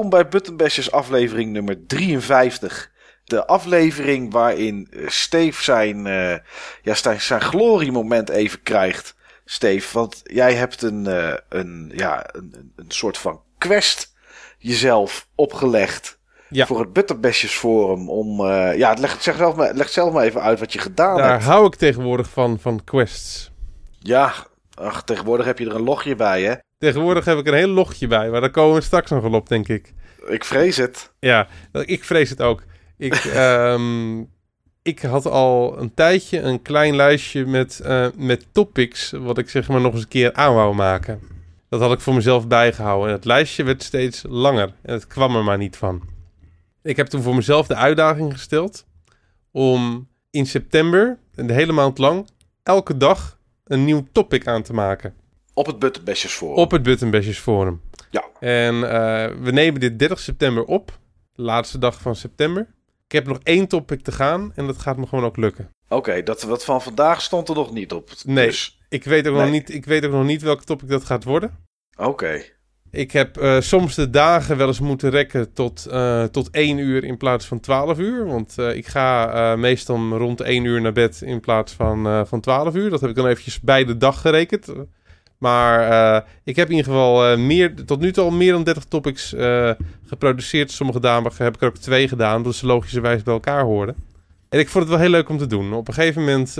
Welkom bij Buttonbashers aflevering nummer 53. De aflevering waarin eh, Steve zijn, uh, ja, zijn, zijn gloriemoment even krijgt. Steve, want jij hebt een, uh, een, ja, een, een soort van quest jezelf opgelegd. Ja. Voor het Butterbashers Forum. Om, uh, ja, leg, zeg zelf maar, leg zelf maar even uit wat je gedaan Daar hebt. Daar hou ik tegenwoordig van, van quests. Ja, ach, tegenwoordig heb je er een logje bij, hè? Tegenwoordig heb ik een heel logje bij, maar daar komen we straks nog wel op, denk ik. Ik vrees het. Ja, ik vrees het ook. Ik, um, ik had al een tijdje een klein lijstje met, uh, met topics, wat ik zeg maar nog eens een keer aan wou maken. Dat had ik voor mezelf bijgehouden. En het lijstje werd steeds langer en het kwam er maar niet van. Ik heb toen voor mezelf de uitdaging gesteld om in september, de hele maand lang, elke dag een nieuw topic aan te maken. Op het Buttonbashers Forum. Op het Buttonbashers Forum. Ja. En uh, we nemen dit 30 september op. Laatste dag van september. Ik heb nog één topic te gaan en dat gaat me gewoon ook lukken. Oké, okay, dat wat van vandaag stond er nog niet op. Nee, dus. ik, weet ook Nee. nog niet, ik weet ook nog niet welke topic dat gaat worden. Oké. Ik heb uh, soms de dagen wel eens moeten rekken tot, uh, tot 1 uur in plaats van 12 uur. Want uh, ik ga meestal rond 1 uur naar bed in plaats van, van 12 uur. Dat heb ik dan eventjes bij de dag gerekend. Maar ik heb in ieder geval meer, tot nu toe al meer dan 30 topics geproduceerd. Sommige dagen heb ik er ook twee gedaan, omdat ze logischerwijs bij elkaar hoorden. En ik vond het wel heel leuk om te doen. Op een gegeven moment,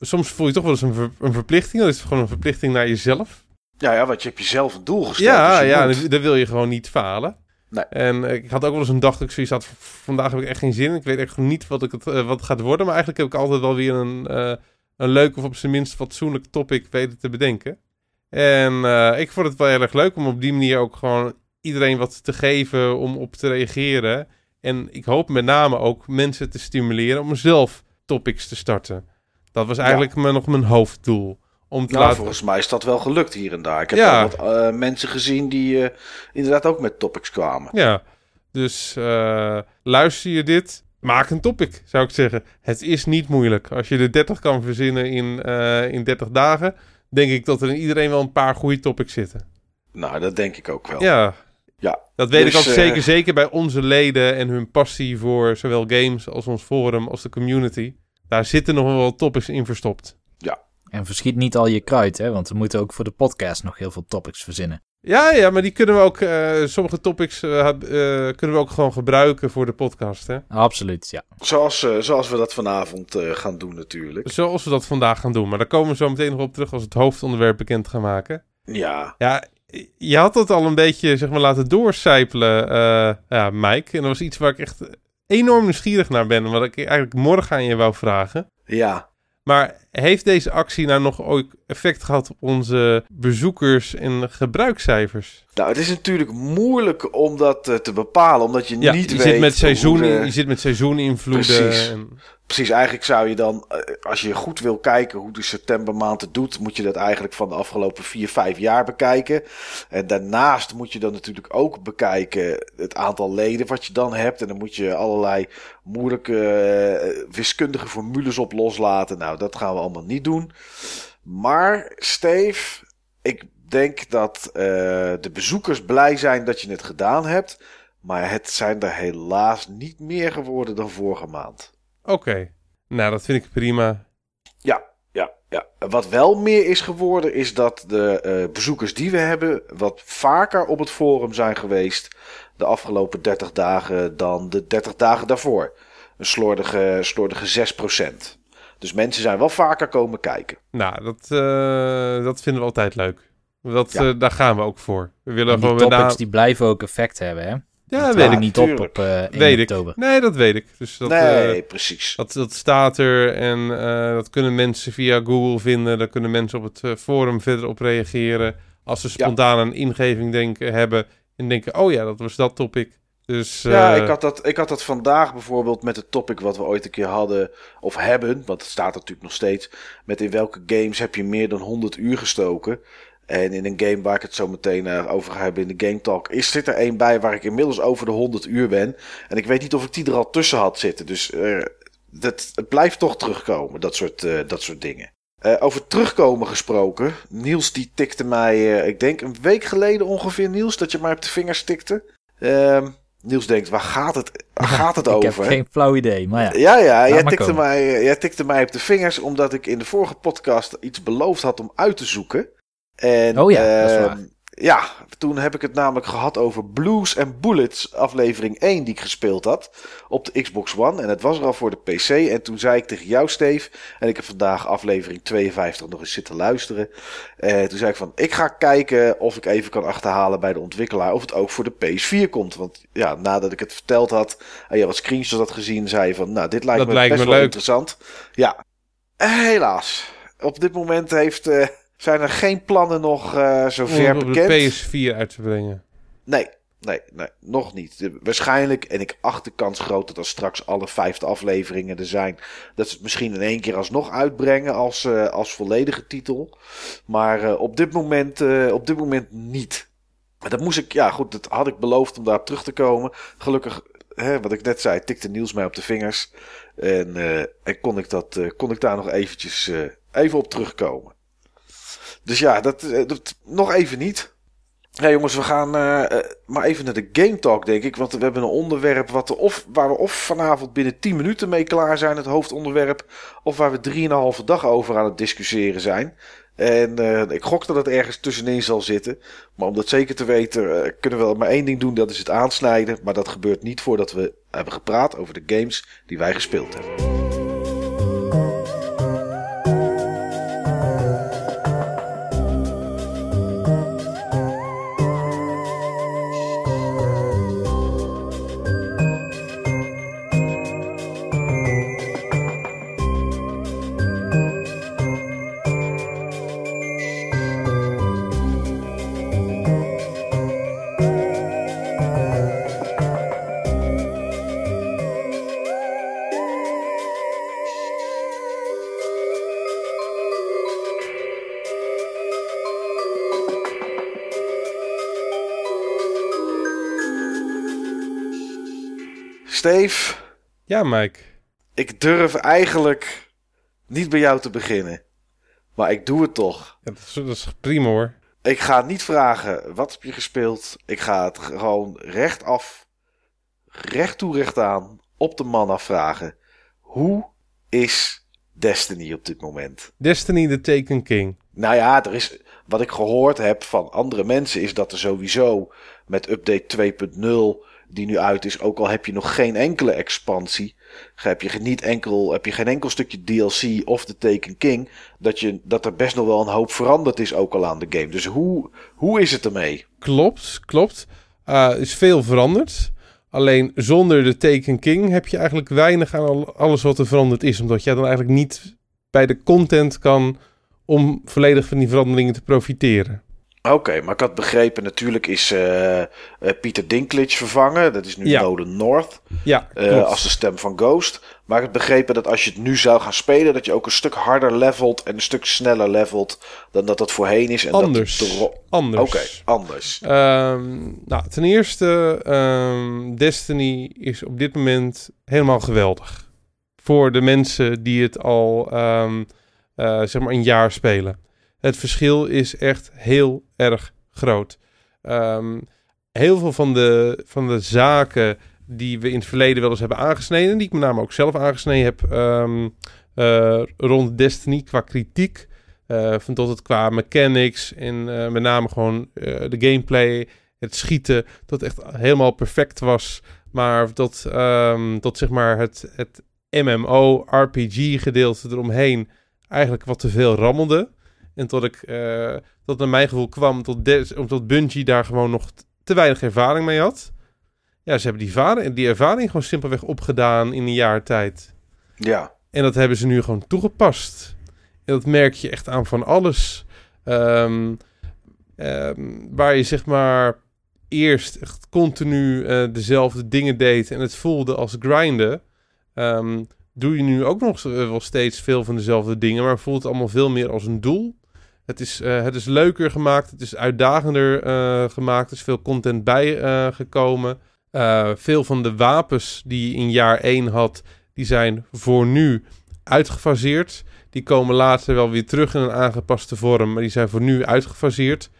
soms voel je toch wel eens een, een verplichting. Dat is gewoon een verplichting naar jezelf. Ja, ja, want je hebt jezelf een doel gesteld. Ja, dus ja, moet... daar wil je gewoon niet falen. Nee. En ik had ook wel eens een dag dat ik zoiets had, vandaag heb ik echt geen zin. Ik weet echt niet wat, ik het, uh, wat het gaat worden. Maar eigenlijk heb ik altijd wel weer een, uh, een leuk of op zijn minst fatsoenlijk topic weten te bedenken. En uh, ik vond het wel heel erg leuk om op die manier ook gewoon iedereen wat te geven om op te reageren. En ik hoop met name ook mensen te stimuleren om zelf topics te starten. Dat was eigenlijk ja. mijn, nog mijn hoofddoel. Om te nou, laten... volgens mij is dat wel gelukt hier en daar. Ik heb Ja. wat uh, mensen gezien die uh, inderdaad ook met topics kwamen. Ja, dus uh, luister je dit, maak een topic, zou ik zeggen. Het is niet moeilijk. Als je er 30 kan verzinnen in, in 30 dagen, denk ik dat er in iedereen wel een paar goede topics zitten. Nou, dat denk ik ook wel. Ja, Ja. dat weet Dus, ik ook eh, zeker. Zeker bij onze leden en hun passie voor zowel games als ons forum als de community. Daar zitten nog wel topics in verstopt. En verschiet niet al je kruid, hè? Want we moeten ook voor de podcast nog heel veel topics verzinnen. Ja, ja, maar die kunnen we ook, eh, sommige topics eh, eh, kunnen we ook gewoon gebruiken voor de podcast, hè. Absoluut, ja. Zoals, eh, zoals we dat vanavond eh, gaan doen natuurlijk. Zoals we dat vandaag gaan doen. Maar daar komen we zo meteen nog op terug als we het hoofdonderwerp bekend gaan maken. Ja, Ja, je had het al een beetje, zeg maar, laten doorcijpelen, eh ja, Mike. En dat was iets waar ik echt enorm nieuwsgierig naar ben. en Wat ik eigenlijk morgen aan je wou vragen. ja. Maar heeft deze actie nou nog ooit effect gehad op onze bezoekers en gebruikscijfers? Nou, het is natuurlijk moeilijk om dat eh, te bepalen, omdat je Ja, niet je weet zit met seizoen, de- je zit met seizoeninvloeden. Precies. En, Precies, eigenlijk zou je dan, eh, als je goed wil kijken hoe de septembermaand het doet, moet je dat eigenlijk van de afgelopen vier, vijf jaar bekijken. En daarnaast moet je dan natuurlijk ook bekijken het aantal leden wat je dan hebt. En dan moet je allerlei moeilijke eh, wiskundige formules op loslaten. Nou, dat gaan we allemaal niet doen. Maar, Steve, ik denk dat eh, de bezoekers blij zijn dat je het gedaan hebt. Maar het zijn er helaas niet meer geworden dan vorige maand. Oké, nou dat vind ik prima. Ja, ja, ja. Wat wel meer is geworden, is dat de eh, bezoekers die we hebben wat vaker op het forum zijn geweest de afgelopen 30 dagen dan de 30 dagen daarvoor. Een slordige, slordige 6%. Dus mensen zijn wel vaker komen kijken. Nou, dat, eh, dat vinden we altijd leuk. Dat, Ja. eh, daar gaan we ook voor. We willen En die gewoon met topics die blijven ook effect hebben, hè? Ja, Dat weet ik. niet tuurlijk. op op eh 1 Weet ik. oktober. Nee, dat weet ik. Dus dat, nee, eh, precies. dat, dat staat er en eh, dat kunnen mensen via Google vinden. Daar kunnen mensen op het eh, forum verder op reageren. Als ze spontaan een ingeving denken, hebben en denken, oh ja, dat was dat topic. Dus Ja, ik had, dat, ik had dat vandaag bijvoorbeeld met het topic wat we ooit een keer hadden, of hebben, want het staat natuurlijk nog steeds, met in welke games heb je meer dan 100 uur gestoken. En in een game waar ik het zo meteen eh, over ga hebben in de Game Talk, is, zit er één bij waar ik inmiddels over de 100 uur ben. En ik weet niet of ik die er al tussen had zitten. Dus eh, dat, het blijft toch terugkomen, dat soort, eh, dat soort dingen. Over terugkomen gesproken. Niels die tikte mij, ik denk een week geleden ongeveer, Niels, dat je mij op de vingers tikte. Ehm, Niels denkt, waar gaat het, waar gaat het ik over? heb geen flauw idee, maar ja. Ja, ja, jij tikte, komen. mij, jij tikte mij op de vingers omdat ik in de vorige podcast iets beloofd had om uit te zoeken. En, Oh ja, dat is ehm, waar. Ja, toen heb ik het namelijk gehad over Blues and Bullets, aflevering 1 die ik gespeeld had op de Xbox One. En het was er al voor de PC. En toen zei ik tegen jou, Steve, en ik heb vandaag aflevering 52 nog eens zitten luisteren. Eh, toen zei ik van, ik ga kijken of ik even kan achterhalen bij de ontwikkelaar of het ook voor de PS4 komt. Want ja, nadat ik het verteld had en je wat screenshots had gezien, zei je van, nou, dit lijkt Dat me lijkt best me wel leuk. interessant. Ja, helaas. Op dit moment heeft, eh, zijn er geen plannen nog eh zover om bekend. de PS4 uit te brengen. Nee, nee, nee, nog niet. De- waarschijnlijk, en ik acht de kans groot dat als straks alle vijfde afleveringen er zijn, dat ze het misschien in één keer alsnog uitbrengen als, eh, als volledige titel. Maar eh, op, dit moment, op dit moment niet. Maar dat moest ik, ja goed, dat had ik beloofd om daar terug te komen. Gelukkig, hè, wat ik net zei, tikte Niels mij op de vingers. En, en kon, ik dat, kon ik daar nog eventjes even op terugkomen. Dus ja, dat, eh, dat nog even niet. Ja, jongens, we gaan eh, eh, maar even naar de Game Talk, denk ik. Want we hebben een onderwerp wat of, waar we of vanavond binnen 10 minuten mee klaar zijn, het hoofdonderwerp. Of waar we 3,5 dag over aan het discussiëren zijn. En ik gok dat het ergens tussenin zal zitten. Maar om dat zeker te weten, kunnen we maar één ding doen: dat is het aansnijden. Maar dat gebeurt niet voordat we hebben gepraat over de games die wij gespeeld hebben. Steve, Ja, Mike. ik durf eigenlijk niet bij jou te beginnen. Maar ik doe het toch. Ja, dat, is, dat is prima hoor. Ik ga niet vragen wat heb je gespeeld. Ik ga het gewoon rechtaf, recht toe, recht aan, op de man afvragen. Hoe is Destiny op dit moment? Destiny the Taken King. Nou ja, er is, wat ik gehoord heb van andere mensen is dat er sowieso met update 2.0 die nu uit is, ook al heb je nog geen enkele expansie, heb je, niet enkel, heb je geen enkel stukje DLC of de Taken King, dat, je, dat er best nog wel een hoop veranderd is ook al aan de game. Dus hoe, hoe is het ermee? Klopt, klopt. Er is veel veranderd. Alleen zonder de Taken King heb je eigenlijk weinig aan al- alles wat er veranderd is. Omdat jij dan eigenlijk niet bij de content kan om volledig van die veranderingen te profiteren. Oké, maar ik had begrepen, natuurlijk is eh, eh, Pieter Dinklage vervangen. Dat is nu Ja. Nolan North. Ja, eh, als de stem van Ghost. Maar ik heb begrepen dat als je het nu zou gaan spelen, dat je ook een stuk harder levelt en een stuk sneller levelt dan dat dat voorheen is. En Anders. Dat Anders. Oké, anders. Ehm, nou, ten eerste, ehm, Destiny is op dit moment helemaal geweldig. Voor de mensen die het al, ehm, eh, zeg maar, een jaar spelen. Het verschil is echt heel erg groot. Ehm, heel veel van de, van de zaken die we in het verleden wel eens hebben aangesneden, die ik met name ook zelf aangesneden heb ehm, eh, rond Destiny qua kritiek, eh, van tot het qua mechanics en eh, met name gewoon de gameplay, het schieten, dat echt helemaal perfect was. Maar dat, ehm, dat zeg maar het, het MMO-RPG gedeelte eigenlijk wat te veel rammelde. En tot ik, eh, tot naar mijn gevoel kwam, tot, Des- omdat Bungie daar gewoon nog te weinig ervaring mee had. Ja, ze hebben die, ervaring, die ervaring gewoon simpelweg opgedaan in een jaar tijd. Ja, En dat hebben ze nu gewoon toegepast. En dat merk je echt aan van alles. Ehm, ehm, waar je zeg maar eerst echt continu eh, dezelfde dingen deed en het voelde als grinden. ehm, doe je nu ook nog eh, wel steeds veel van dezelfde dingen, maar voelt het allemaal veel meer als een doel. Het is, eh, het is leuker gemaakt, het is uitdagender eh, gemaakt, er is veel content bij eh, veel van de wapens die je in jaar 1 had, die zijn voor nu uitgefaseerd. Die komen later wel weer terug in een aangepaste vorm, maar die zijn voor nu uitgefaseerd.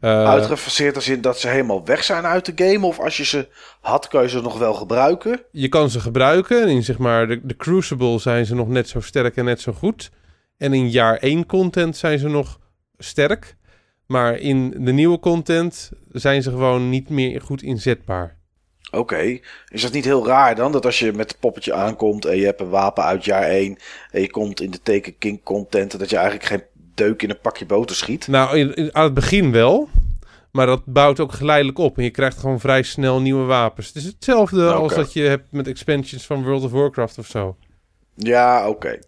Uitgefaseerd als in dat ze helemaal weg zijn uit de game? Of als je ze had, kan je ze nog wel gebruiken? Je kan ze gebruiken. In zeg maar de, de Crucible zijn ze nog net zo sterk en net zo goed. En in jaar 1 content zijn ze nog sterk. Maar in de nieuwe content zijn ze gewoon niet meer goed inzetbaar. Oké. Is dat niet heel raar dan? Dat als je met het poppetje aankomt en je hebt een wapen uit jaar 1... en je komt in de Taken King content... dat je eigenlijk geen deuk in een pakje boter schiet? Nou, in, aan het begin wel. Maar dat bouwt ook geleidelijk op. En je krijgt gewoon vrij snel nieuwe wapens. Het is hetzelfde als dat je hebt met expansions van World of Warcraft of zo. Ja, oké.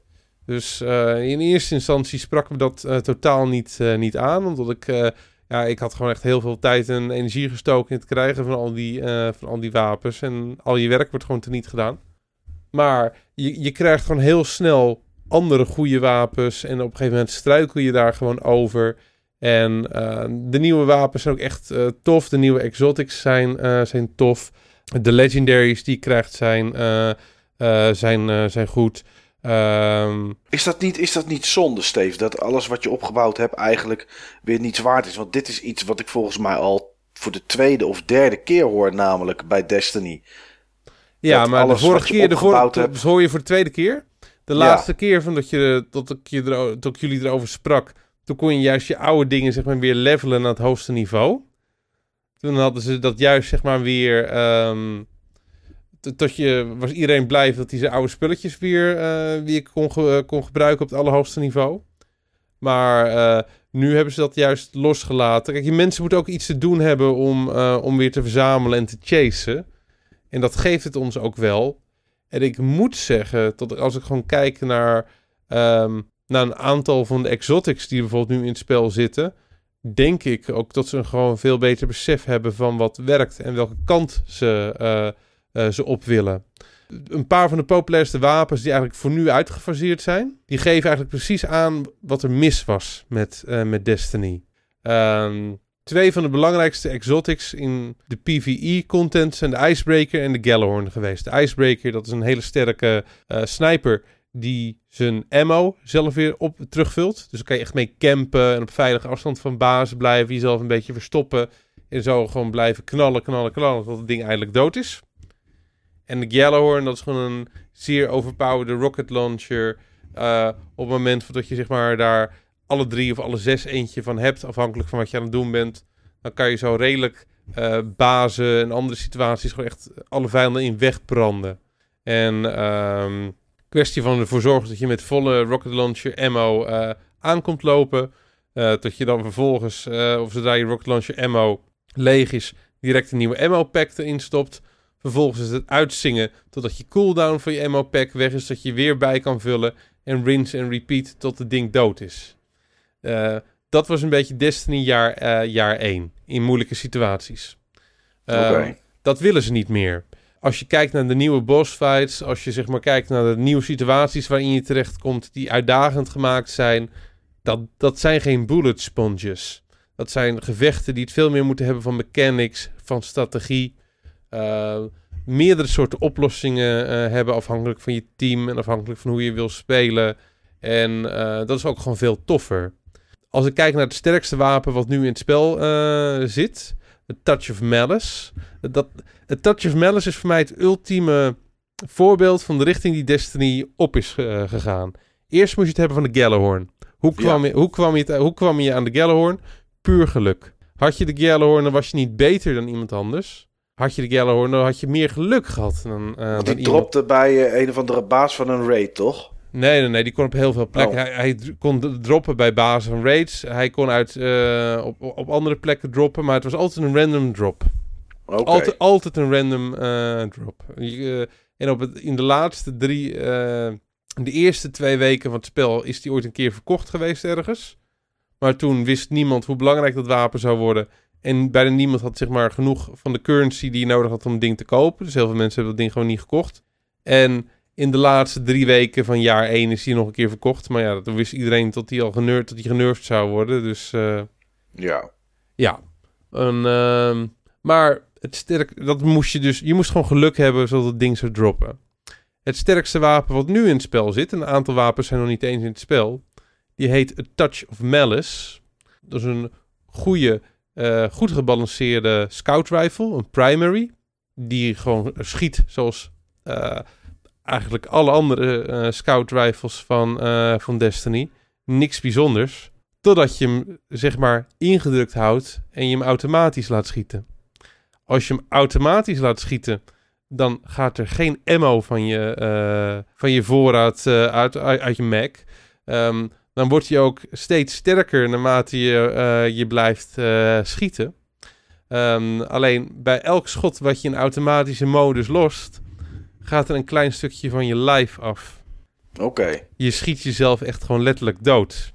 Dus eh, in eerste instantie sprak me dat eh, totaal niet, eh, niet aan. Omdat ik, ja, ik had gewoon echt heel veel tijd en energie gestoken in het krijgen van al die, van al die wapens. En al je werk wordt gewoon teniet gedaan. Maar je, je krijgt gewoon heel snel andere goede wapens. En op een gegeven moment struikel je daar gewoon over. En de nieuwe wapens zijn ook echt tof. De nieuwe exotics zijn, zijn tof. De legendaries die je krijgt zijn, zijn, zijn goed. Ehm, Is dat, niet, is dat niet zonde, Steve? Dat alles wat je opgebouwd hebt eigenlijk weer niets waard is? Want dit is iets wat ik volgens mij al voor de tweede of derde keer hoor, namelijk bij Destiny. Ja, Dat maar de vorige keer, de vorige, hebt- hoor je voor de tweede keer. De Ja. laatste keer van dat, je, dat, ik je dat ik jullie erover sprak, toen kon je juist je oude dingen zeg maar weer levelen naar het hoogste niveau. Toen hadden ze dat juist zeg maar weer, ehm, tot je, was iedereen blij dat hij zijn oude spulletjes weer, eh, weer kon, ge- kon gebruiken op het allerhoogste niveau. Maar eh, nu hebben ze dat juist losgelaten. Kijk, je mensen moeten ook iets te doen hebben om, eh, om weer te verzamelen en te chasen. En dat geeft het ons ook wel. En ik moet zeggen, dat als ik gewoon kijk naar, ehm, naar een aantal van de exotics die bijvoorbeeld nu in het spel zitten, denk ik ook dat ze een gewoon veel beter besef hebben van wat werkt en welke kant ze, eh, ze op willen. Een paar van de populairste wapens die eigenlijk voor nu uitgefaseerd zijn, die geven eigenlijk precies aan wat er mis was met, eh, met Destiny. Ehm, twee van de belangrijkste exotics in de PvE-content zijn de Icebreaker en de Gallahorn geweest. De Icebreaker, dat is een hele sterke eh, sniper die zijn ammo zelf weer op terugvult. Dus dan kan je echt mee campen en op veilige afstand van bazen blijven, jezelf een beetje verstoppen en zo gewoon blijven knallen, knallen, knallen tot het ding eindelijk dood is. En de Gallahorn, dat is gewoon een zeer overpowered rocket launcher. eh, op het moment dat je zeg maar daar alle drie of alle zes eentje van hebt, afhankelijk van wat je aan het doen bent, dan kan je zo redelijk eh, bazen en andere situaties gewoon echt alle vijanden in wegbranden. En ehm kwestie van ervoor zorgen dat je met volle rocket launcher ammo eh aankomt lopen. dat je dan vervolgens, of zodra je rocket launcher ammo leeg is, direct een nieuwe ammo pack erin stopt. Vervolgens is het uitzingen totdat je cooldown van je ammo pack weg is, dat je weer bij kan vullen. En rinse en repeat tot het ding dood is. Eh, dat was een beetje Destiny jaar, eh, jaar 1 in moeilijke situaties. Eh, Oké. Dat willen ze niet meer. Als je kijkt naar de nieuwe boss fights, als je zeg maar kijkt naar de nieuwe situaties waarin je terechtkomt die uitdagend gemaakt zijn, dat, dat zijn geen bullet sponges. Dat zijn gevechten die het veel meer moeten hebben van mechanics, van strategie. Eh, meerdere soorten oplossingen eh, hebben afhankelijk van je team en afhankelijk van hoe je wil spelen. En eh, dat is ook gewoon veel toffer. Als ik kijk naar het sterkste wapen wat nu in het spel zit, het Touch of Malice. Dat, het Touch of Malice is voor mij het ultieme voorbeeld van de richting die Destiny op is gegaan. Eerst moest je het hebben van de Gallahorn. Hoe kwam, je, hoe, kwam je hoe kwam je aan de Gallahorn? Puur geluk. Had je de Gallahorn, dan was je niet beter dan iemand anders. Had je de Gallahorn, dan had je meer geluk gehad dan, eh, Want dan die iemand dropte bij eh, een of andere baas van een raid, toch? Nee, nee, nee, die kon op heel veel plekken. Oh. Hij, hij kon droppen bij basis van raids. Hij kon uit, eh, op, op andere plekken droppen, maar het was altijd een random drop. Altijd, altijd een random drop. Je, en op het, in de laatste drie, de eerste twee weken van het spel is die ooit een keer verkocht geweest ergens. Maar toen wist niemand hoe belangrijk dat wapen zou worden. En bijna niemand had zeg maar genoeg van de currency die je nodig had om het ding te kopen. Dus heel veel mensen hebben dat ding gewoon niet gekocht. En in de laatste drie weken van jaar 1 is die nog een keer verkocht. Maar ja, toen wist iedereen dat die al genurfd, dat die genurfd zou worden. Dus eh, Ja. ja. Een, ehm, maar het sterk, dat moest je dus. Je moest gewoon geluk hebben zodat het ding zou droppen. Het sterkste wapen wat nu in het spel zit. Een aantal wapens zijn nog niet eens in het spel. Die heet A Touch of Malice. Dat is een goede eh, goed gebalanceerde scout rifle, een primary. Die gewoon schiet zoals eh, eigenlijk alle andere eh, scout rifles van, van Destiny. Niks bijzonders. Totdat je hem zeg maar ingedrukt houdt en je hem automatisch laat schieten. Als je hem automatisch laat schieten, dan gaat er geen ammo van je, van je voorraad uit, uit, uit je Mac. Ehm, dan wordt hij ook steeds sterker naarmate je, eh, je blijft eh, schieten. Ehm, alleen bij elk schot wat je in automatische modus lost, gaat er een klein stukje van je lijf af. Oké. Je schiet jezelf echt gewoon letterlijk dood.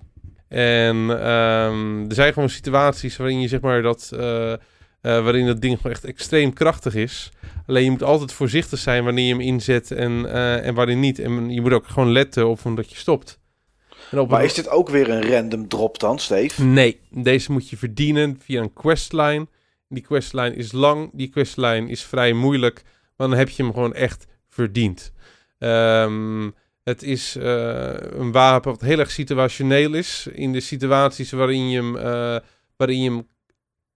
En ehm, er zijn gewoon situaties waarin je zeg maar dat, eh, waarin dat ding gewoon echt extreem krachtig is. Alleen je moet altijd voorzichtig zijn wanneer je hem inzet en, eh, en wanneer niet. En je moet ook gewoon letten op omdat je stopt. En op Maar is dit ook weer een random drop dan, Steve? Nee, deze moet je verdienen via een questline. Die questline is lang, die questline is vrij moeilijk, maar dan heb je hem gewoon echt verdiend. Ehm, het is eh, een wapen wat heel erg situationeel is. In de situaties waarin je hem, eh, waarin je hem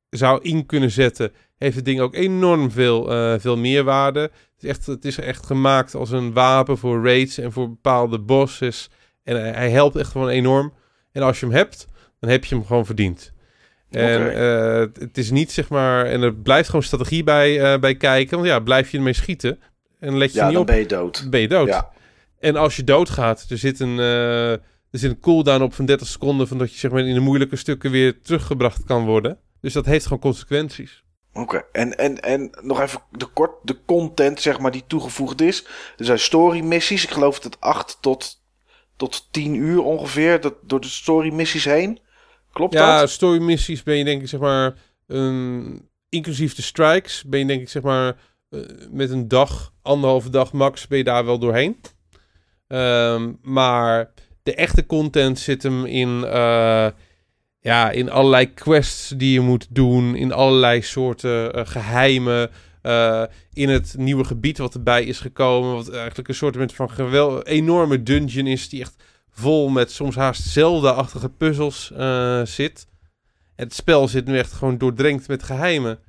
zou in kunnen zetten, heeft het ding ook enorm veel, eh, veel meerwaarde. Het is, echt, het is echt gemaakt als een wapen voor raids en voor bepaalde bosses. En hij, hij helpt echt gewoon enorm. En als je hem hebt, dan heb je hem gewoon verdiend. En eh, het- is niet zeg maar. En er blijft gewoon strategie bij, eh, bij kijken. Want ja, blijf je ermee schieten. En let je Ja, niet dan op, ben je dood. ben je dood. Ja. En als je doodgaat, er zit een, eh, er zit een cooldown op van 30 seconden. Van dat je zeg maar in de moeilijke stukken weer teruggebracht kan worden. Dus dat heeft gewoon consequenties. Oké, en, en, en nog even de, kort, de content zeg maar die toegevoegd is. Er zijn story missies, ik geloof dat het 8 tot, tot 10 uur ongeveer, dat, door de story missies heen. Klopt Ja, dat? story missies ben je denk ik zeg maar. een- inclusief de strikes ben je denk ik zeg maar. eh, met een dag, anderhalve dag max, ben je daar wel doorheen. Ehm, maar de echte content zit hem in. eh, ja, in allerlei quests die je moet doen. In allerlei soorten eh, geheimen. Eh, in het nieuwe gebied wat erbij is gekomen. Wat eigenlijk een soort van gewel enorme dungeon is. Die echt vol met soms haast Zelda-achtige puzzels eh, zit. Het spel zit nu echt gewoon doordrenkt met geheimen.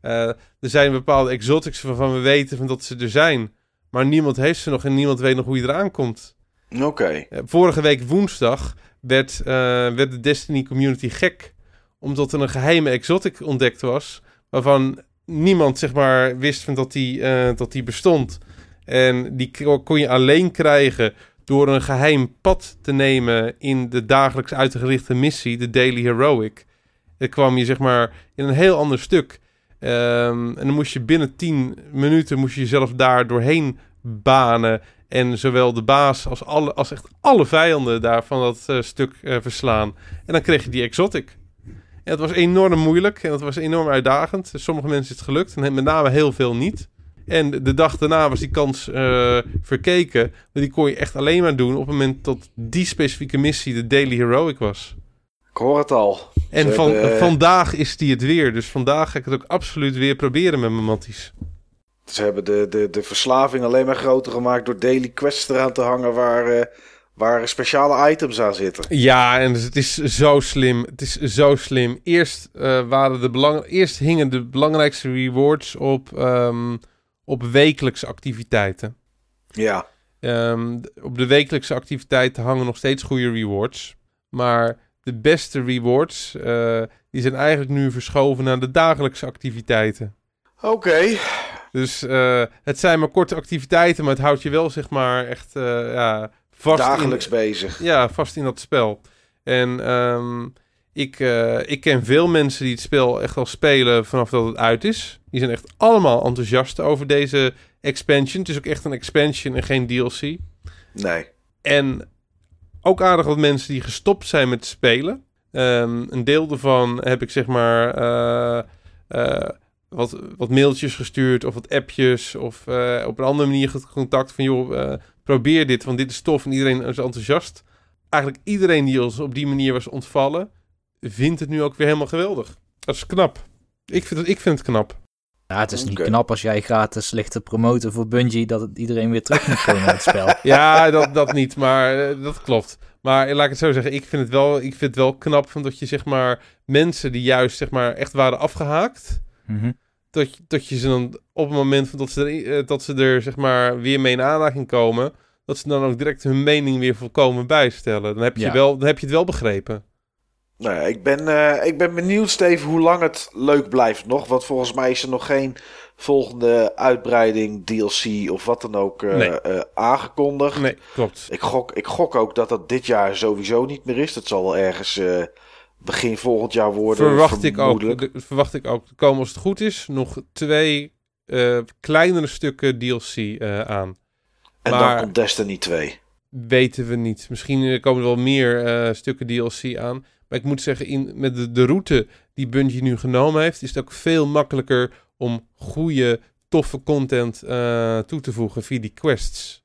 Eh, er zijn bepaalde exotics waarvan we weten van dat ze er zijn. Maar niemand heeft ze nog en niemand weet nog hoe je eraan komt. Oké, vorige week woensdag werd, werd de Destiny community gek. Omdat er een geheime exotic ontdekt was. Waarvan niemand zeg maar wist van dat die, eh, dat die bestond. En die kon je alleen krijgen door een geheim pad te nemen in de dagelijks uitgerichte missie, de Daily Heroic. Dan kwam je zeg maar in een heel ander stuk. Ehm, en dan moest je binnen 10 minuten moest je jezelf daar doorheen banen. En zowel de baas als, alle, als echt alle vijanden daar van dat eh, stuk eh, verslaan. En dan kreeg je die exotic. En het was enorm moeilijk en het was enorm uitdagend. Sommige mensen is het gelukt en met name heel veel niet. En de dag daarna was die kans eh, verkeken. Maar die kon je echt alleen maar doen op het moment dat die specifieke missie de Daily Heroic was. ik hoor het al. En van, vandaag is die het weer. Dus vandaag ga ik het ook absoluut weer proberen met mijn matties. Ze hebben de, de, de verslaving alleen maar groter gemaakt door daily quests eraan te hangen waar, eh, waar speciale items aan zitten. Ja, en het is zo slim. Het is zo slim. Eerst, eh, waren de belang... Eerst hingen de belangrijkste rewards op, ehm, op wekelijkse activiteiten. Ja, Ehm, op de wekelijkse activiteiten hangen nog steeds goede rewards. Maar de beste rewards, eh, die zijn eigenlijk nu verschoven naar de dagelijkse activiteiten. oké. Dus eh, het zijn maar korte activiteiten, maar het houdt je wel zeg maar echt ja, vast in, Dagelijks bezig. ja, vast in dat spel. En ehm, ik, eh, ik ken veel mensen die het spel echt al spelen vanaf dat het uit is. Die zijn echt allemaal enthousiast over deze expansion. Het is ook echt een expansion en geen DLC. Nee. En ook aardig wat mensen die gestopt zijn met spelen. Ehm, een deel daarvan heb ik zeg maar eh, eh, wat, wat mailtjes gestuurd of wat appjes of op een andere manier contact van joh, probeer dit, want dit is tof en iedereen is enthousiast. Eigenlijk iedereen die ons op die manier was ontvallen, vindt het nu ook weer helemaal geweldig. Dat is knap. Ik vind het, ik vind het knap. Ja, het is niet knap als jij gratis ligt te promoten voor Bungie dat het iedereen weer terug moet komen in het spel. Ja, dat, dat niet, maar eh, dat klopt. Maar laat ik het zo zeggen, ik vind het wel, ik vind het wel knap van dat je zeg maar mensen die juist zeg maar echt waren afgehaakt, Mhm. Dat, je- dat je ze dan op het moment van dat ze er, eh, dat ze er zeg maar weer mee in aanraking komen, dat ze dan ook direct hun mening weer volkomen bijstellen. Dan heb je, Ja. wel, dan heb je het wel begrepen. Nou ja, ik ben, eh, ik ben benieuwd, Steve, hoe lang het leuk blijft nog. Want volgens mij is er nog geen volgende uitbreiding, DLC of wat dan ook eh, Nee. eh, aangekondigd. Nee, klopt. Ik, gok, ik gok ook dat dat dit jaar sowieso niet meer is. Dat zal wel ergens eh, begin volgend jaar worden. Verwacht ik, ook, de- verwacht ik ook. Komen als het goed is nog twee eh, kleinere stukken DLC eh, aan. En maar- dan komt Destiny 2. Weten we niet. Misschien eh, komen er wel meer eh, stukken DLC aan. Maar ik moet zeggen, in, met de, de route die Bungie nu genomen heeft, is het ook veel makkelijker om goede, toffe content toe te voegen via die quests.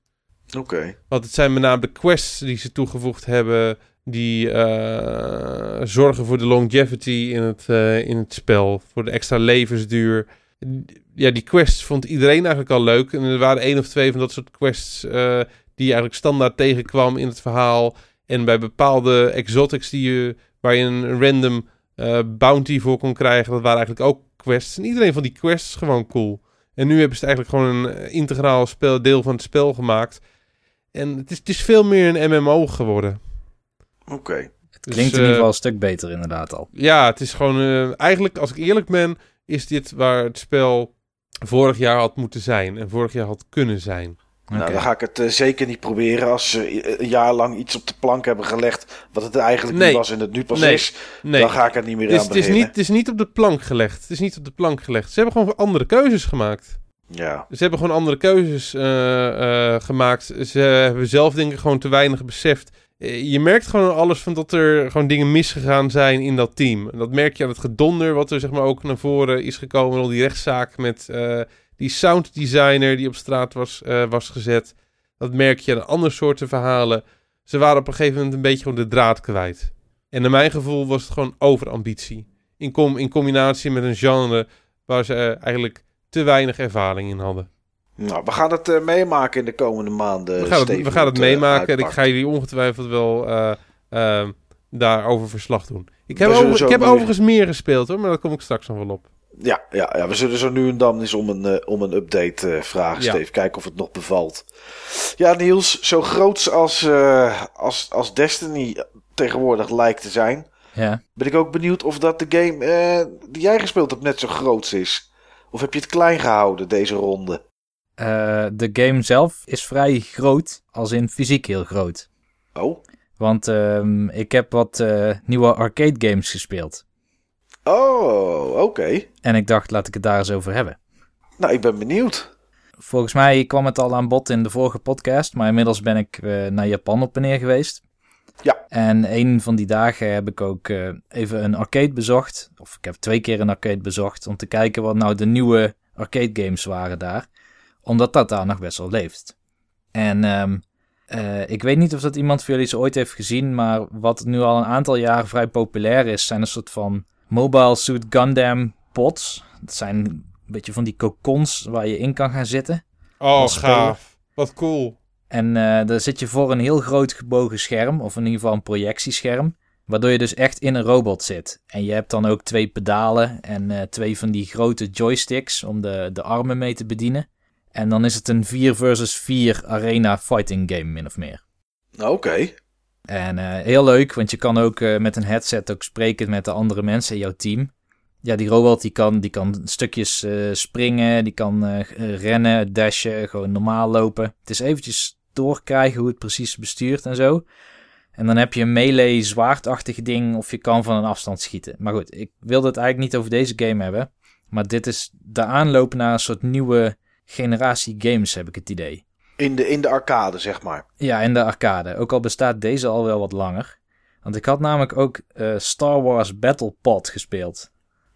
Oké. Want het zijn met name de quests die ze toegevoegd hebben, die eh, zorgen voor de longevity in het, eh, in het spel, voor de extra levensduur. Ja, die quests vond iedereen eigenlijk al leuk. En er waren één of twee van dat soort quests eh, die je eigenlijk standaard tegenkwam in het verhaal. En bij bepaalde exotics die je, waar je een random bounty voor kon krijgen, dat waren eigenlijk ook quests. En iedereen vond die quests gewoon cool. En nu hebben ze het eigenlijk gewoon een integraal spel, deel van het spel gemaakt. En het is, het is veel meer een MMO geworden. Oké. Het Dus, klinkt in eh, ieder geval een stuk beter inderdaad al. Ja, het is gewoon... eh, eigenlijk, als ik eerlijk ben, is dit waar het spel vorig jaar had moeten zijn. En vorig jaar had kunnen zijn. Nou, dan ga ik het eh, zeker niet proberen als ze een jaar lang iets op de plank hebben gelegd. wat het eigenlijk Nee. niet was en het nu pas Nee. is. Nee, Dan ga ik er niet meer het is, aan het, is niet, het is niet op de plank gelegd. Het is niet op de plank gelegd. Ze hebben gewoon andere keuzes gemaakt. Ja. Ze hebben gewoon andere keuzes eh, eh, gemaakt. Ze hebben zelf denk ik gewoon te weinig beseft. Eh, Je merkt gewoon alles van dat er gewoon dingen misgegaan zijn in dat team. En dat merk je aan het gedonder wat er zeg maar ook naar voren is gekomen. Al die rechtszaak met eh, die sounddesigner die op straat was, eh, was gezet. Dat merk je aan andere soorten verhalen. Ze waren op een gegeven moment een beetje gewoon de draad kwijt. En naar mijn gevoel was het gewoon overambitie. In, com in combinatie met een genre waar ze eigenlijk te weinig ervaring in hadden. Nou, we gaan het eh, meemaken in de komende maanden. We gaan het, Steven, we gaan het eh, meemaken en ik ga jullie ongetwijfeld wel eh, ehm, daarover verslag doen. Ik heb, over- ik heb overigens meer gespeeld hoor, maar daar kom ik straks nog wel op. Ja, ja, ja, we zullen zo nu en dan eens om een, om een update eh, vragen, Ja. Steve. Kijken of het nog bevalt. Ja, Niels, zo groots als, eh, als, als Destiny tegenwoordig lijkt te zijn... Ja. ben ik ook benieuwd of dat de game eh, die jij gespeeld hebt net zo groot is. Of heb je het klein gehouden, deze ronde? Eh, de game zelf is vrij groot, als in fysiek heel groot. Oh, Want ehm, ik heb wat eh, nieuwe arcade games gespeeld. oh oké. En ik dacht, laat ik het daar eens over hebben. Nou, ik ben benieuwd. Volgens mij kwam het al aan bod in de vorige podcast, maar inmiddels ben ik eh, naar Japan op en neer geweest. Ja. En een van die dagen heb ik ook even een arcade bezocht. Of ik heb twee keer een arcade bezocht om te kijken wat nou de nieuwe arcade games waren daar. Omdat dat daar nog best wel leeft. En ehm, eh, ik weet niet of dat iemand van jullie ze ooit heeft gezien, maar wat nu al een aantal jaren vrij populair is, zijn een soort van Mobile Suit Gundam pods. Dat zijn een beetje van die cocons waar je in kan gaan zitten. Oh, gaaf. Wat cool. En eh daar zit je voor een heel groot gebogen scherm, of in ieder geval een projectiescherm. Waardoor je dus echt in een robot zit. En je hebt dan ook twee pedalen en eh, twee van die grote joysticks om de, de armen mee te bedienen. En dan is het een 4 versus 4 arena fighting game, min of meer. Oké. En eh, heel leuk, want je kan ook eh, met een headset ook spreken met de andere mensen in jouw team. Ja, die robot die kan, die kan stukjes eh, springen, die kan rennen, dashen, gewoon normaal lopen. Het is eventjes doorkrijgen hoe het precies bestuurt en zo. En dan heb je een melee zwaardachtig ding of je kan van een afstand schieten. Maar goed, ik wilde het eigenlijk niet over deze game hebben. Maar dit is de aanloop naar een soort nieuwe generatie games, heb ik het idee. In de, in de arcade, zeg maar. Ja, in de arcade. Ook al bestaat deze al wel wat langer. Want ik had namelijk ook eh, Star Wars Battle Pod gespeeld.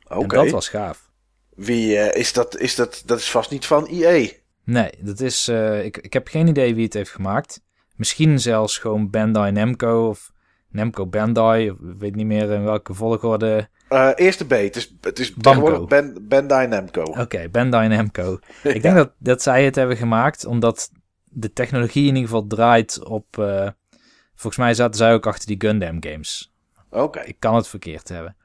Oké. En dat was gaaf. Wie eh, is dat? Is dat? Dat is vast niet van EA. Nee, dat is, eh, ik, ik heb geen idee wie het heeft gemaakt. Misschien zelfs gewoon Bandai Namco of Namco Bandai. Ik weet niet meer in welke volgorde Uh, eerste B. Het is, het is Bamco. Ben, Bandai Namco. Oké, Bandai Namco. Ik denk dat, dat zij het hebben gemaakt omdat de technologie in ieder geval draait op... Uh, volgens mij zaten zij ook achter die Gundam games. Oké. Ik kan het verkeerd hebben.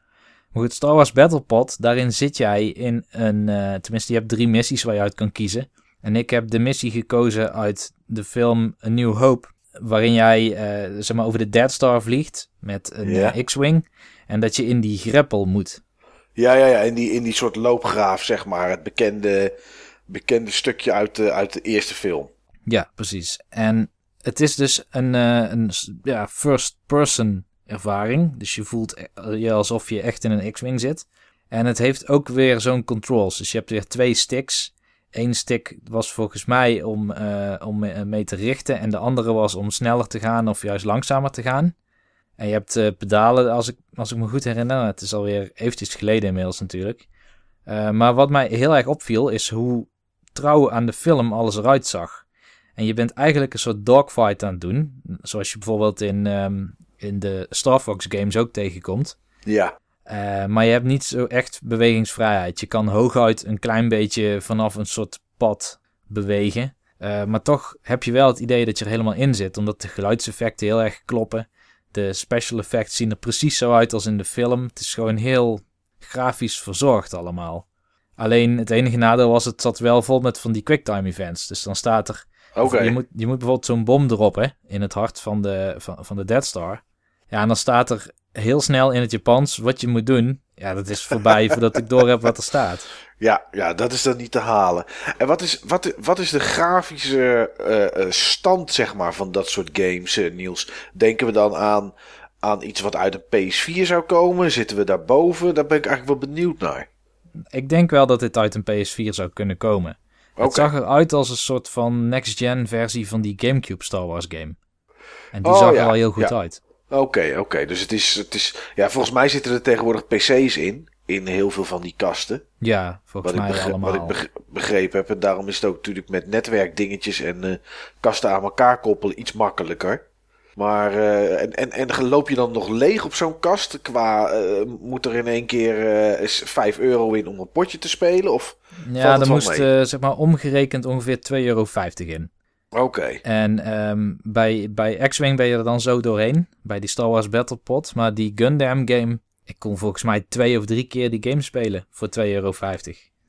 Maar goed, Star Wars Battlepod, daarin zit jij in een... Uh, tenminste, je hebt drie missies waar je uit kan kiezen. En ik heb de missie gekozen uit de film A New Hope. Waarin jij zeg maar over de Dead Star vliegt met een eh, X-Wing. En dat je in die greppel moet. Ja, ja, ja. In die, in die soort loopgraaf, zeg maar. Het bekende, bekende stukje uit de, uit de eerste film. Ja, precies. En het is dus een, eh, een ja, first-person ervaring. Dus je voelt e- je alsof je echt in een X-Wing zit. En het heeft ook weer zo'n controls. Dus je hebt weer twee sticks. Eén stick was volgens mij om, eh, om me- mee te richten. En de andere was om sneller te gaan of juist langzamer te gaan. En je hebt eh, pedalen, als ik, als ik me goed herinner. Het is alweer eventjes geleden inmiddels natuurlijk. Eh, maar wat mij heel erg opviel is hoe trouw aan de film alles eruit zag. En je bent eigenlijk een soort dogfight aan het doen. Zoals je bijvoorbeeld in, ehm, in de Star Fox games ook tegenkomt. Ja. Eh, maar je hebt niet zo echt bewegingsvrijheid. Je kan hooguit een klein beetje vanaf een soort pad bewegen. Maar toch heb je wel het idee dat je er helemaal in zit. Omdat de geluidseffecten heel erg kloppen. De special effects zien er precies zo uit als in de film. Het is gewoon heel grafisch verzorgd allemaal. Alleen het enige nadeel was, het zat wel vol met van die quicktime events. Dus dan staat er je, moet, je moet bijvoorbeeld zo'n bom droppen in het hart van de, van, van de Dead Star. Ja, en dan staat er heel snel in het Japans wat je moet doen. Ja, dat is voorbij voordat ik door heb wat er staat. Ja, ja, dat is dan niet te halen. En wat is, wat, wat is de grafische eh, eh, stand, zeg maar, van dat soort games, eh, Niels? Denken we dan aan, aan iets wat uit een PS4 zou komen? Zitten we daarboven? Daar ben ik eigenlijk wel benieuwd naar. Ik denk wel dat dit uit een PS4 zou kunnen komen. Oké. Het zag eruit als een soort van next-gen versie van die GameCube Star Wars game. En die Oh, zag ja, er al heel goed ja. uit. Oké, oké. Dus het is, het is. Ja, volgens mij zitten er tegenwoordig PC's in. In heel veel van die kasten. Ja, volgens Wat ik, mij begre- allemaal. wat ik beg- begrepen heb. En daarom is het ook natuurlijk met netwerkdingetjes en eh, kasten aan elkaar koppelen iets makkelijker. Maar, eh, en, en, en loop je dan nog leeg op zo'n kast? Qua, eh, moet er in één keer eens 5 euro in om een potje te spelen? Of, ja, wel moest zeg maar omgerekend ongeveer 2,50 euro in. Oké. En ehm, bij, bij X-Wing ben je er dan zo doorheen. Bij die Star Wars Battle Pod. Maar die Gundam game. Ik kon volgens mij twee of drie keer die game spelen. Voor 2,50 euro.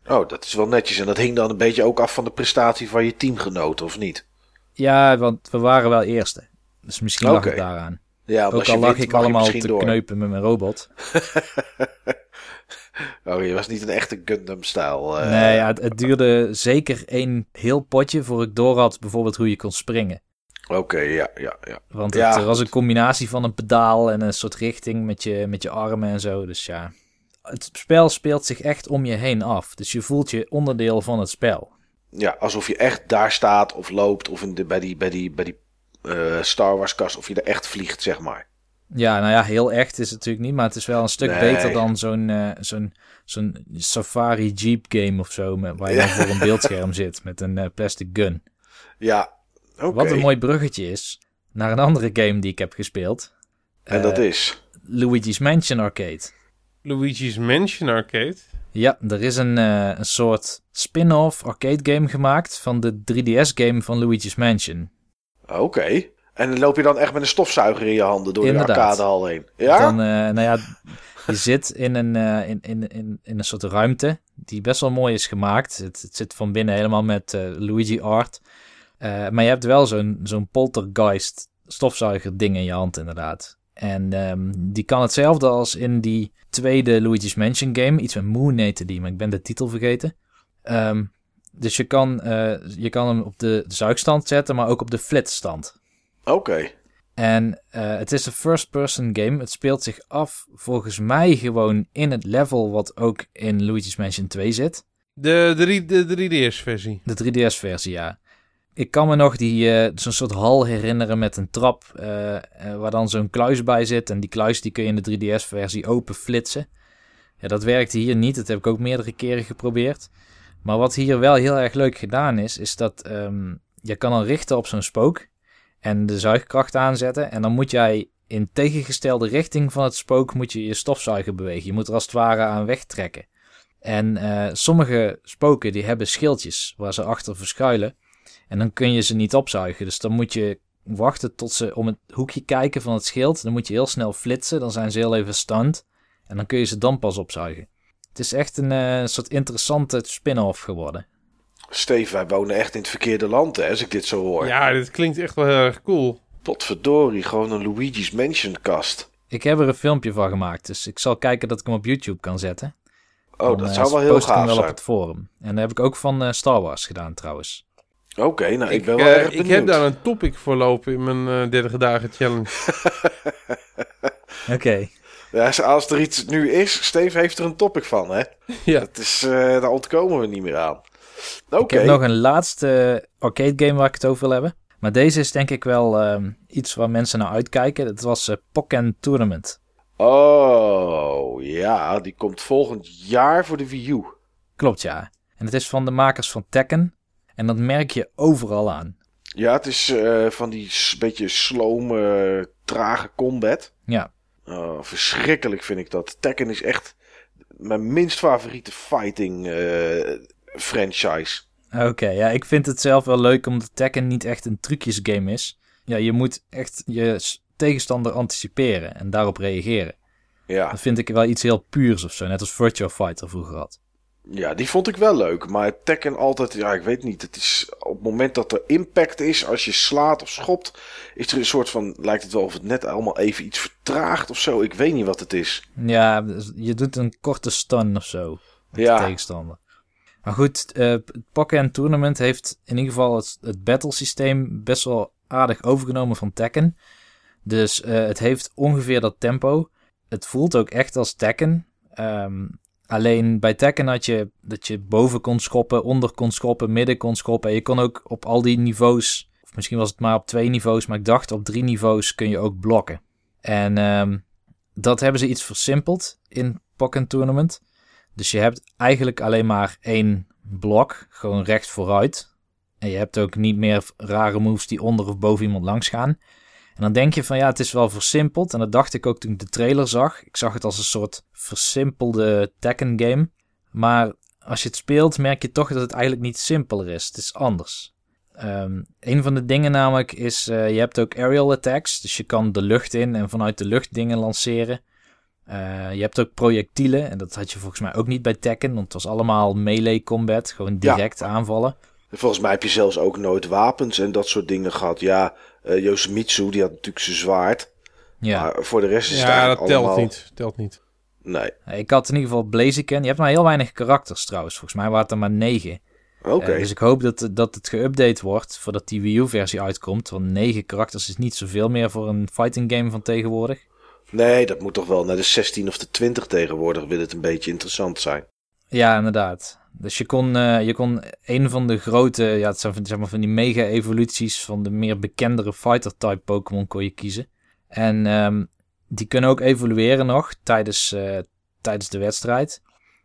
Oh, dat is wel netjes. En dat hing dan een beetje ook af van de prestatie van je teamgenoten, of niet? Ja, want we waren wel eerste. Dus misschien lag het daaraan. Ja, Ook al lag wint, ik allemaal te door. kneupen met mijn robot. Oh, je was niet een echte Gundam-stijl. eh. nee, ja, het, het duurde zeker één heel potje voor ik door had bijvoorbeeld hoe je kon springen. Oké, ja, ja, ja. Want Ja, het was goed. een combinatie van een pedaal en een soort richting met je, met je armen en zo. Dus ja, het spel speelt zich echt om je heen af. Dus je voelt je onderdeel van het spel. Ja, alsof je echt daar staat of loopt of in de, bij die, bij die, bij die eh, Star Wars kast, of je er echt vliegt, zeg maar. Ja, nou ja, heel echt is het natuurlijk niet, maar het is wel een stuk Nee. beter dan zo'n eh, zo'n zo'n Safari Jeep game of zo, met, waar je dan voor een beeldscherm zit met een eh, plastic gun. Ja, oké. Wat een mooi bruggetje is naar een andere game die ik heb gespeeld. En dat Eh, is? Luigi's Mansion Arcade. Luigi's Mansion Arcade. Ja, er is een, eh, een soort spin-off arcade game gemaakt van de 3DS game van Luigi's Mansion. Oké. En dan loop je dan echt met een stofzuiger in je handen door Inderdaad. de arcadehal heen. Ja? Dan, eh, nou ja, je zit in een, eh, in, in, in, in een soort ruimte die best wel mooi is gemaakt. Het, het zit van binnen helemaal met eh, Luigi art. Maar je hebt wel zo'n zo'n poltergeist stofzuiger ding in je hand inderdaad. En ehm, die kan hetzelfde als in die tweede Luigi's Mansion game. Iets met Moon heette die, maar ik ben de titel vergeten. Ehm, dus je kan, je kan hem op de zuigstand zetten, maar ook op de flitstand. Oké. En eh, het is een first-person game. Het speelt zich af volgens mij gewoon in het level wat ook in Luigi's Mansion 2 zit. De, drie- de 3DS-versie. De 3DS-versie, ja. Ik kan me nog die, eh, zo'n soort hal herinneren met een trap eh, eh, waar dan zo'n kluis bij zit. En die kluis die kun je in de 3DS-versie open flitsen. Ja, dat werkte hier niet. Dat heb ik ook meerdere keren geprobeerd. Maar wat hier wel heel erg leuk gedaan is, is dat ehm, je kan dan richten op zo'n spook en de zuigkracht aanzetten. En dan moet jij in tegengestelde richting van het spook moet je je stofzuiger bewegen. Je moet er als het ware aan wegtrekken. En uh, sommige spoken die hebben schildjes waar ze achter verschuilen. En dan kun je ze niet opzuigen. Dus dan moet je wachten tot ze om het hoekje kijken van het schild. Dan moet je heel snel flitsen. Dan zijn ze heel even stand. En dan kun je ze dan pas opzuigen. Het is echt een uh, soort interessante spin-off geworden. Steve, wij wonen echt in het verkeerde land, hè, als ik dit zo hoor. Ja, dit klinkt echt wel heel erg cool. Potverdorie, gewoon een Luigi's Mansion kast. Ik heb er een filmpje van gemaakt, dus ik zal kijken dat ik hem op YouTube kan zetten. Oh, Dan, dat uh, zou wel heel gaaf wel zijn. op het forum. En dat heb ik ook van uh, Star Wars gedaan trouwens. Oké, okay, nou ik, ben wel erg benieuwd. Ik heb daar een topic voor lopen in mijn 30 dagen challenge. Oké. Okay. Ja, als er iets nu is, Steve heeft er een topic van, hè? Ja. Dat is, uh, daar ontkomen we niet meer aan. Oké. Okay. Ik heb nog een laatste arcade game waar ik het over wil hebben. Maar deze is denk ik wel um, iets waar mensen naar uitkijken. Dat was uh, Pokken Tournament. Oh, ja. Die komt volgend jaar voor de Wii U. Klopt, ja. En het is van de makers van Tekken. En dat merk je overal aan. Ja, het is uh, van die beetje slome, trage combat. Ja. Oh, verschrikkelijk vind ik dat. Tekken is echt mijn minst favoriete fighting uh, franchise. Oké, okay, ja, ik vind het zelf wel leuk omdat Tekken niet echt een trucjesgame is. Ja, je moet echt je tegenstander anticiperen en daarop reageren. Ja. Dat vind ik wel iets heel puurs of zo, net als Virtua Fighter vroeger had. Ja, die vond ik wel leuk. Maar Tekken altijd, ja, ik weet niet. Het is op het moment dat er impact is, als je slaat of schopt, is er een soort van, lijkt het wel of het net allemaal even iets vertraagt of zo. Ik weet niet wat het is. Ja, je doet een korte stun of zo. Met Ja. de tegenstander. Maar goed, het Pokken Tournament heeft in ieder geval het, het battle systeem best wel aardig overgenomen van Tekken. Dus uh, het heeft ongeveer dat tempo. Het voelt ook echt als Tekken. Um, alleen bij Tekken had je dat je boven kon schoppen, onder kon schoppen, midden kon schoppen. En je kon ook op al die niveaus, of misschien was het maar op twee niveaus, maar ik dacht op drie niveaus kun je ook blokken. En um, dat hebben ze iets versimpeld in Pokken Tournament. Dus je hebt eigenlijk alleen maar één blok, gewoon recht vooruit. En je hebt ook niet meer rare moves die onder of boven iemand langs gaan. En dan denk je van ja, het is wel versimpeld. En dat dacht ik ook toen ik de trailer zag. Ik zag het als een soort versimpelde Tekken game. Maar als je het speelt, merk je toch dat het eigenlijk niet simpeler is. Het is anders. Um, een van de dingen namelijk is, uh, je hebt ook aerial attacks. Dus je kan de lucht in en vanuit de lucht dingen lanceren. Uh, je hebt ook projectielen. En dat had je volgens mij ook niet bij Tekken. Want het was allemaal melee combat. Gewoon direct Ja. aanvallen. Volgens mij heb je zelfs ook nooit wapens en dat soort dingen gehad. Ja, uh, Yoshimitsu, die had natuurlijk zijn zwaard. Ja. Maar voor de rest is het Ja, dat telt niet. Telt niet. Nee, Ik had in ieder geval Blaziken. Je hebt maar heel weinig karakters trouwens. Volgens mij waren het er maar negen. oké. Uh, dus ik hoop dat, dat het geüpdate wordt voordat die Wii U-versie uitkomt. Want negen karakters is niet zoveel meer voor een fighting game van tegenwoordig. Nee, dat moet toch wel naar de 16 of de 20 tegenwoordig, wil het een beetje interessant zijn. Ja, inderdaad. Dus je kon, uh, je kon een van de grote, ja, het zijn van, zeg maar van die mega-evoluties van de meer bekendere fighter-type Pokémon kon je kiezen. En um, die kunnen ook evolueren nog tijdens, uh, tijdens de wedstrijd.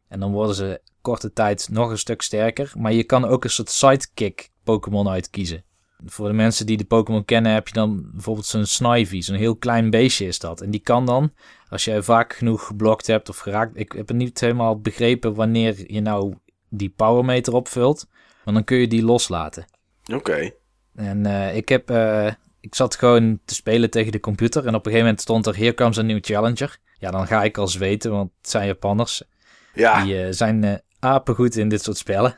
En dan worden ze korte tijd nog een stuk sterker. Maar je kan ook een soort sidekick Pokémon uitkiezen. Voor de mensen die de Pokémon kennen heb je dan bijvoorbeeld zo'n Snivy. Zo'n heel klein beestje is dat. En die kan dan, als jij vaak genoeg geblokt hebt of geraakt... Ik heb het niet helemaal begrepen wanneer je nou die powermeter opvult. Maar dan kun je die loslaten. Oké. Okay. En uh, ik heb... Uh, ik zat gewoon te spelen tegen de computer. En op een gegeven moment stond er... Here comes a new challenger. Ja, dan ga ik al zweten, want het zijn Japanners. Ja. Die uh, zijn apengoed in dit soort spellen.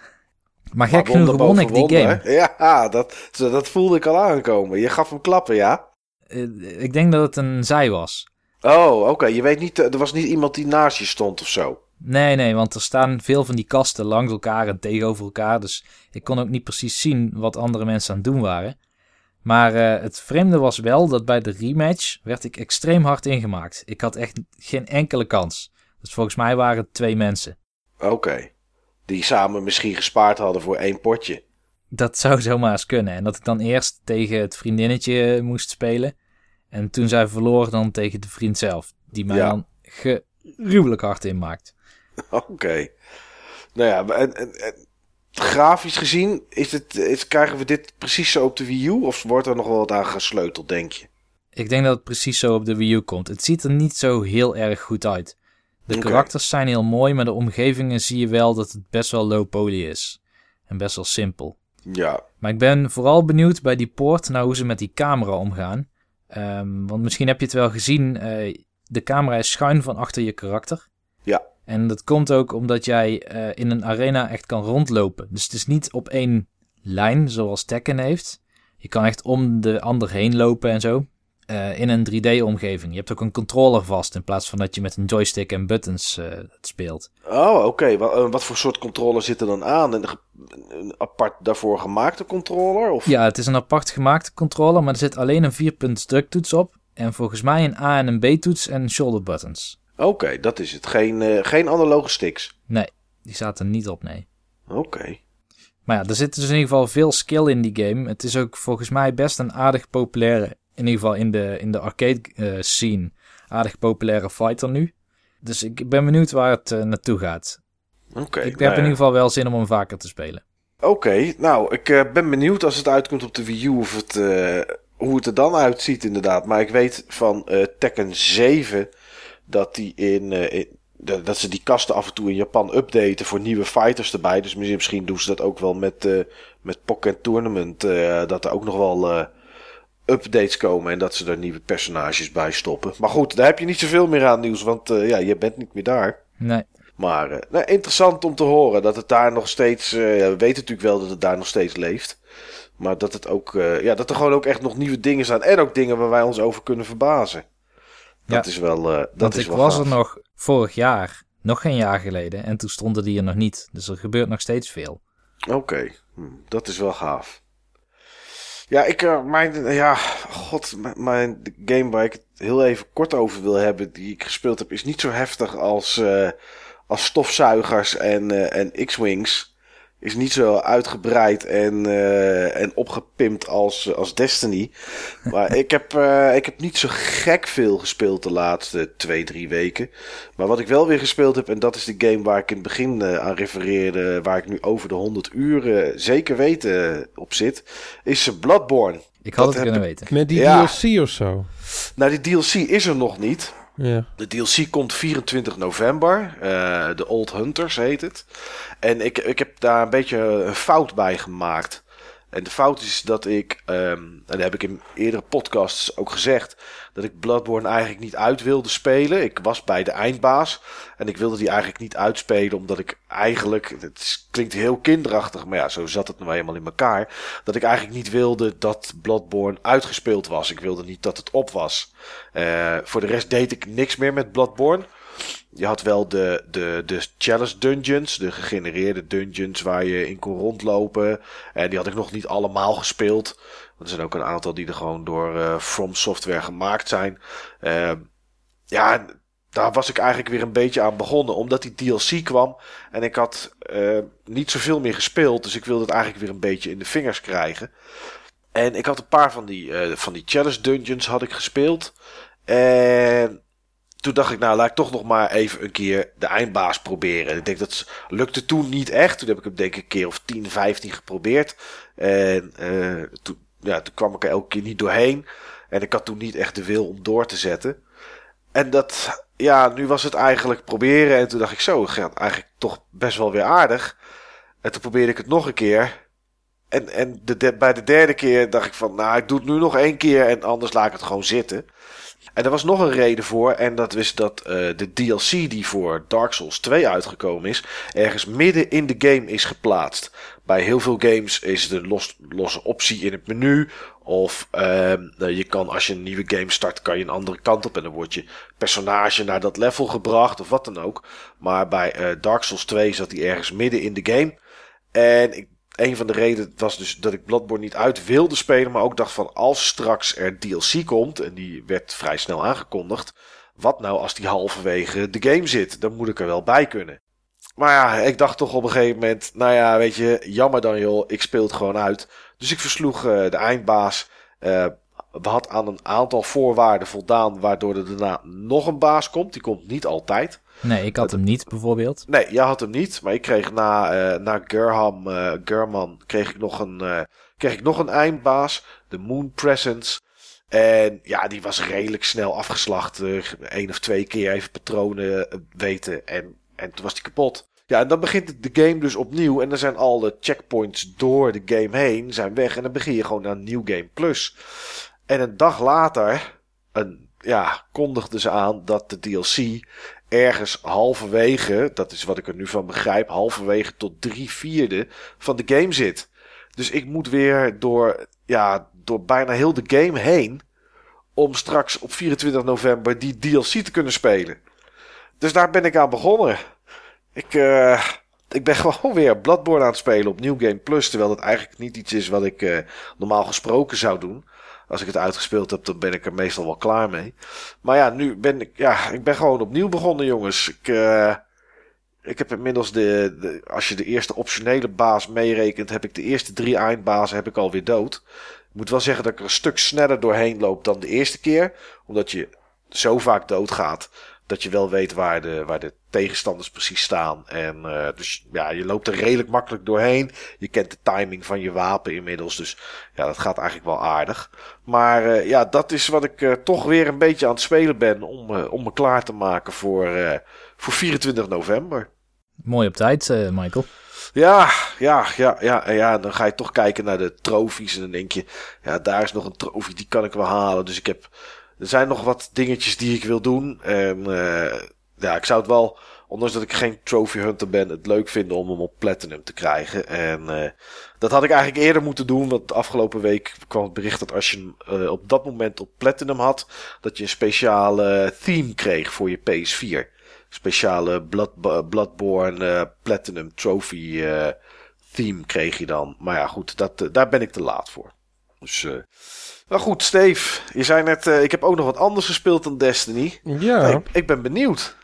Maar gek genoeg won ik die game. Ja, dat, dat voelde ik al aankomen. Je gaf hem klappen, ja? Uh, ik denk dat het een zij was. Oh, oké. Okay. Je weet niet, er was niet iemand die naast je stond of zo? Nee, nee, want er staan veel van die kasten langs elkaar en tegenover elkaar. Dus ik kon ook niet precies zien wat andere mensen aan het doen waren. Maar uh, het vreemde was wel dat bij de rematch werd ik extreem hard ingemaakt. Ik had echt geen enkele kans. Dus volgens mij waren het twee mensen. Oké. Okay. Die samen misschien gespaard hadden voor één potje. Dat zou zomaar eens kunnen. En dat ik dan eerst tegen het vriendinnetje moest spelen. En toen zij verloor dan tegen de vriend zelf. Die mij ja. dan gruwelijk hard inmaakt. Oké. Okay. Nou ja, en, en, en, grafisch gezien, is het, is, krijgen we dit precies zo op de Wii U? Of wordt er nog wel wat aan gesleuteld, denk je? Ik denk dat het precies zo op de Wii U komt. Het ziet er niet zo heel erg goed uit. De karakters zijn heel mooi, maar de omgevingen zie je wel dat het best wel low poly is. En best wel simpel. Ja, Maar ik ben vooral benieuwd bij die poort naar hoe ze met die camera omgaan. Ehm, want misschien heb je het wel gezien, eh, de camera is schuin van achter je karakter. Ja. En dat komt ook omdat jij eh, in een arena echt kan rondlopen. Dus het is niet op één lijn zoals Tekken heeft. Je kan echt om de ander heen lopen en zo. Eh, in een 3D-omgeving. Je hebt ook een controller vast in plaats van dat je met een joystick en buttons eh, het speelt. Oh, oké. Eh, Wat, voor soort controller zit er dan aan? Een, apart daarvoor gemaakte controller? Of? Ja, het is een apart gemaakte controller, maar er zit alleen een 4-punt druktoets op. En volgens mij een A en een B-toets en shoulder buttons. Oké, dat is het. Geen, geen analoge sticks. Nee, die zaten er niet op, nee. Oké. Maar ja, er zit dus in ieder geval veel skill in die game. Het is ook volgens mij best een aardig populaire, in ieder geval in de, in de arcade eh, scene, aardig populaire fighter nu. Dus ik ben benieuwd waar het eh, naartoe gaat. Oké. ik heb nou in ieder geval wel zin om hem vaker te spelen. Oké, nou, ik eh, ben benieuwd als het uitkomt op de Wii U of het, hoe het er dan uitziet inderdaad. Maar ik weet van Tekken 7 dat, die in, in- dat dat ze die kasten af en toe in Japan updaten voor nieuwe fighters erbij. Dus misschien- misschien doen ze dat ook wel met, met Pocket Tournament. dat er ook nog wel updates komen en dat ze er nieuwe personages bij stoppen. Maar goed, daar heb je niet zoveel meer aan nieuws, want eh, ja, je bent niet meer daar. Nee, Maar eh, nou, interessant om te horen dat het daar nog steeds. eh, ja, we weten natuurlijk wel dat het daar nog steeds leeft. Maar dat, het ook, ja, dat er gewoon ook echt nog nieuwe dingen zijn. En ook dingen waar wij ons over kunnen verbazen. Dat Ja. is wel. dat want is ik wel was gaaf. er nog vorig jaar, nog geen jaar geleden. En toen stonden die er nog niet. Dus er gebeurt nog steeds veel. Oké, hm, dat is wel gaaf. Ja, ik, eh, mijn, ja, god, mijn game waar ik het heel even kort over wil hebben, die ik gespeeld heb, is niet zo heftig als, eh, als stofzuigers en, eh, en X-Wings. Is niet zo uitgebreid en, eh, en opgepimpt als, als Destiny. Maar ik heb, eh, ik heb niet zo gek veel gespeeld de laatste twee, drie weken. Maar wat ik wel weer gespeeld heb, en dat is de game waar ik in het begin eh, aan refereerde, waar ik nu over de 100 uur eh, zeker weten op zit, is Bloodborne. Ik had Dat het heb kunnen weten. Met die Ja. DLC of zo. Nou, die DLC is er nog niet. Ja. De DLC komt 24 november. eh de Old Hunters heet het. En ik, ik heb daar een beetje een fout bij gemaakt. En de fout is dat ik, ehm, en dat heb ik in eerdere podcasts ook gezegd, dat ik Bloodborne eigenlijk niet uit wilde spelen. Ik was bij de eindbaas en ik wilde die eigenlijk niet uitspelen, omdat ik eigenlijk, het klinkt heel kinderachtig, maar ja, zo zat het nou helemaal in elkaar, dat ik eigenlijk niet wilde dat Bloodborne uitgespeeld was. Ik wilde niet dat het op was. Eh, voor de rest deed ik niks meer met Bloodborne. Je had wel de, de, de challenge dungeons, de gegenereerde dungeons waar je in kon rondlopen. En die had ik nog niet allemaal gespeeld. Want er zijn ook een aantal die er gewoon door eh, From Software gemaakt zijn. Eh, ja, daar was ik eigenlijk weer een beetje aan begonnen. Omdat die DLC kwam en ik had eh, niet zoveel meer gespeeld. Dus ik wilde het eigenlijk weer een beetje in de vingers krijgen. En ik had een paar van die, eh, van die challenge dungeons had ik gespeeld. En toen dacht ik, nou laat ik toch nog maar even een keer de eindbaas proberen. Ik denk dat lukte toen niet echt. Toen heb ik hem denk ik een keer of 10, 15 geprobeerd. En eh, toen, ja, toen kwam ik er elke keer niet doorheen. En ik had toen niet echt de wil om door te zetten. En dat, ja, nu was het eigenlijk proberen. En toen dacht ik zo, gaat eigenlijk toch best wel weer aardig. En toen probeerde ik het nog een keer. En, en de, de- bij de derde keer dacht ik van, nou, ik doe het nu nog één keer en anders laat ik het gewoon zitten. En er was nog een reden voor, en dat is dat eh, de DLC die voor Dark Souls 2 uitgekomen is, ergens midden in de game is geplaatst. Bij heel veel games is de los, losse optie in het menu. Of ehm, nou, je kan, als je een nieuwe game start, kan je een andere kant op en dan wordt je personage naar dat level gebracht of wat dan ook. Maar bij eh, Dark Souls 2 zat hij ergens midden in de game. En ik, een van de redenen was dus dat ik Bloodborne niet uit wilde spelen. Maar ook dacht van als straks er DLC komt. En die werd vrij snel aangekondigd. Wat nou als die halverwege de game zit? Dan moet ik er wel bij kunnen. Maar ja, ik dacht toch op een gegeven moment. Nou ja, weet je, jammer dan joh. Ik speel het gewoon uit. Dus ik versloeg eh, de eindbaas. Eh we had aan een aantal voorwaarden voldaan. Waardoor er daarna nog een baas komt. Die komt niet altijd. Nee, ik had hem niet bijvoorbeeld. Nee, jij had hem niet. Maar ik kreeg na, eh na Gerham, eh, German kreeg ik nog een, eh, kreeg ik nog een eindbaas. De Moon Presence. En ja, die was redelijk snel afgeslacht. Eén of twee keer even patronen weten en, en toen was die kapot. Ja, en dan begint de game dus opnieuw. En dan zijn al de checkpoints door de game heen zijn weg. En dan begin je gewoon aan New Game Plus. En een dag later een, ja, kondigden ze aan dat de DLC ergens halverwege, dat is wat ik er nu van begrijp, halverwege tot drie vierde van de game zit. Dus ik moet weer door, ja, door bijna heel de game heen om straks op 24 november die DLC te kunnen spelen. Dus daar ben ik aan begonnen. Ik, uh, ik ben gewoon weer Bloodborne aan het spelen op New Game Plus. Terwijl dat eigenlijk niet iets is wat ik uh, normaal gesproken zou doen. Als ik het uitgespeeld heb, dan ben ik er meestal wel klaar mee. Maar ja, nu ben ik, ja, ik ben gewoon opnieuw begonnen, jongens. Ik, uh, ik heb inmiddels de, de, als je de eerste optionele baas meerekent, heb ik de eerste drie eindbazen heb ik alweer dood. Ik moet wel zeggen dat ik er een stuk sneller doorheen loop dan de eerste keer. Omdat je zo vaak doodgaat dat je wel weet waar de, waar de tegenstanders precies staan. En uh, dus ja, je loopt er redelijk makkelijk doorheen. Je kent de timing van je wapen inmiddels. Dus ja, dat gaat eigenlijk wel aardig. Maar uh, ja, dat is wat ik uh, toch weer een beetje aan het spelen ben. Om, om me klaar te maken voor, voor 24 november. Mooi op tijd, Michael. Ja, ja, ja, ja, ja. Dan ga je toch kijken naar de trofies. En dan denk je, ja, daar is nog een trofie, die kan ik wel halen. Dus ik heb er zijn nog wat dingetjes die ik wil doen. En uh, ja, ik zou het wel, ondanks dat ik geen trophy hunter ben, het leuk vinden om hem op platinum te krijgen. En uh, dat had ik eigenlijk eerder moeten doen. Want afgelopen week kwam het bericht dat als je hem uh, op dat moment op platinum had, dat je een speciale theme kreeg voor je PS4. Speciale Blood, Bloodborne Platinum Trophy theme kreeg je dan. Maar ja, goed, dat, daar ben ik te laat voor. Dus nou goed, Steve, je zei net, uh, ik heb ook nog wat anders gespeeld dan Destiny. Ja. Ik, ik, ben benieuwd.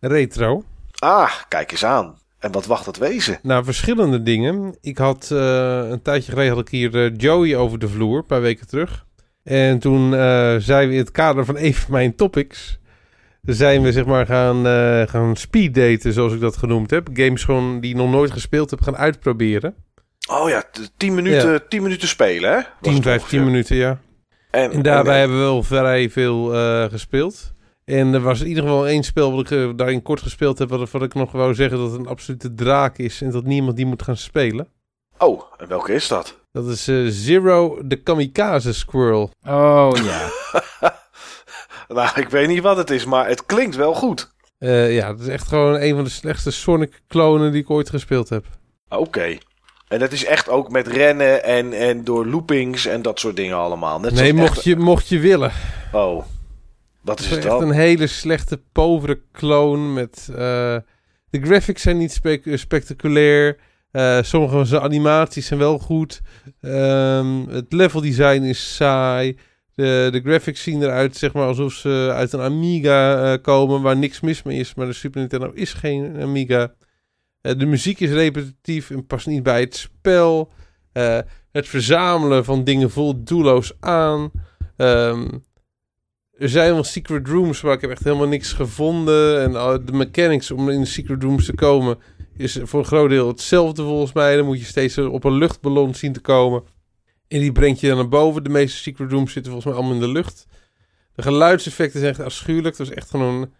Retro. Ah, kijk eens aan. En wat wacht dat wezen? Nou, verschillende dingen. Ik had uh, een tijdje geleden had ik hier uh, Joey over de vloer, een paar weken terug. En toen zijn we in het kader van een van mijn topics, zijn we zeg maar gaan, gaan speeddaten, zoals ik dat genoemd heb. Games gewoon die ik nog nooit gespeeld heb, gaan uitproberen. Oh ja, 10 minuten, ja. 10 minuten spelen, hè? 10, 15 minuten, ja. En, en daarbij en, hebben we wel vrij veel uh, gespeeld. En er was in ieder geval één spel wat ik uh, daarin kort gespeeld heb, wat, wat ik nog wou zeggen dat het een absolute draak is en dat niemand die moet gaan spelen. Oh, en welke is dat? Dat is uh, Zero the Kamikaze Squirrel. Oh ja. nou, ik weet niet wat het is, maar het klinkt wel goed. ja, het is echt gewoon een van de slechtste Sonic-klonen die ik ooit gespeeld heb. Oké. Okay. En dat is echt ook met rennen en, en door loopings en dat soort dingen allemaal. Net nee, mocht, echt... je, mocht je willen. Oh, dat is, het echt een hele slechte, povere clone met... Uh, de graphics zijn niet spe spectaculair. Uh, sommige van zijn animaties zijn wel goed. Um, het level design is saai. De, de graphics zien eruit zeg maar, alsof ze uit een Amiga uh, komen, waar niks mis mee is. Maar de Super Nintendo is geen Amiga. Uh, de muziek is repetitief en past niet bij het spel. Uh, het verzamelen van dingen voelt doelloos aan. Um, er zijn wel secret rooms, maar ik heb echt helemaal niks gevonden. En uh, de mechanics om in de secret rooms te komen is voor een groot deel hetzelfde volgens mij. Dan moet je steeds op een luchtballon zien te komen. En die brengt je dan naar boven. De meeste secret rooms zitten volgens mij allemaal in de lucht. De geluidseffecten zijn echt afschuwelijk. Het was echt gewoon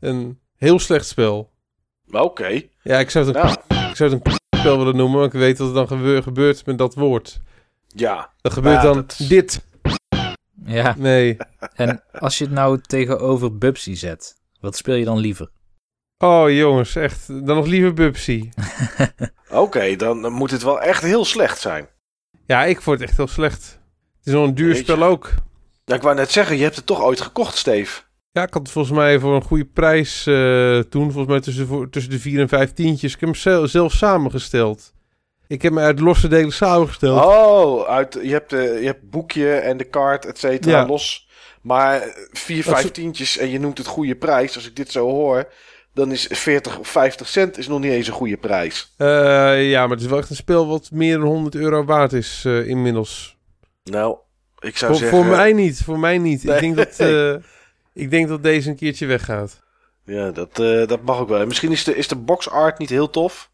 een heel slecht spel. Oké. Okay. Ja, ik zou het een, ja. ik zou het een spel willen noemen, maar ik weet wat er dan gebeur, gebeurt met dat woord. Ja. Dan gebeurt ja, dan dat... dit. Ja. Nee. En als je het nou tegenover Bubsy zet, wat speel je dan liever? Oh jongens, echt. Dan nog liever Bubsy. Oké, okay, dan moet het wel echt heel slecht zijn. Ja, ik vond het echt heel slecht. Het is nog een duur spel ook. Ja, ik wou net zeggen, je hebt het toch ooit gekocht, Steve? Ja, ik had het volgens mij voor een goede prijs uh, toen. Volgens mij tussen, tussen de vier en vijf tientjes. Ik heb hem zelf, zelf samengesteld. Ik heb me uit losse delen samengesteld. Oh, uit, je, hebt de, je hebt boekje en de kaart, et cetera, ja. los. Maar vier, vijf tientjes en je noemt het goede prijs. Als ik dit zo hoor, dan is 40 of 50 cent is nog niet eens een goede prijs. Uh, ja, maar het is wel echt een spel wat meer dan 100 euro waard is uh, inmiddels. Nou, ik zou voor, zeggen... Voor mij niet, voor mij niet. Nee. Ik denk dat... Ik denk dat deze een keertje weggaat. Ja, dat, uh, dat mag ook wel. En misschien is de, is de box art niet heel tof.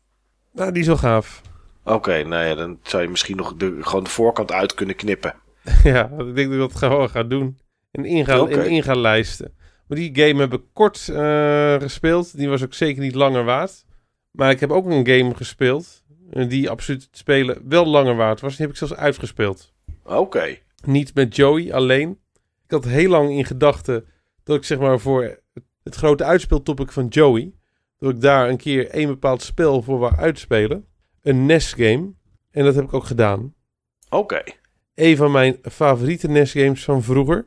Nou, die is wel gaaf. Oké, okay, nou ja, dan zou je misschien nog de, gewoon de voorkant uit kunnen knippen. ja, ik denk dat ik dat gewoon ga doen. En ingaan, Oké. en in gaan lijsten. Maar die game heb ik kort eh, gespeeld. Die was ook zeker niet langer waard. Maar ik heb ook een game gespeeld. eh, die absoluut het spelen wel langer waard was. Die heb ik zelfs uitgespeeld. Oké. Niet met Joey alleen. Ik had heel lang in gedachten dat ik zeg maar voor het grote uitspeeltopic van Joey. Dat ik daar een keer een bepaald spel voor wou uitspelen. Een NES-game. En dat heb ik ook gedaan. Oké. Een van mijn favoriete NES-games van vroeger.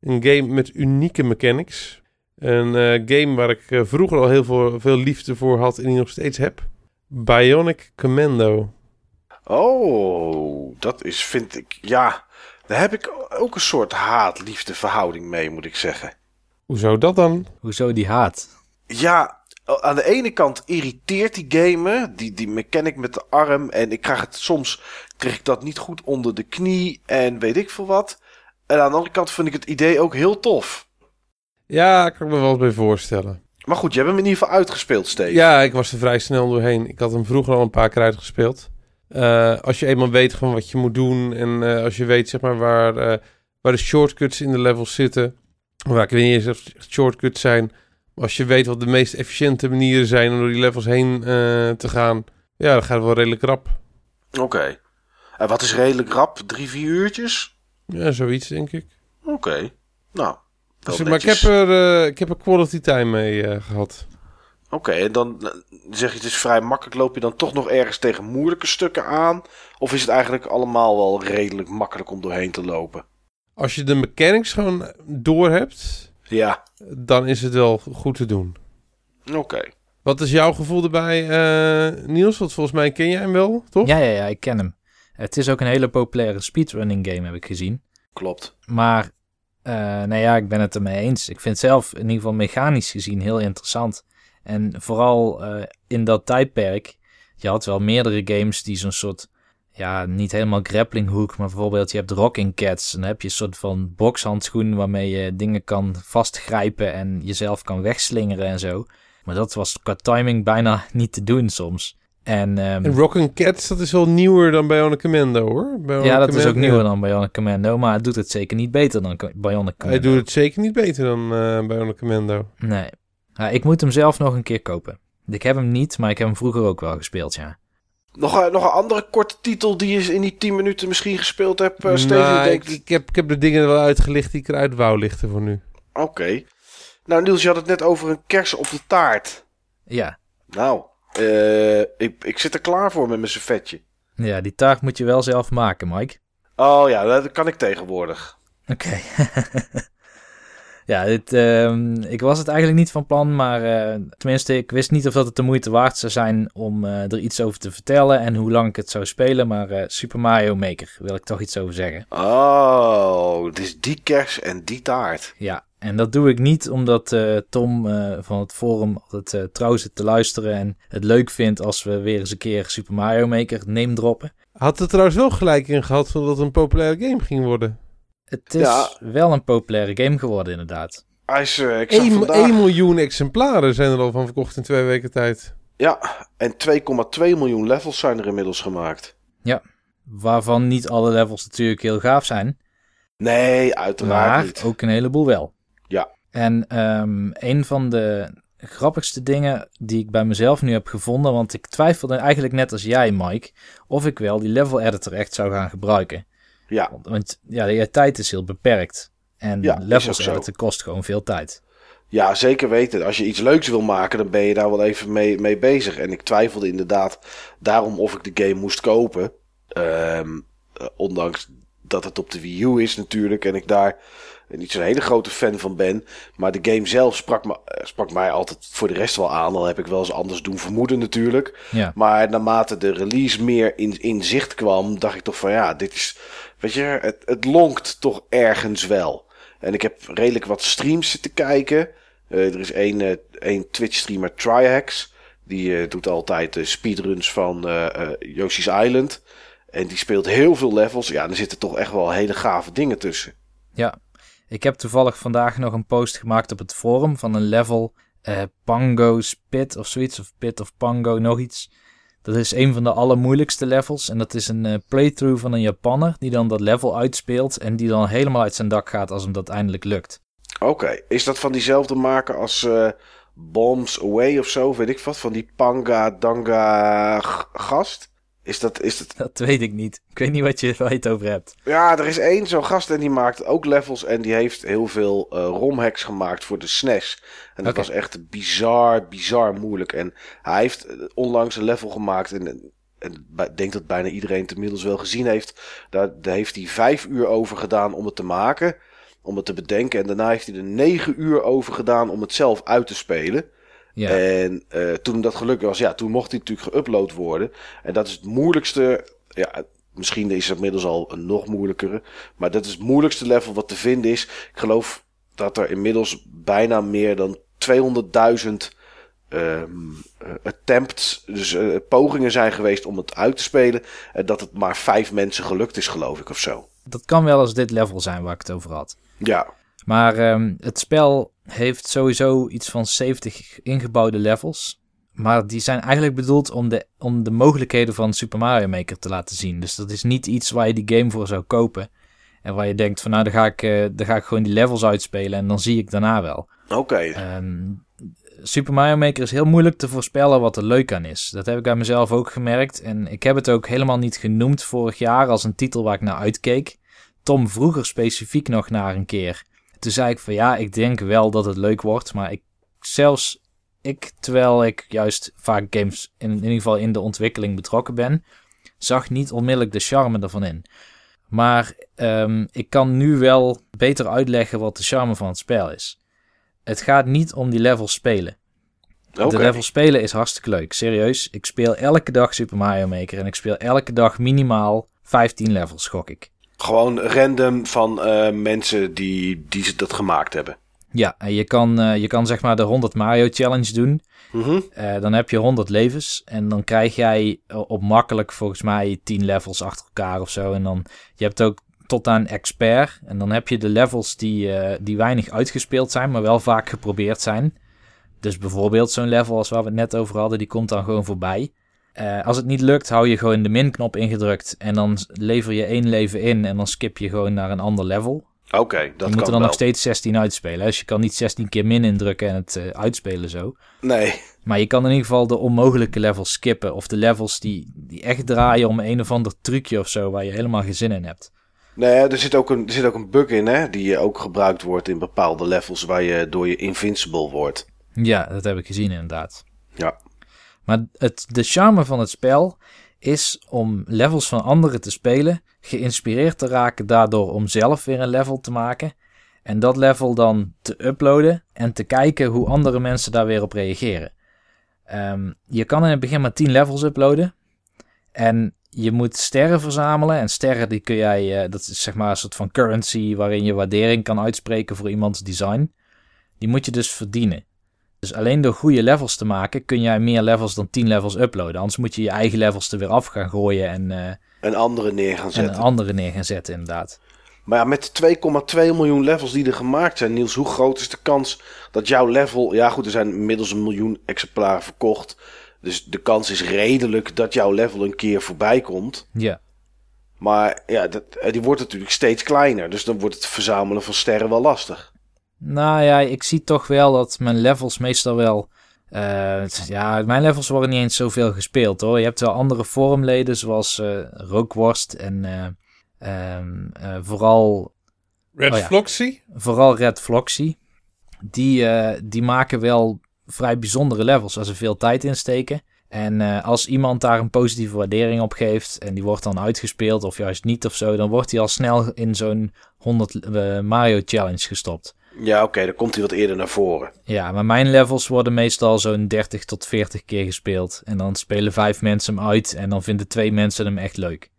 Een game met unieke mechanics. Een eh, game waar ik eh, vroeger al heel veel, veel liefde voor had en die nog steeds heb. Bionic Commando. Oh, dat is, vind ik, ja. Daar heb ik ook een soort haat-liefde verhouding mee, moet ik zeggen. Hoezo dat dan? Hoezo die haat? Ja, aan de ene kant irriteert die game me, die, die mechanic met de arm. En ik krijg het soms, kreeg ik dat niet goed onder de knie en weet ik veel wat. En aan de andere kant vind ik het idee ook heel tof. Ja, ik kan me wel eens bij voorstellen. Maar goed, je hebt hem in ieder geval uitgespeeld, Steve. Ja, ik was er vrij snel doorheen. Ik had hem vroeger al een paar keer uitgespeeld. Eh, als je eenmaal weet gewoon wat je moet doen en eh, als je weet zeg maar waar, eh, waar de shortcuts in de levels zitten, waar ik weet niet eens of het shortcuts zijn, maar als je weet wat de meest efficiënte manieren zijn om door die levels heen eh, te gaan, ja, dan gaat het wel redelijk rap. Oké. En wat is redelijk rap? Drie, vier uurtjes? Ja, zoiets denk ik. Oké. Nou, Dus, maar ik heb, er, eh, ik heb er quality time mee eh, gehad. Oké, en dan zeg je het is vrij makkelijk. Loop je dan toch nog ergens tegen moeilijke stukken aan? Of is het eigenlijk allemaal wel redelijk makkelijk om doorheen te lopen? Als je de mechanics gewoon door hebt, Ja, dan is het wel goed te doen. oké. Wat is jouw gevoel erbij, eh, Niels? Want volgens mij ken jij hem wel, toch? Ja, ja, ja, ik ken hem. Het is ook een hele populaire speedrunning game, heb ik gezien. Klopt. Maar, eh nou ja, ik ben het ermee eens. Ik vind het zelf in ieder geval mechanisch gezien heel interessant. En vooral eh, in dat tijdperk, je had wel meerdere games die zo'n soort, ja, niet helemaal grappling hook, maar bijvoorbeeld je hebt Rocking Cats. En dan heb je een soort van bokshandschoen waarmee je dingen kan vastgrijpen en jezelf kan wegslingeren en zo. Maar dat was qua timing bijna niet te doen soms. En, ehm, En Rockin' Cats, dat is wel nieuwer dan Bionic Commando, hoor. Bionic ja, dat is ook nieuwer dan Bionic Commando, maar het doet het zeker niet beter dan Bionic Commando. Hij doet het zeker niet beter dan eh Bionic Commando. Nee. Ik moet hem zelf nog een keer kopen. Ik heb hem niet, maar ik heb hem vroeger ook wel gespeeld, ja. Nog, een- nog een andere korte titel die je in die 10 minuten misschien gespeeld hebt, uh, Steven? Nou, Je ik, ik, heb, ik heb de dingen wel uitgelicht die ik eruit wou lichten voor nu. Oké. Nou, Niels, je had het net over een kers op de taart. Ja. Nou, eh, ik, ik zit er klaar voor met mijn servetje. Ja, die taart moet je wel zelf maken, Mike. Oh ja, dat kan ik tegenwoordig. Oké. ja, dit, ehm, ik was het eigenlijk niet van plan, maar eh, tenminste, ik wist niet of dat het de moeite waard zou zijn om eh, er iets over te vertellen en hoe lang ik het zou spelen. Maar eh, Super Mario Maker wil ik toch iets over zeggen. Oh, het is die kers en die taart. Ja, en dat doe ik niet omdat eh, Tom eh, van het forum altijd eh, trouw zit te luisteren en het leuk vindt als we weer eens een keer Super Mario Maker name droppen. Had er trouwens wel gelijk in gehad dat het een populaire game ging worden. Het is Ja. wel een populaire game geworden, inderdaad. Hij is, eh, ik zag 1, vandaag... miljoen exemplaren zijn er al van verkocht in twee weken tijd. Ja, en 2,2 miljoen levels zijn er inmiddels gemaakt. Waarvan niet alle levels natuurlijk heel gaaf zijn, Nee, uiteraard maar niet. ook een heleboel wel. Ja. En ehm, een van de grappigste dingen die ik bij mezelf nu heb gevonden, want ik twijfelde eigenlijk net als jij, Mike, of ik wel die level editor echt zou gaan gebruiken. Ja, Want, want ja, je tijd is heel beperkt. En Ja, levels editen kost gewoon veel tijd. ja, zeker weten. Als je iets leuks wil maken, dan ben je daar wel even mee, mee bezig. En ik twijfelde inderdaad daarom of ik de game moest kopen. Ehm, eh, ondanks dat het op de Wii U is natuurlijk. En ik daar niet zo'n hele grote fan van ben. Maar de game zelf sprak, me, eh, sprak mij altijd voor de rest wel aan. Al heb ik wel eens anders doen vermoeden natuurlijk. Ja, Maar naarmate de release meer in, in zicht kwam, dacht ik toch van ja, dit is. Weet je, het, het lonkt toch ergens wel. En ik heb redelijk wat streams zitten kijken. Eh, er is één, eh, één Twitch-streamer, Trihex. Die eh, doet altijd de speedruns van eh eh, Yoshi's Island. En die speelt heel veel levels. Ja, er zitten toch echt wel hele gave dingen tussen. ja. Ik heb toevallig vandaag nog een post gemaakt op het forum van een level eh, Pango Spit of zoiets. Of Pit of Pango, nog iets. Dat is een van de allermoeilijkste levels. En dat is een uh, playthrough van een Japanner die dan dat level uitspeelt. En die dan helemaal uit zijn dak gaat als hem dat eindelijk lukt. Oké, is dat van diezelfde maker als uh, Bombs Away of zo? Weet ik wat? Van die Panga Danga gast? Is dat, is dat... dat weet ik niet. Ik weet niet wat je, waar je het over hebt. Ja, er is één zo'n gast en die maakt ook levels. En die heeft heel veel uh, romhacks gemaakt voor de SNES. En dat was echt bizar, bizar moeilijk. En hij heeft onlangs een level gemaakt. En, en ik denk dat bijna iedereen het inmiddels wel gezien heeft. Daar, daar heeft hij vijf uur over gedaan om het te maken. Om het te bedenken. En daarna heeft hij er negen uur over gedaan om het zelf uit te spelen. Ja. En uh, toen dat gelukt was, ja, toen mocht hij natuurlijk geüpload worden. En dat is het moeilijkste. Ja, misschien is het inmiddels al een nog moeilijkere. Maar dat is het moeilijkste level wat te vinden is. Ik geloof dat er inmiddels bijna meer dan 200.000 um, attempts, dus uh, pogingen zijn geweest om het uit te spelen. En dat het maar vijf mensen gelukt is, geloof ik, of zo. Dat kan wel eens dit level zijn waar ik het over had. Ja. Maar um, het spel heeft sowieso iets van 70 ingebouwde levels. Maar die zijn eigenlijk bedoeld om de, om de mogelijkheden van Super Mario Maker te laten zien. Dus dat is niet iets waar je die game voor zou kopen. En waar je denkt van nou, dan ga ik, uh, dan ga ik gewoon die levels uitspelen en dan zie ik daarna wel. Oké. Okay. Um, Super Mario Maker is heel moeilijk te voorspellen wat er leuk aan is. Dat heb ik aan mezelf ook gemerkt. En ik heb het ook helemaal niet genoemd vorig jaar als een titel waar ik naar uitkeek. Tom vroeger specifiek nog naar een keer. Toen zei ik van ja, ik denk wel dat het leuk wordt. Maar ik, zelfs ik, terwijl ik juist vaak games in, in ieder geval in de ontwikkeling betrokken ben, zag niet onmiddellijk de charme ervan in. Maar um, ik kan nu wel beter uitleggen wat de charme van het spel is. Het gaat niet om die levels spelen. Okay. De levels spelen is hartstikke leuk. Serieus, ik speel elke dag Super Mario Maker en ik speel elke dag minimaal 15 levels, gok ik. Gewoon random van uh, mensen die, die dat gemaakt hebben. Ja, en je kan, uh, je kan zeg maar de 100 Mario Challenge doen. Mm -hmm. uh, dan heb je 100 levens. En dan krijg jij op makkelijk volgens mij 10 levels achter elkaar of zo. En dan je hebt ook tot aan expert. En dan heb je de levels die, die weinig uitgespeeld zijn, maar wel vaak geprobeerd zijn. Dus bijvoorbeeld zo'n level als waar we het net over hadden, die komt dan gewoon voorbij. Uh, als het niet lukt, hou je gewoon de min-knop ingedrukt en dan lever je één leven in en dan skip je gewoon naar een ander level. Oké, okay, dat je moet er dan wel. nog steeds 16 uitspelen. Dus je kan niet 16 keer min indrukken en het uh, uitspelen zo. Nee. Maar je kan in ieder geval de onmogelijke levels skippen. Of de levels die, die echt draaien om een of ander trucje of zo waar je helemaal geen zin in hebt. Nee, er zit, ook een, er zit ook een bug in, hè, die ook gebruikt wordt in bepaalde levels waar je door je invincible wordt. Ja, dat heb ik gezien inderdaad. Ja. Maar het, de charme van het spel is om levels van anderen te spelen, geïnspireerd te raken daardoor om zelf weer een level te maken. En dat level dan te uploaden en te kijken hoe andere mensen daar weer op reageren. Um, je kan in het begin maar 10 levels uploaden. En je moet sterren verzamelen. En sterren die kun jij, uh, dat is zeg maar een soort van currency waarin je waardering kan uitspreken voor iemands design. Die moet je dus verdienen. Dus alleen door goede levels te maken kun jij meer levels dan 10 levels uploaden. Anders moet je je eigen levels er weer af gaan gooien en... Uh, een andere neer gaan zetten. En een andere neer gaan zetten, inderdaad. Maar ja, met 2,2 miljoen levels die er gemaakt zijn, Niels, hoe groot is de kans dat jouw level... Ja goed, er zijn inmiddels een miljoen exemplaren verkocht. Dus de kans is redelijk dat jouw level een keer voorbij komt. Ja. Maar ja, dat, die wordt natuurlijk steeds kleiner. Dus dan wordt het verzamelen van sterren wel lastig. Nou ja, ik zie toch wel dat mijn levels meestal wel... Uh, ja, mijn levels worden niet eens zoveel gespeeld hoor. Je hebt wel andere forumleden zoals uh, Rookworst en uh, um, vooral... Red oh ja, Floxy? Vooral Red Floxy. Die, die maken wel vrij bijzondere levels als ze veel tijd insteken. En uh, als iemand daar een positieve waardering op geeft en die wordt dan uitgespeeld of juist niet of zo, dan wordt hij al snel in zo'n 100 uh, Mario Challenge gestopt. Ja, oké, okay, dan komt hij wat eerder naar voren. Ja, maar mijn levels worden meestal zo'n 30 tot 40 keer gespeeld. En dan spelen vijf mensen hem uit en dan vinden twee mensen hem echt leuk.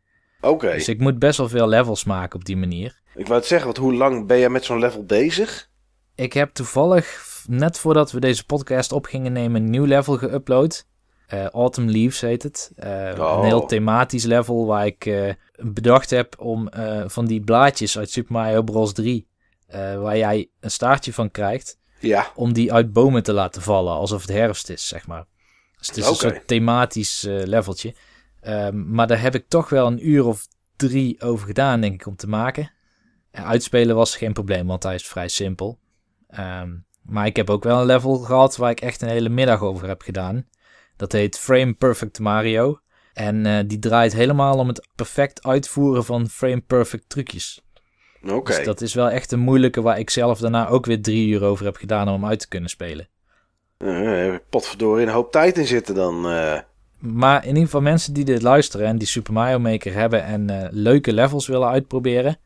Oké. Okay. Dus ik moet best wel veel levels maken op die manier. Ik wou het zeggen, want hoe lang ben jij met zo'n level bezig? Ik heb toevallig net voordat we deze podcast op gingen nemen een nieuw level geüpload. Uh, Autumn Leaves heet het. Uh, oh. Een heel thematisch level waar ik uh, bedacht heb om van die blaadjes uit Super Mario Bros. 3, waar jij een staartje van krijgt, ja. om die uit bomen te laten vallen, alsof het herfst is, zeg maar. Dus het is een soort thematisch uh, leveltje. Ehm, maar daar heb ik toch wel een uur of drie over gedaan, denk ik, om te maken. En uitspelen was geen probleem, want hij is vrij simpel. Ehm, maar ik heb ook wel een level gehad waar ik echt een hele middag over heb gedaan. Dat heet Frame Perfect Mario. En uh, die draait helemaal om het perfect uitvoeren van frame perfect trucjes. Oké. Dus dat is wel echt een moeilijke waar ik zelf daarna ook weer drie uur over heb gedaan om uit te kunnen spelen. Uh, potverdorie een hoop tijd in zitten dan. Uh... Maar in ieder geval mensen die dit luisteren en die Super Mario Maker hebben en uh, leuke levels willen uitproberen.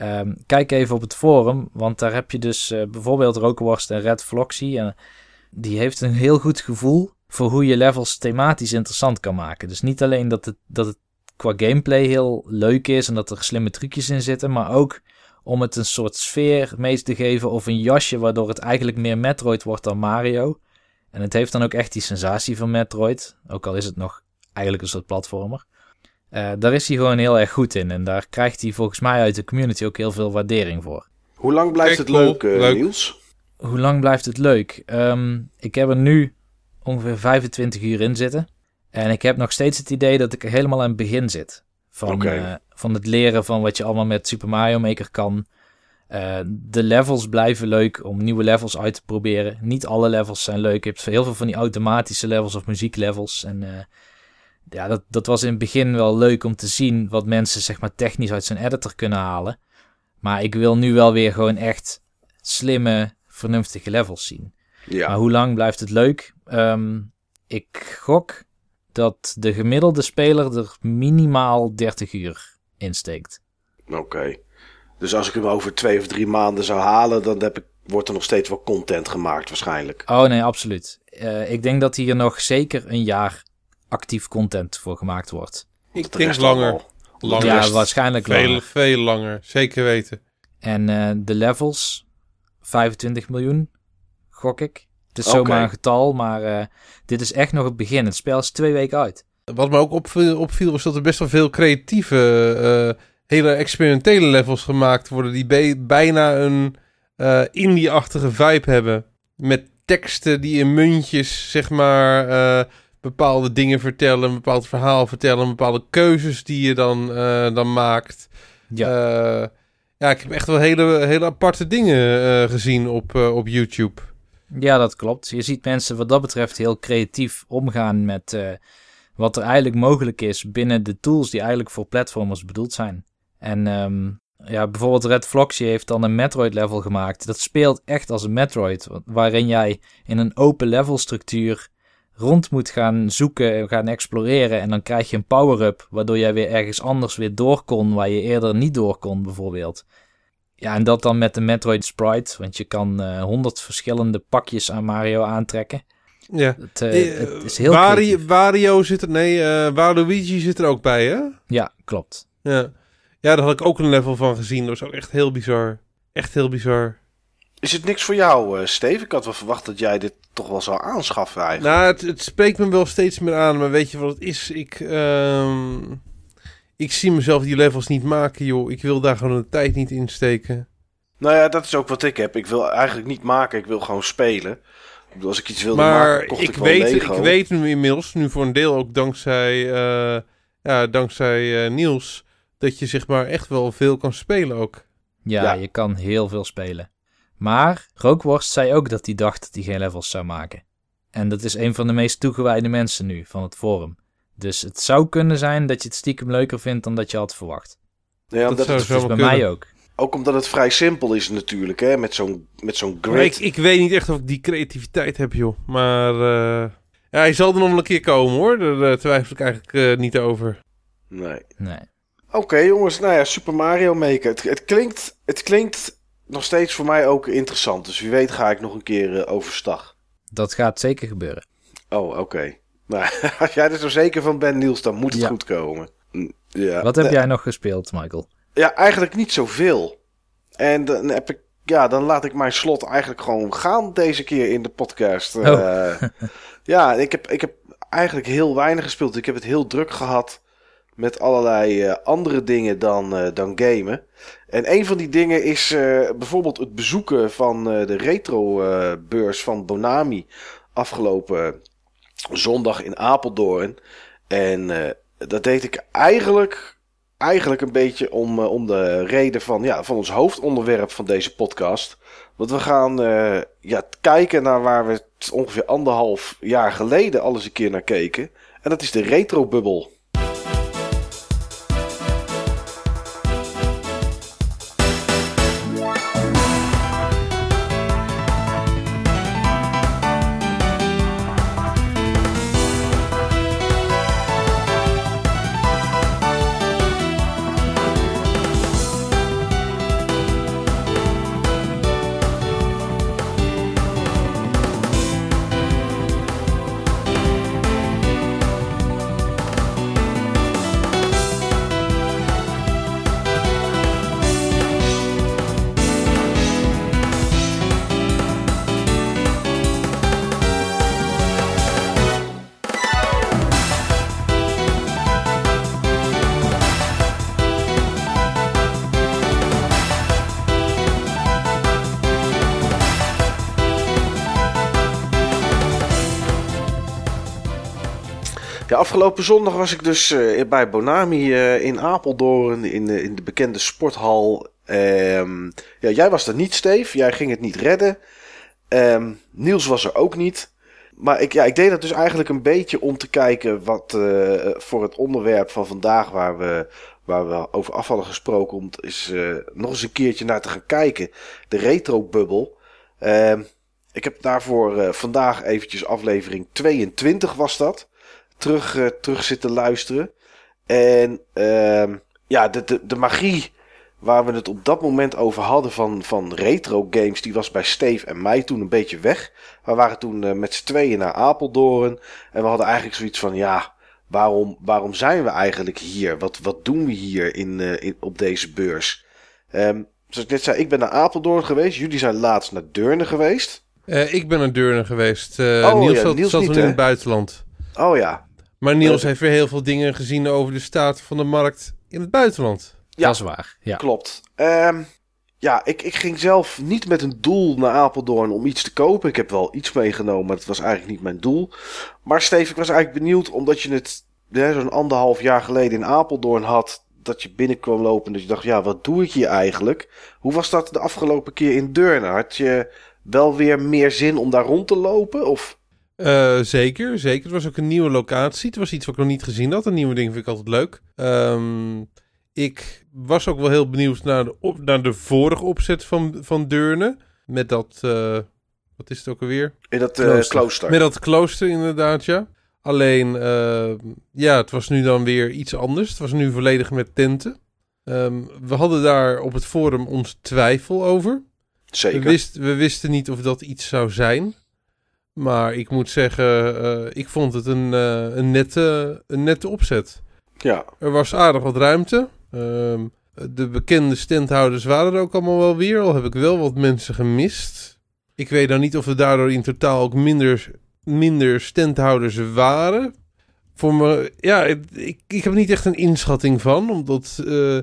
Um, kijk even op het forum, want daar heb je dus bijvoorbeeld Rokenworst en Red Floxy. En die heeft een heel goed gevoel voor hoe je levels thematisch interessant kan maken. Dus niet alleen dat het, dat het qua gameplay heel leuk is en dat er slimme trucjes in zitten, maar ook om het een soort sfeer mee te geven of een jasje waardoor het eigenlijk meer Metroid wordt dan Mario. En het heeft dan ook echt die sensatie van Metroid, ook al is het nog eigenlijk een soort platformer. Uh, daar is hij gewoon heel erg goed in en daar krijgt hij volgens mij uit de community ook heel veel waardering voor. Hoe lang blijft het leuk, uh, leuk, Niels? Hoe lang blijft het leuk? Um, ik heb er nu ongeveer 25 uur in zitten. En ik heb nog steeds het idee dat ik er helemaal aan het begin zit. Van, uh, van het leren van wat je allemaal met Super Mario Maker kan. Uh, de levels blijven leuk om nieuwe levels uit te proberen. Niet alle levels zijn leuk. Je hebt heel veel van die automatische levels of muzieklevels. En uh, ja, dat, dat was in het begin wel leuk om te zien wat mensen zeg maar technisch uit zijn editor kunnen halen. Maar ik wil nu wel weer gewoon echt slimme, vernuftige levels zien. Ja. Maar hoe lang blijft het leuk? Um, ik gok dat de gemiddelde speler er minimaal 30 uur insteekt. Oké. Dus als ik hem over twee of drie maanden zou halen, dan heb ik, wordt er nog steeds wel content gemaakt waarschijnlijk. Oh nee, absoluut. Uh, ik denk dat hier nog zeker een jaar actief content voor gemaakt wordt. Ik denk langer. langer. Ja, waarschijnlijk veel, langer. Veel langer, zeker weten. En uh, de levels, 25 miljoen, gok ik. Het is okay. zomaar een getal, maar uh, dit is echt nog het begin. Het spel is twee weken uit. Wat me ook opviel, opviel was dat er best wel veel creatieve, uh, hele experimentele levels gemaakt worden. Die bijna een uh, indie-achtige vibe hebben. Met teksten die in muntjes, zeg maar, bepaalde dingen vertellen. Een bepaald verhaal vertellen. Bepaalde keuzes die je dan, dan maakt. Ja. ja, ik heb echt wel hele, hele aparte dingen gezien op, op YouTube. Ja, dat klopt. Je ziet mensen wat dat betreft heel creatief omgaan met uh, wat er eigenlijk mogelijk is binnen de tools die eigenlijk voor platformers bedoeld zijn. En um, ja, bijvoorbeeld Red Floxy heeft dan een Metroid level gemaakt. Dat speelt echt als een Metroid, waarin jij in een open level structuur rond moet gaan zoeken, gaan exploreren en dan krijg je een power-up, waardoor jij weer ergens anders weer door kon waar je eerder niet door kon bijvoorbeeld. Ja, en dat dan met de Metroid Sprite, want je kan uh, honderd verschillende pakjes aan Mario aantrekken. Ja. Het, uh, het is heel Wario, Wario zit er, nee, uh, Waluigi zit er ook bij, hè? Ja, klopt. Ja. ja, daar had ik ook een level van gezien. Dat was ook echt heel bizar. Echt heel bizar. Is het niks voor jou, uh, Steve? Ik had wel verwacht dat jij dit toch wel zou aanschaffen eigenlijk. Nou, het, het spreekt me wel steeds meer aan. Maar weet je wat het is? Ik... Um ik zie mezelf die levels niet maken, joh. Ik wil daar gewoon de tijd niet in steken. Nou ja, dat is ook wat ik heb. Ik wil eigenlijk niet maken, ik wil gewoon spelen. Als ik iets wilde maar maken, kocht ik, ik wel weet, Lego. Ik weet nu inmiddels, nu voor een deel ook dankzij, uh, ja, dankzij uh, Niels, dat je zeg maar echt wel veel kan spelen ook. Ja, ja, je kan heel veel spelen. Maar Rookworst zei ook dat hij dacht dat hij geen levels zou maken. En dat is een van de meest toegewijde mensen nu van het forum. Dus het zou kunnen zijn dat je het stiekem leuker vindt dan dat je had verwacht. Ja, dat, is bij kunnen. mij ook. Ook omdat het vrij simpel is natuurlijk, hè, met zo'n met zo'n grid. ik, ik weet niet echt of ik die creativiteit heb, joh. Maar uh, ja, hij zal er nog wel een keer komen, hoor. Daar uh, twijfel ik eigenlijk uh, niet over. Nee. Nee. Oké, okay, jongens. Nou ja, Super Mario Maker. Het, het, klinkt, het klinkt nog steeds voor mij ook interessant. Dus wie weet ga ik nog een keer overstag. Dat gaat zeker gebeuren. Oh, oké. Okay. Nou, als jij er zo zeker van bent, Niels, dan moet het Ja. goed komen. Mm, Ja. Wat heb Eh, jij nog gespeeld, Michael? Ja, eigenlijk niet zoveel. En dan heb ik, ja, dan laat ik mijn slot eigenlijk gewoon gaan deze keer in de podcast. Oh. Eh, ja, ik heb, ik heb eigenlijk heel weinig gespeeld. Ik heb het heel druk gehad met allerlei eh, andere dingen dan, eh, dan gamen. En een van die dingen is bijvoorbeeld het bezoeken van de retro-beurs van Bonami afgelopen zondag in Apeldoorn. En uh, dat deed ik eigenlijk, eigenlijk een beetje om, uh, om de reden van, ja, van ons hoofdonderwerp van deze podcast. Want we gaan uh, ja, kijken naar waar we ongeveer anderhalf jaar geleden alles een keer naar keken. En dat is de retrobubbel. Afgelopen zondag was ik dus uh, bij Bonami uh, in Apeldoorn, in, uh, in de bekende sporthal. Um, ja, jij was er niet, Steve. Jij ging het niet redden. Um, Niels was er ook niet. Maar ik, ja, ik deed dat dus eigenlijk een beetje om te kijken wat voor het onderwerp van vandaag, waar we, waar we over af hadden gesproken, om is nog eens een keertje naar te gaan kijken. De retro-bubbel. Um, ik heb daarvoor vandaag eventjes aflevering 22 was dat terug, uh, terug zitten luisteren. En uh, ja, de, de, de magie waar we het op dat moment over hadden van, van retro games, die was bij Steve en mij toen een beetje weg. We waren toen uh, met z'n tweeën naar Apeldoorn. En we hadden eigenlijk zoiets van, ja, waarom, waarom zijn we eigenlijk hier? Wat, wat doen we hier in, uh, in, op deze beurs? Um, zoals ik net zei, ik ben naar Apeldoorn geweest. Jullie zijn laatst naar Deurne geweest. ik ben naar Deurne geweest. oh, Niels ja, zat, Niels zat niet, in het buitenland. Oh ja, maar Niels heeft weer heel veel dingen gezien over de staat van de markt in het buitenland. Ja, dat is waar. Ja. Klopt. Um, ja, ik, ik ging zelf niet met een doel naar Apeldoorn om iets te kopen. Ik heb wel iets meegenomen, maar het was eigenlijk niet mijn doel. Maar Steve, ik was eigenlijk benieuwd omdat je het zo'n anderhalf jaar geleden in Apeldoorn had. Dat je binnenkwam lopen en dat je dacht, ja, wat doe ik hier eigenlijk? Hoe was dat de afgelopen keer in Deurne? Had je wel weer meer zin om daar rond te lopen? Of... Uh, zeker, zeker. Het was ook een nieuwe locatie. Het was iets wat ik nog niet gezien had. Een nieuwe ding vind ik altijd leuk. Um, ik was ook wel heel benieuwd naar de, op, naar de vorige opzet van, van Deurne. Met dat, uh, wat is het ook alweer? In dat uh, klooster. klooster. Met dat klooster inderdaad, ja. Alleen, ja, het was nu dan weer iets anders. Het was nu volledig met tenten. Um, we hadden daar op het forum ons twijfel over. Zeker. We, wist, we wisten niet of dat iets zou zijn. Maar ik moet zeggen, uh, ik vond het een, uh, een, nette, een nette opzet. Ja. Er was aardig wat ruimte. Uh, de bekende standhouders waren er ook allemaal wel weer. Al heb ik wel wat mensen gemist. Ik weet dan niet of er daardoor in totaal ook minder, minder standhouders waren. Voor me, ja, ik, ik heb niet echt een inschatting van. Omdat, uh,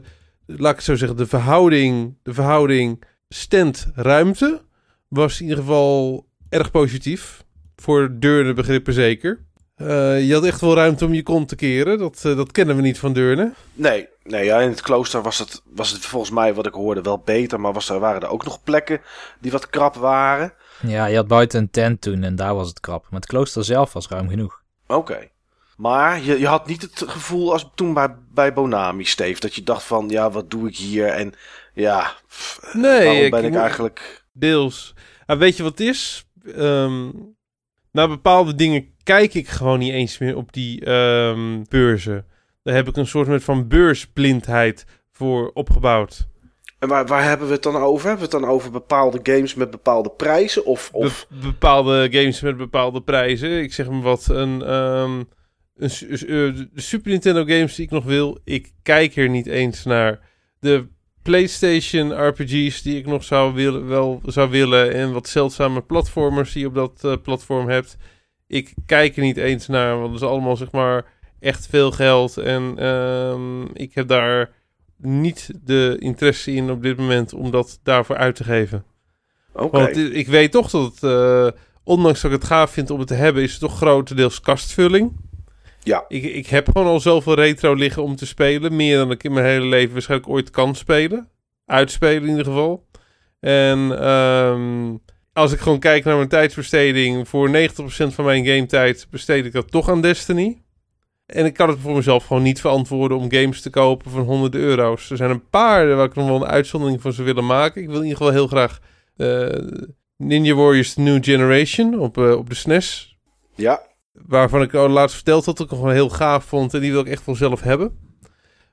laat ik het zo zeggen, de verhouding, de verhouding stand-ruimte was in ieder geval erg positief. Voor Deurne begrippen zeker. Uh, je had echt wel ruimte om je kont te keren. Dat, uh, dat kennen we niet van Deurne. Nee, nee ja, in het klooster was het, was het volgens mij, wat ik hoorde, wel beter. Maar was er, waren er ook nog plekken die wat krap waren. Ja, je had buiten een tent toen en daar was het krap. Maar het klooster zelf was ruim genoeg. Oké. Maar je, je had niet het gevoel als toen bij, bij Bonami, Steve, dat je dacht van, ja, wat doe ik hier? En ja, nee, waarom ben ik, ik eigenlijk... Deels. Ah, weet je wat het is? um, naar bepaalde dingen kijk ik gewoon niet eens meer op die um, beurzen. Daar heb ik een soort van beursblindheid voor opgebouwd. En waar, waar hebben we het dan over? Hebben we het dan over bepaalde games met bepaalde prijzen? Of, of... bepaalde games met bepaalde prijzen. Ik zeg maar wat, een, um, een, de Super Nintendo games die ik nog wil. Ik kijk er niet eens naar. De PlayStation RPG's die ik nog zou willen, wel zou willen. En wat zeldzame platformers die je op dat uh, platform hebt. Ik kijk er niet eens naar, want het is allemaal zeg maar echt veel geld. En um, ik heb daar niet de interesse in op dit moment om dat daarvoor uit te geven. Oké. Want ik weet toch dat het uh, ondanks dat ik het gaaf vind om het te hebben, is het toch grotendeels kastvulling. Ja. Ik, ik heb gewoon al zoveel retro liggen om te spelen. Meer dan ik in mijn hele leven waarschijnlijk ooit kan spelen. Uitspelen in ieder geval. En ehm, als ik gewoon kijk naar mijn tijdsbesteding, voor 90% van mijn gametijd besteed ik dat toch aan Destiny. En ik kan het voor mezelf gewoon niet verantwoorden om games te kopen van honderden euro's. Er zijn een paar waar ik nog wel een uitzondering van zou willen maken. Ik wil in ieder geval heel graag eh, Ninja Warriors New Generation op, eh, op de SNES. Ja. Waarvan ik al laatst verteld had dat ik gewoon heel gaaf vond. En die wil ik echt wel zelf hebben.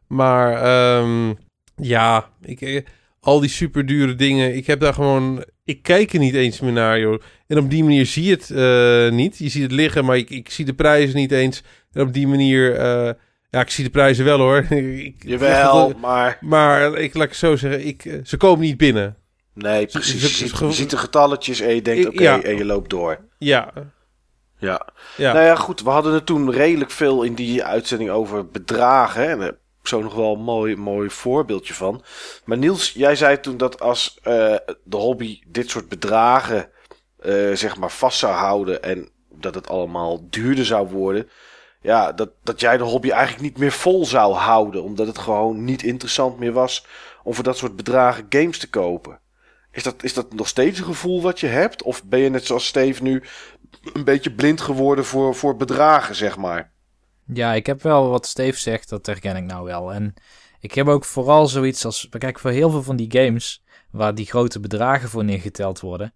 Maar ehm, ja, ik, eh, al die super dure dingen. Ik heb daar gewoon. Ik kijk er niet eens meer naar, joh. En op die manier zie je het eh, niet. Je ziet het liggen, maar ik, ik zie de prijzen niet eens. En op die manier. eh, ja, ik zie de prijzen wel hoor. ik, Jawel, maar... Maar ik laat ik zo zeggen, ik, ze komen niet binnen. Nee, precies. Je ziet, ze- je ziet de getalletjes en je denkt, oké, ja. en je loopt door. Ja, Ja. ja. Nou ja, goed. We hadden het toen redelijk veel in die uitzending over bedragen. En daar heb ik zo nog wel een mooi, mooi voorbeeldje van. Maar Niels, jij zei toen dat als eh, de hobby dit soort bedragen eh, zeg maar vast zou houden en dat het allemaal duurder zou worden. Ja, dat, dat jij de hobby eigenlijk niet meer vol zou houden. Omdat het gewoon niet interessant meer was om voor dat soort bedragen games te kopen. Is dat, is dat nog steeds een gevoel wat je hebt? Of ben je net zoals Steve nu een beetje blind geworden voor, voor bedragen, zeg maar? Ja, ik heb wel wat Steve zegt, dat herken ik nou wel. En ik heb ook vooral zoiets als... Kijk, voor heel veel van die games waar die grote bedragen voor neergeteld worden...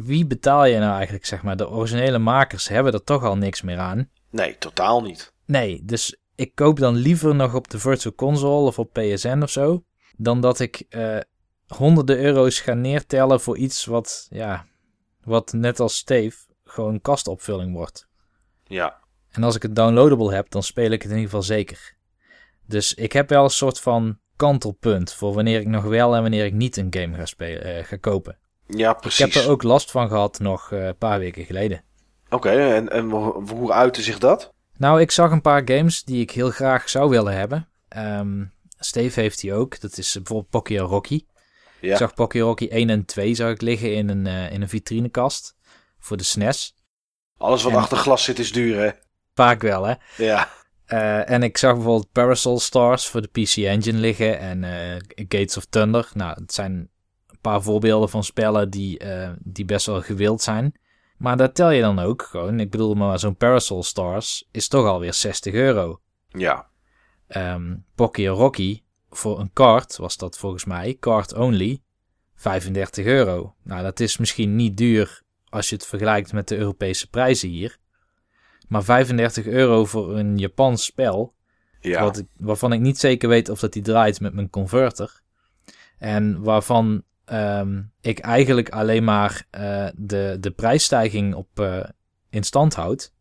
Wie betaal je nou eigenlijk, zeg maar? De originele makers hebben er toch al niks meer aan. Nee, totaal niet. Nee, dus ik koop dan liever nog op de Virtual Console of op PSN of zo... dan dat ik eh, honderden euro's ga neertellen voor iets wat, ja... wat net als Steve gewoon kastopvulling wordt. Ja, En als ik het downloadable heb, dan speel ik het in ieder geval zeker. Dus ik heb wel een soort van kantelpunt voor wanneer ik nog wel en wanneer ik niet een game ga, spelen, eh, ga kopen. ja Ik precies. heb er ook last van gehad nog eh, een paar weken geleden. Oké, en, en hoe uitte zich dat? Nou, ik zag een paar games die ik heel graag zou willen hebben. Ehm, Steve heeft die ook. Dat is bijvoorbeeld Pocky Rocky. Ja, Ik zag Pocky Rocky 1 en 2 zag ik liggen in een, eh, in een vitrinekast voor de SNES. alles wat en- achter glas zit is duur, hè? Vaak wel, hè? Ja, Eh, en ik zag bijvoorbeeld Parasol Stars voor de PC Engine liggen en eh, Gates of Thunder. Nou, het zijn een paar voorbeelden van spellen die, eh, die best wel gewild zijn. Maar daar tel je dan ook gewoon. Ik bedoel, maar zo'n Parasol Stars is toch alweer 60 euro. ja, Pocky Rocky, voor een kaart was dat volgens mij, card only, 35 euro. Nou, dat is misschien niet duur als je het vergelijkt met de Europese prijzen hier. Maar 35 euro voor een Japans spel, ja. wat ik, waarvan ik niet zeker weet of dat die draait met mijn converter. En waarvan ehm, ik eigenlijk alleen maar eh, de, de prijsstijging op eh, in stand houd,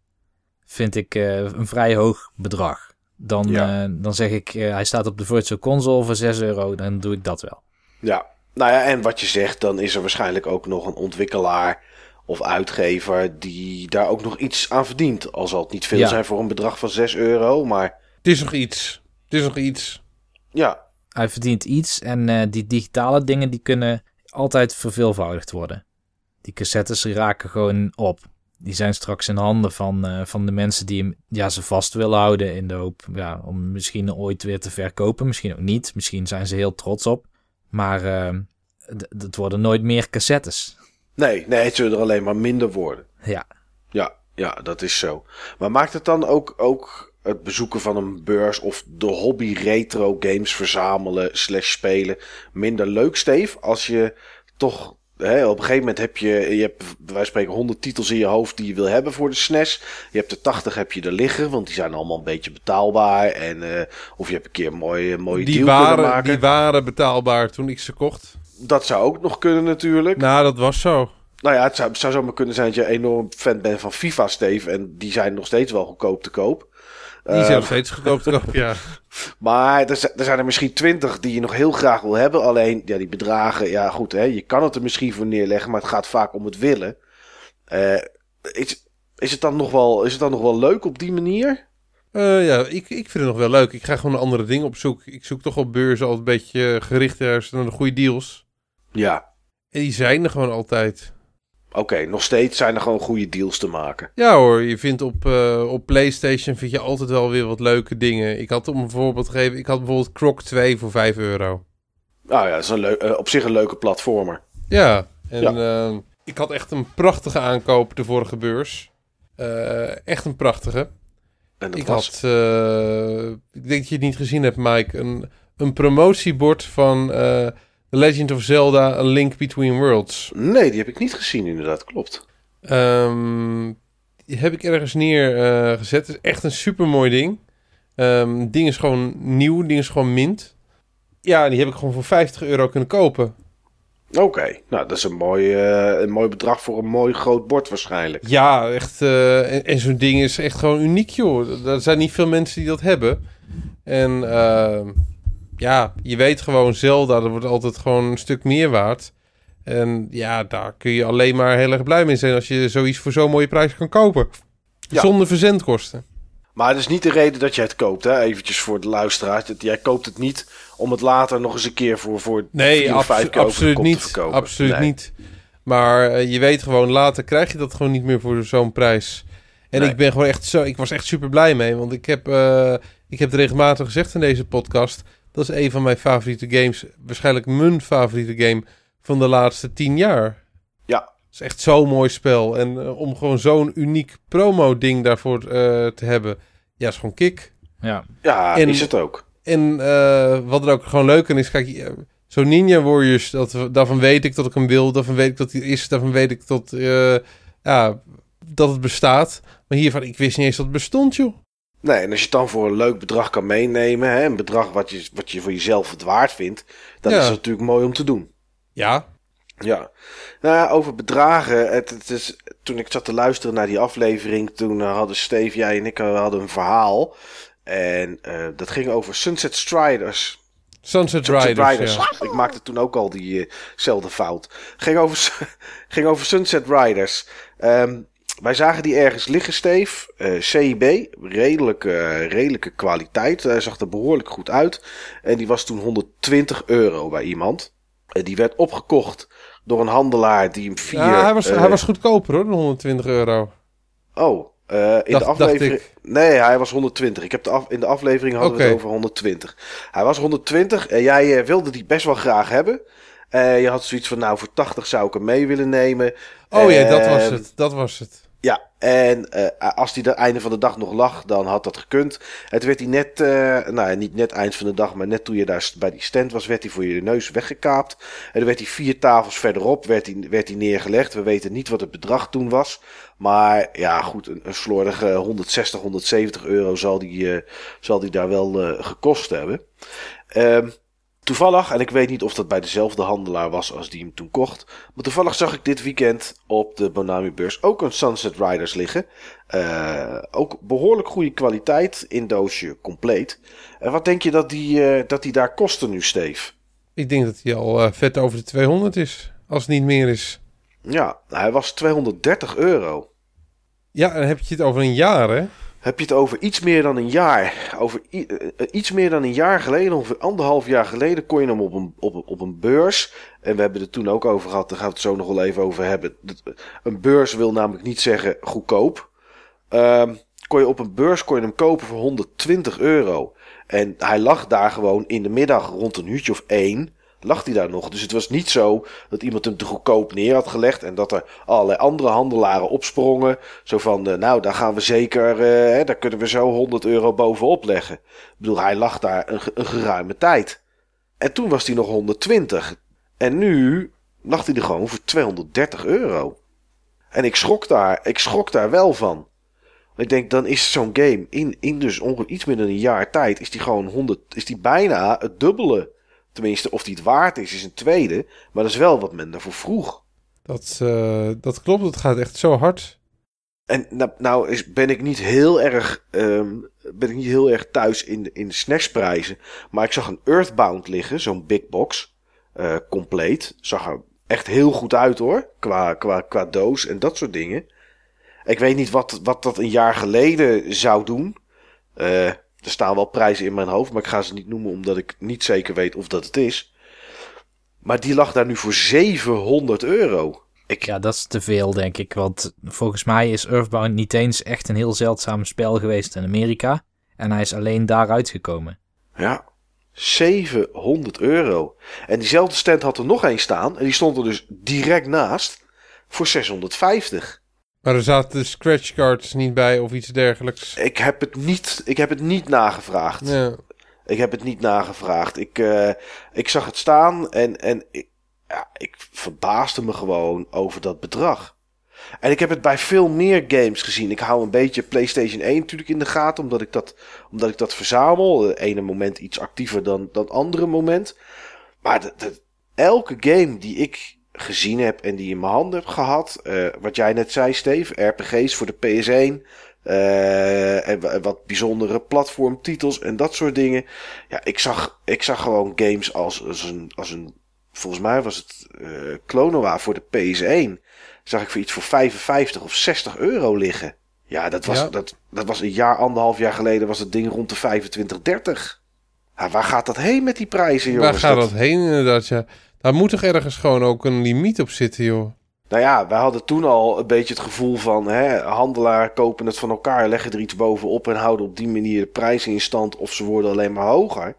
vind ik eh, een vrij hoog bedrag. Dan, Ja. dan zeg ik, hij staat op de Virtual Console voor 6 euro, dan doe ik dat wel. Ja, nou ja, en wat je zegt, dan is er waarschijnlijk ook nog een ontwikkelaar of uitgever die daar ook nog iets aan verdient. Al zal het niet veel Ja. zijn voor een bedrag van 6 euro, maar het is nog iets. Het is nog iets. ja, Hij verdient iets en eh, die digitale dingen die kunnen altijd verveelvoudigd worden. Die cassettes die raken gewoon op. Die zijn straks in handen van, eh, van de mensen die hem, ja, ze vast willen houden in de hoop ja, om misschien ooit weer te verkopen. Misschien ook niet. Misschien zijn ze heel trots op. Maar eh, het worden nooit meer cassettes. Nee, nee, het zullen er alleen maar minder worden. Ja, Ja, ja, dat is zo. Maar maakt het dan ook, ook het bezoeken van een beurs of de hobby retro games verzamelen slash spelen minder leuk, Steve? Als je toch... Hè, op een gegeven moment heb je, je hebt, bij wijze van spreken, 100 titels in je hoofd die je wil hebben voor de SNES. Je hebt er 80 heb je er liggen, want die zijn allemaal een beetje betaalbaar. En, eh, of je hebt een keer een mooie, mooie Die deal kunnen waren, maken. die waren betaalbaar toen ik ze kocht. Dat zou ook nog kunnen natuurlijk. Nou, dat was zo. Nou ja, het zou, zou zomaar kunnen zijn dat je enorm fan bent van FIFA, Steve. En die zijn nog steeds wel goedkoop te koop. Die zijn nog steeds goedkoop te koop, ja. Maar er, zijn- er zijn er misschien twintig die je nog heel graag wil hebben. Alleen, ja, die bedragen, ja goed, hè, je kan het er misschien voor neerleggen, maar het gaat vaak om het willen. Eh, is, is, het dan nog wel, is het dan nog wel leuk op die manier? Eh, ja, ik, ik vind het nog wel leuk. Ik ga gewoon naar andere dingen op zoek. Ik zoek toch op beurzen altijd een beetje gericht ergens naar de goede deals. Ja, En die zijn er gewoon altijd. Oké, nog steeds zijn er gewoon goede deals te maken. Ja hoor, je vindt op, uh, op PlayStation vind je altijd wel weer wat leuke dingen. Ik had om een voorbeeld te geven, ik had bijvoorbeeld Croc 2 voor 5 euro. Nou ja, dat is een leuk, uh, op zich een leuke platformer. Ja, en ja. Uh, ik had echt een prachtige aankoop de vorige beurs. echt een prachtige. En dat ik was... had, ik denk dat je het niet gezien hebt Mike, een, een promotiebord van The Legend of Zelda A Link Between Worlds. Nee, die heb ik niet gezien inderdaad, klopt. Um, die heb ik ergens neergezet. Uh, gezet. Het is echt een super mooi ding. Um, ding is gewoon nieuw, ding is gewoon mint. Ja, die heb ik gewoon voor 50 euro kunnen kopen. Oké, okay. nou dat is een mooi, uh, een mooi bedrag voor een mooi groot bord waarschijnlijk. Ja, echt. Uh, en, en zo'n ding is echt gewoon uniek, joh. Er zijn niet veel mensen die dat hebben. En uh, ja, je weet gewoon, Zelda, dat wordt altijd gewoon een stuk meer waard. En ja, daar kun je alleen maar heel erg blij mee zijn als je zoiets voor zo'n mooie prijs kan kopen. Ja. Zonder verzendkosten. Maar het is niet de reden dat jij het koopt, hè? Eventjes voor de luisteraar. Jij koopt het niet om het later nog eens een keer voor, voor nee, of vijf keer absoluut niet, te verkopen. Absoluut nee. niet. Maar uh, je weet gewoon, later krijg je dat gewoon niet meer voor zo'n prijs. En Nee. ik ben gewoon echt zo, ik was echt super blij mee. Want ik heb, uh, ik heb het regelmatig gezegd in deze podcast. Dat is een van mijn favoriete games. Waarschijnlijk mijn favoriete game van de laatste tien jaar. Ja. Het is echt zo'n mooi spel. En uh, om gewoon zo'n uniek promo-ding daarvoor uh, te hebben, ja, is gewoon kick. Ja, Ja, En- is het ook. En uh, wat er ook gewoon leuk aan is, kijk, uh, zo'n Ninja Warriors, dat, daarvan weet ik dat ik hem wil, daarvan weet ik dat hij is, daarvan weet ik dat, uh, ja, dat het bestaat. Maar hiervan, ik wist niet eens dat het bestond, joh. Nee, en als je het dan voor een leuk bedrag kan meenemen, hè, een bedrag wat je, wat je voor jezelf het waard vindt, dan Ja. is het natuurlijk mooi om te doen. Ja, Ja, nou ja, over bedragen. Het, het is, toen ik zat te luisteren naar die aflevering, toen uh, hadden Steve, jij en ik uh, hadden een verhaal. En uh, dat ging over Sunset Striders. Sunset, Sunset Riders, Riders. ja. Ik maakte toen ook al diezelfde fout. Ging over, ging over Sunset Riders. Um, wij zagen die ergens liggen, Steve. Uh, CIB, redelijke, redelijke kwaliteit. Hij zag er behoorlijk goed uit. En die was toen 120 euro bij iemand. Uh, die werd opgekocht door een handelaar die hem vier... Ja, hij was, hij was goedkoper hoor, dan 120 euro. Oh, uh, in Dacht- de aflevering. Nee, hij was 120. Ik heb de af, in de aflevering hadden we het over 120. Hij was 120 en jij uh, wilde die best wel graag hebben. Uh, je had zoiets van, nou, voor 80 zou ik hem mee willen nemen. Oh ja, dat was Ehm, het, dat was het. En uh, als hij er einde van de dag nog lag, dan had dat gekund. Het werd hij net, uh, nou ja, niet net eind van de dag, maar net toen je daar bij die stand was, werd hij voor je neus weggekaapt. En dan werd hij vier tafels verderop, werd hij, werd hij neergelegd. We weten niet wat het bedrag toen was. Maar ja, goed, een, slordige 160, 170 euro zal die, uh, zal die daar wel gekost hebben. Um, Toevallig, en ik weet niet of dat bij dezelfde handelaar was als die hem toen kocht. Maar toevallig zag ik dit weekend op de Bonami-beurs ook een Sunset Riders liggen. Uh, ook behoorlijk goede kwaliteit, in doosje compleet. En wat denk je dat die, uh, dat die daar kosten nu, Steve? Ik denk dat hij al uh, vet over de 200 is, als het niet meer is. Ja, hij was 230 euro. Ja, dan heb je het over een jaar, hè? Heb je het over iets meer dan een jaar? Over i- uh, iets meer dan een jaar geleden, ongeveer anderhalf jaar geleden, kon je hem op een, op, op een beurs. En we hebben het toen ook over gehad, daar gaan we het zo nog wel even over hebben. Een beurs wil namelijk niet zeggen goedkoop. Um, kon je op een beurs kon je hem kopen voor 120 euro. En hij lag daar gewoon in de middag rond een uurtje of één. Lag hij daar nog. Dus het was niet zo dat iemand hem te goedkoop neer had gelegd. En dat er allerlei andere handelaren opsprongen. Zo van, uh, nou, daar gaan we zeker, hè, daar kunnen we zo 100 euro bovenop leggen. Ik bedoel, hij lag daar een, een geruime tijd. En toen was hij nog 120. En nu lag hij er gewoon voor 230 euro. En ik schrok daar, ik schrok daar wel van. Ik denk, dan is zo'n game in, in dus ongeveer iets meer dan een jaar tijd, is die gewoon 100, is die bijna het dubbele. Tenminste, of die het waard is, is een tweede. Maar dat is wel wat men daarvoor vroeg. Dat, uh, dat klopt, het gaat echt zo hard. En nou, nou is, ben ik niet heel erg, um, ben ik niet heel erg thuis in, de, in de snacksprijzen. Maar ik zag een Earthbound liggen, zo'n big box, uh, compleet. Zag er echt heel goed uit hoor, qua, qua, qua doos en dat soort dingen. Ik weet niet wat, wat dat een jaar geleden zou doen. Uh, er staan wel prijzen in mijn hoofd, maar ik ga ze niet noemen omdat ik niet zeker weet of dat het is. Maar die lag daar nu voor 700 euro. Ik, Ja, dat is te veel, denk ik. Want volgens mij is Earthbound niet eens echt een heel zeldzaam spel geweest in Amerika. En hij is alleen daaruit gekomen. Ja, 700 euro. En diezelfde stand had er nog één staan. En die stond er dus direct naast. Voor 650. Maar er zaten de scratch cards niet bij of iets dergelijks. Ik heb het niet, ik heb het niet nagevraagd. Ja. Ik heb het niet nagevraagd. Ik, eh, ik zag het staan en, en ik, ja, ik verbaasde me gewoon over dat bedrag. En ik heb het bij veel meer games gezien. Ik hou een beetje PlayStation 1 natuurlijk in de gaten, omdat ik dat, omdat ik dat verzamel. De ene moment iets actiever dan dat andere moment. Maar de, de- elke game die ik gezien heb en die in mijn handen heb gehad, eh, wat jij net zei, Steve, RPG's voor de PS1. eh, en wa- wat bijzondere platformtitels en dat soort dingen. Ja, ik zag, ik zag gewoon games als, als, een, als een. Volgens mij was het eh Klonoa voor de PS1. Zag ik voor iets voor 55 of 60 euro liggen. Ja, dat was, Ja. Dat, dat was een jaar, anderhalf jaar geleden was het ding rond de 25, 30. Ja, waar gaat dat heen met die prijzen, jongens? Waar gaat dat heen inderdaad, ja. Daar moet toch ergens gewoon ook een limiet op zitten, joh. Nou ja, wij hadden toen al een beetje het gevoel van... Hè, handelaar kopen het van elkaar, leggen er iets bovenop... en houden op die manier de prijzen in stand... of ze worden alleen maar hoger.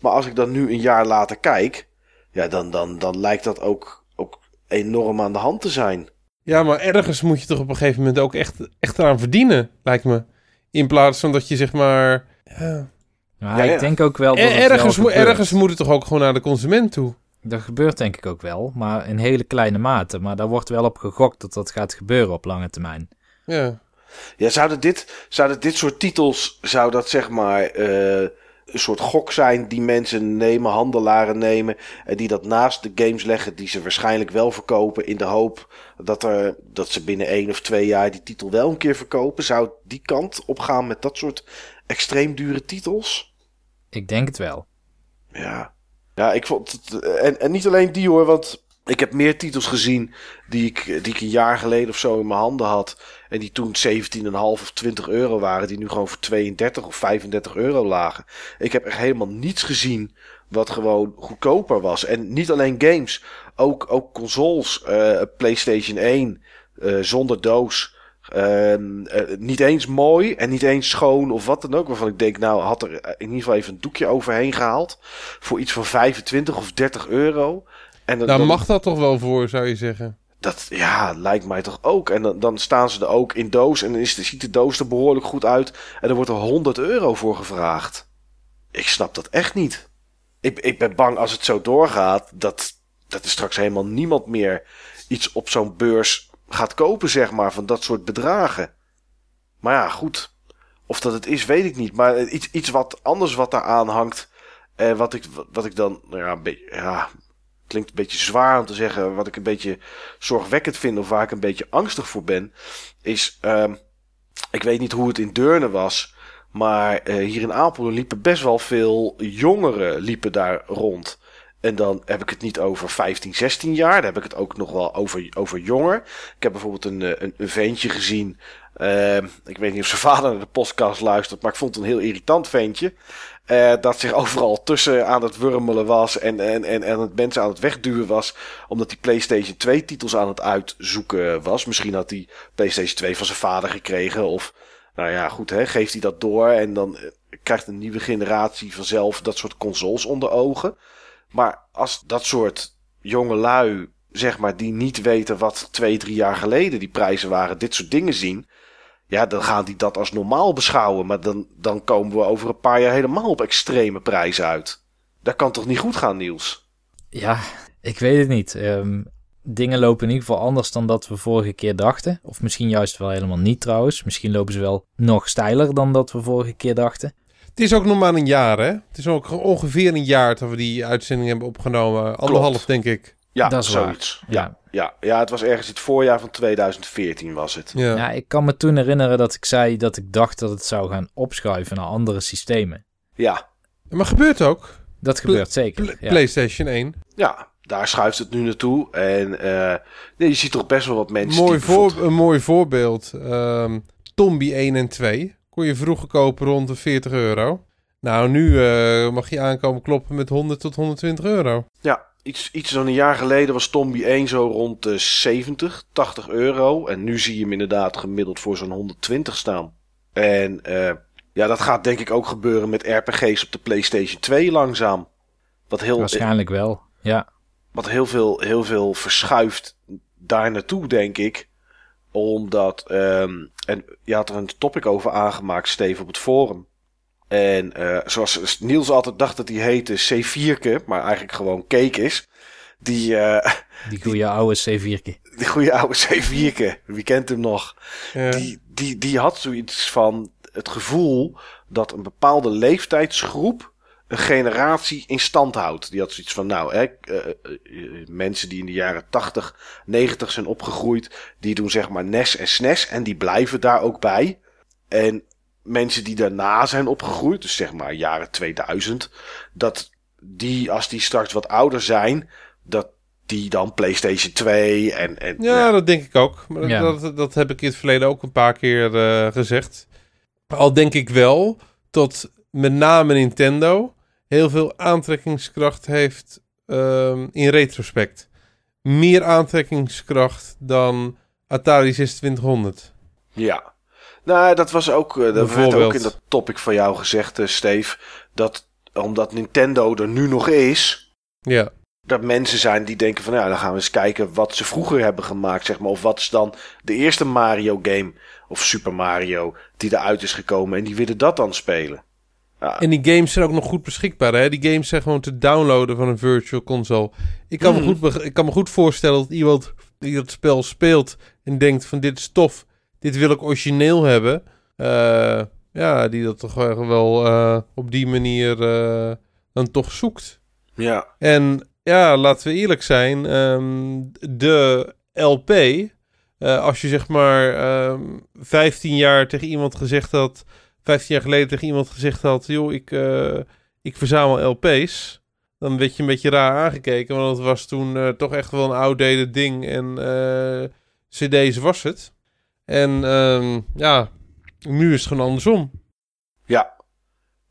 Maar als ik dan nu een jaar later kijk... ja, dan, dan, dan lijkt dat ook, ook enorm aan de hand te zijn. Ja, maar ergens moet je toch op een gegeven moment ook echt, echt eraan verdienen, lijkt me. In plaats van dat je zeg maar... Ja. Maar Ja, ja. ik denk ook wel dat Er- ergens, gebeurt. ergens moet het toch ook gewoon naar de consument toe. Dat gebeurt denk ik ook wel, maar in hele kleine mate. Maar daar wordt wel op gegokt dat dat gaat gebeuren op lange termijn. Ja. Ja, zouden dit, zouden dit soort titels... zou dat zeg maar... eh, een soort gok zijn die mensen nemen, handelaren nemen... en die dat naast de games leggen die ze waarschijnlijk wel verkopen... in de hoop dat, er, dat ze binnen één of twee jaar die titel wel een keer verkopen. Zou die kant opgaan met dat soort extreem dure titels? Ik denk het wel. Ja, ja ik vond het. En, en niet alleen die hoor, want ik heb meer titels gezien die ik, die ik een jaar geleden of zo in mijn handen had. En die toen 17,5 of 20 euro waren, die nu gewoon voor 32 of 35 euro lagen. Ik heb echt helemaal niets gezien wat gewoon goedkoper was. En niet alleen games, ook, ook consoles, eh, PlayStation 1 eh, zonder doos. Ehm, eh, niet eens mooi en niet eens schoon of wat dan ook. Waarvan ik denk, nou had er in ieder geval even een doekje overheen gehaald. Voor iets van 25 of 30 euro. En dan, Daar dan- mag dat toch wel voor, zou je zeggen. dat ja, lijkt mij toch ook. En dan, dan staan ze er ook in doos. En dan is de, ziet de doos er behoorlijk goed uit. En er wordt er 100 euro voor gevraagd. Ik snap dat echt niet. Ik, ik ben bang als het zo doorgaat. Dat, dat er straks helemaal niemand meer iets op zo'n beurs gaat kopen, zeg maar. Van dat soort bedragen. Maar ja, goed. Of dat het is, weet ik niet. Maar iets, iets wat anders wat daar aan hangt. En wat ik, wat ik dan, nou ja, ja, klinkt een beetje zwaar om te zeggen. Wat ik een beetje zorgwekkend vind of waar ik een beetje angstig voor ben. Is, ehm, ik weet niet hoe het in Deurne was. Maar eh, hier in Apeldoorn liepen best wel veel jongeren liepen daar rond. En dan heb ik het niet over 15, 16 jaar. Dan heb ik het ook nog wel over, over jonger. Ik heb bijvoorbeeld een, eh, een, een ventje gezien. eh, ik weet niet of zijn vader naar de podcast luistert. Maar ik vond het een heel irritant ventje. eh, dat zich overal tussen aan het wurmelen was. En, en, en, en het mensen aan het wegduwen was. Omdat hij PlayStation 2 titels aan het uitzoeken was. Misschien had hij PlayStation 2 van zijn vader gekregen. Of nou ja, goed, hè, geeft hij dat door. En dan eh, krijgt een nieuwe generatie vanzelf dat soort consoles onder ogen. Maar als dat soort jonge lui, zeg maar, die niet weten wat twee, drie jaar geleden die prijzen waren, dit soort dingen zien. Ja, dan gaan die dat als normaal beschouwen. Maar dan, dan komen we over een paar jaar helemaal op extreme prijzen uit. Dat kan toch niet goed gaan, Niels? Ja, ik weet het niet. Ehm, dingen lopen in ieder geval anders dan dat we vorige keer dachten. Of misschien juist wel helemaal niet trouwens. Misschien lopen ze wel nog steiler dan dat we vorige keer dachten. Het is ook nog maar een jaar, hè? Het is ook ongeveer een jaar dat we die uitzending hebben opgenomen. Anderhalf, denk ik. Ja, Dat is zoiets. waar. Ja, ja, ja, het was ergens het voorjaar van 2014 was het. Ja. Ja, ik kan me toen herinneren dat ik zei dat ik dacht dat het zou gaan opschuiven naar andere systemen. Ja, Maar gebeurt ook. Dat gebeurt zeker. Pl- ja. PlayStation 1. ja, daar schuift het nu naartoe. En eh, nee, je ziet toch best wel wat mensen. Mooi die bijvoorbeeld- een mooi voorbeeld. Ehm Tombi 1 en 2. Kon je vroeger kopen rond de 40 euro. Nou, nu eh, mag je aankomen kloppen met 100 tot 120 euro. Ja, iets, iets dan een jaar geleden was Tombi 1 zo rond de 70, 80 euro. En nu zie je hem inderdaad gemiddeld voor zo'n 120 staan. En uh, ja, dat gaat denk ik ook gebeuren met RPG's op de PlayStation 2 langzaam. Wat heel, Waarschijnlijk wel, ja. Wat heel veel, heel veel verschuift daar naartoe, denk ik. Omdat, um, en je had er een topic over aangemaakt, Steve, op het forum. En uh, zoals Niels altijd dacht dat hij heette C4, maar eigenlijk gewoon Cake is. Die, uh, die goede oude C4. Die goede oude C4, wie kent hem nog? Ja. Die, die, die had zoiets van het gevoel dat een bepaalde leeftijdsgroep een generatie in stand houdt. Die had zoiets van, nou, hè, uh, mensen die in de jaren 80, 90 zijn opgegroeid, die doen zeg maar NES en SNES en die blijven daar ook bij. En mensen die daarna zijn opgegroeid, dus zeg maar jaren 2000, dat die, als die straks wat ouder zijn, dat die dan PlayStation 2 en... en ja, dat denk ik ook. Maar dat, dat, heb ik in het verleden ook een paar keer uh, gezegd. Al denk ik wel dat met name Nintendo heel veel aantrekkingskracht heeft um, in retrospect. Meer aantrekkingskracht dan Atari 2600. Ja, nou, dat was ook, uh, dat werd ook in dat topic van jou gezegd, uh, Steve. Dat omdat Nintendo er nu nog is. Ja. Dat mensen zijn die denken van ja, dan gaan we eens kijken wat ze vroeger hebben gemaakt, zeg maar. Of wat is dan de eerste Mario game of Super Mario die eruit is gekomen en die willen dat dan spelen. Ja. En die games zijn ook nog goed beschikbaar. Hè? Die games zijn gewoon te downloaden van een virtual console. Ik kan, me, hmm. goed, ik kan me goed voorstellen dat iemand die dat spel speelt en denkt van dit is tof dit wil ik origineel hebben. Uh, ja, die dat toch wel uh, op die manier uh, dan toch zoekt. Ja. En ja, laten we eerlijk zijn. Um, de LP, als je zeg maar um, ehm, 15 jaar tegen iemand gezegd had... 15 jaar geleden tegen iemand gezegd had... joh, ik, ik verzamel LP's... Dan werd je een beetje raar aangekeken, want het was toen toch echt wel een outdated ding. En cd's was het. En um, ja, nu is het gewoon andersom. Ja.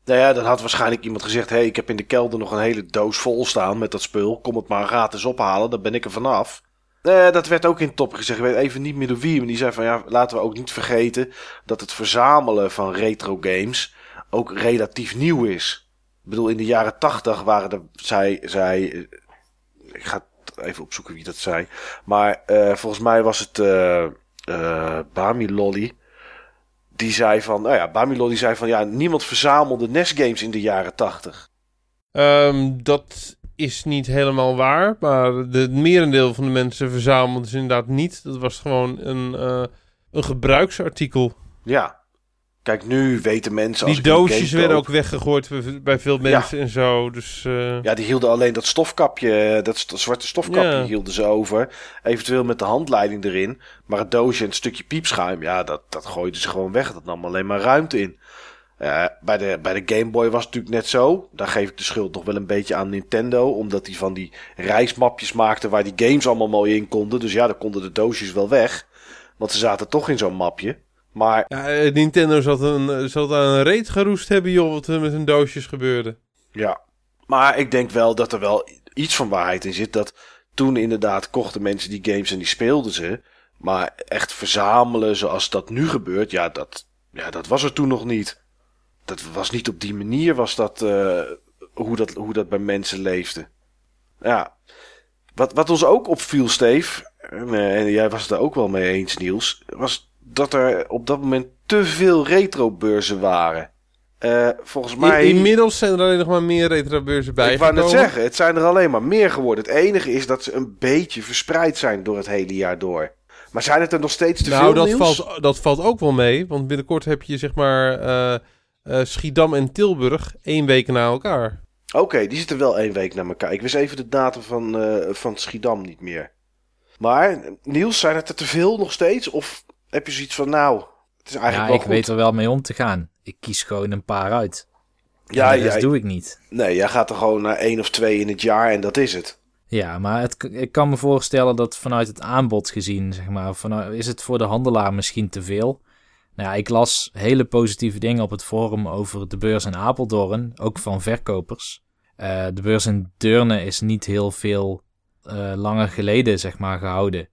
Nou ja, dan had waarschijnlijk iemand gezegd: hé, hey, ik heb in de kelder nog een hele doos vol staan met dat spul. Kom het maar gratis ophalen, dan ben ik er vanaf. Uh, dat werd ook in top gezegd. Ik weet even niet meer door wie. Maar die zei van ja, laten we ook niet vergeten dat het verzamelen van retro games ook relatief nieuw is. Ik bedoel, in de jaren tachtig waren er, zij, zij, ik ga even opzoeken wie dat zei. Maar uh, volgens mij was het, uh, Bami Lolly. Die zei van, nou ja, Bami Lolly zei van, ja, niemand verzamelde NES games in de jaren tachtig. Um, dat is niet helemaal waar, maar het merendeel van de mensen verzamelde ze inderdaad niet. Dat was gewoon een, uh, een gebruiksartikel. Ja, Kijk, nu weten mensen. Die doosjes werden ook weggegooid bij veel mensen en zo. Dus, uh... Ja, die hielden alleen dat stofkapje, dat, zwarte stofkapje hielden ze over. Eventueel met de handleiding erin. Maar het doosje en het stukje piepschuim, ja, dat, dat gooiden ze gewoon weg. Dat nam alleen maar ruimte in. Uh, bij, de, bij de Game Boy was het natuurlijk net zo. Daar geef ik de schuld nog wel een beetje aan Nintendo. Omdat die van die reismapjes maakte waar die games allemaal mooi in konden. Dus ja, dan konden de doosjes wel weg. Want ze zaten toch in zo'n mapje. Maar... Ja, eh, Nintendo zat, een, zat aan een reet geroest hebben, joh, wat er met hun doosjes gebeurde. Ja, maar ik denk wel dat er wel iets van waarheid in zit. Dat toen inderdaad kochten mensen die games en die speelden ze. Maar echt verzamelen zoals dat nu gebeurt, ja, dat, ja, dat was er toen nog niet. Dat was niet op die manier, was dat, uh, hoe, dat hoe dat bij mensen leefde. Ja. Wat, wat ons ook opviel, Steve, en, eh, en jij was het er ook wel mee eens, Niels, was dat er op dat moment te veel retrobeurzen waren. Uh, volgens mij... inmiddels zijn er alleen nog maar meer retrobeurzen bij. Ik wou net zeggen, het zijn er alleen maar meer geworden. Het enige is dat ze een beetje verspreid zijn door het hele jaar door. Maar zijn het er nog steeds te nou, veel dat valt, dat valt ook wel mee. Want binnenkort heb je zeg maar uh, uh, Schiedam en Tilburg één week na elkaar. Oké, die zitten wel één week na elkaar. Ik wist even de datum van, van Schiedam niet meer. Maar Niels, zijn het er te veel nog steeds? Of heb je zoiets van, nou, het is eigenlijk ja, ik weet er wel mee om te gaan. Ik kies gewoon een paar uit. Ja, ja dat doe ik niet. Nee, jij gaat er gewoon naar één of twee in het jaar en dat is het. Ja, maar het, ik kan me voorstellen dat vanuit het aanbod gezien, zeg maar, vanuit, is het voor de handelaar misschien te veel. Nou ja, ik las hele positieve dingen op het forum over de beurs in Apeldoorn, ook van verkopers. Uh, de beurs in Deurne is niet heel veel uh, langer geleden, zeg maar, gehouden.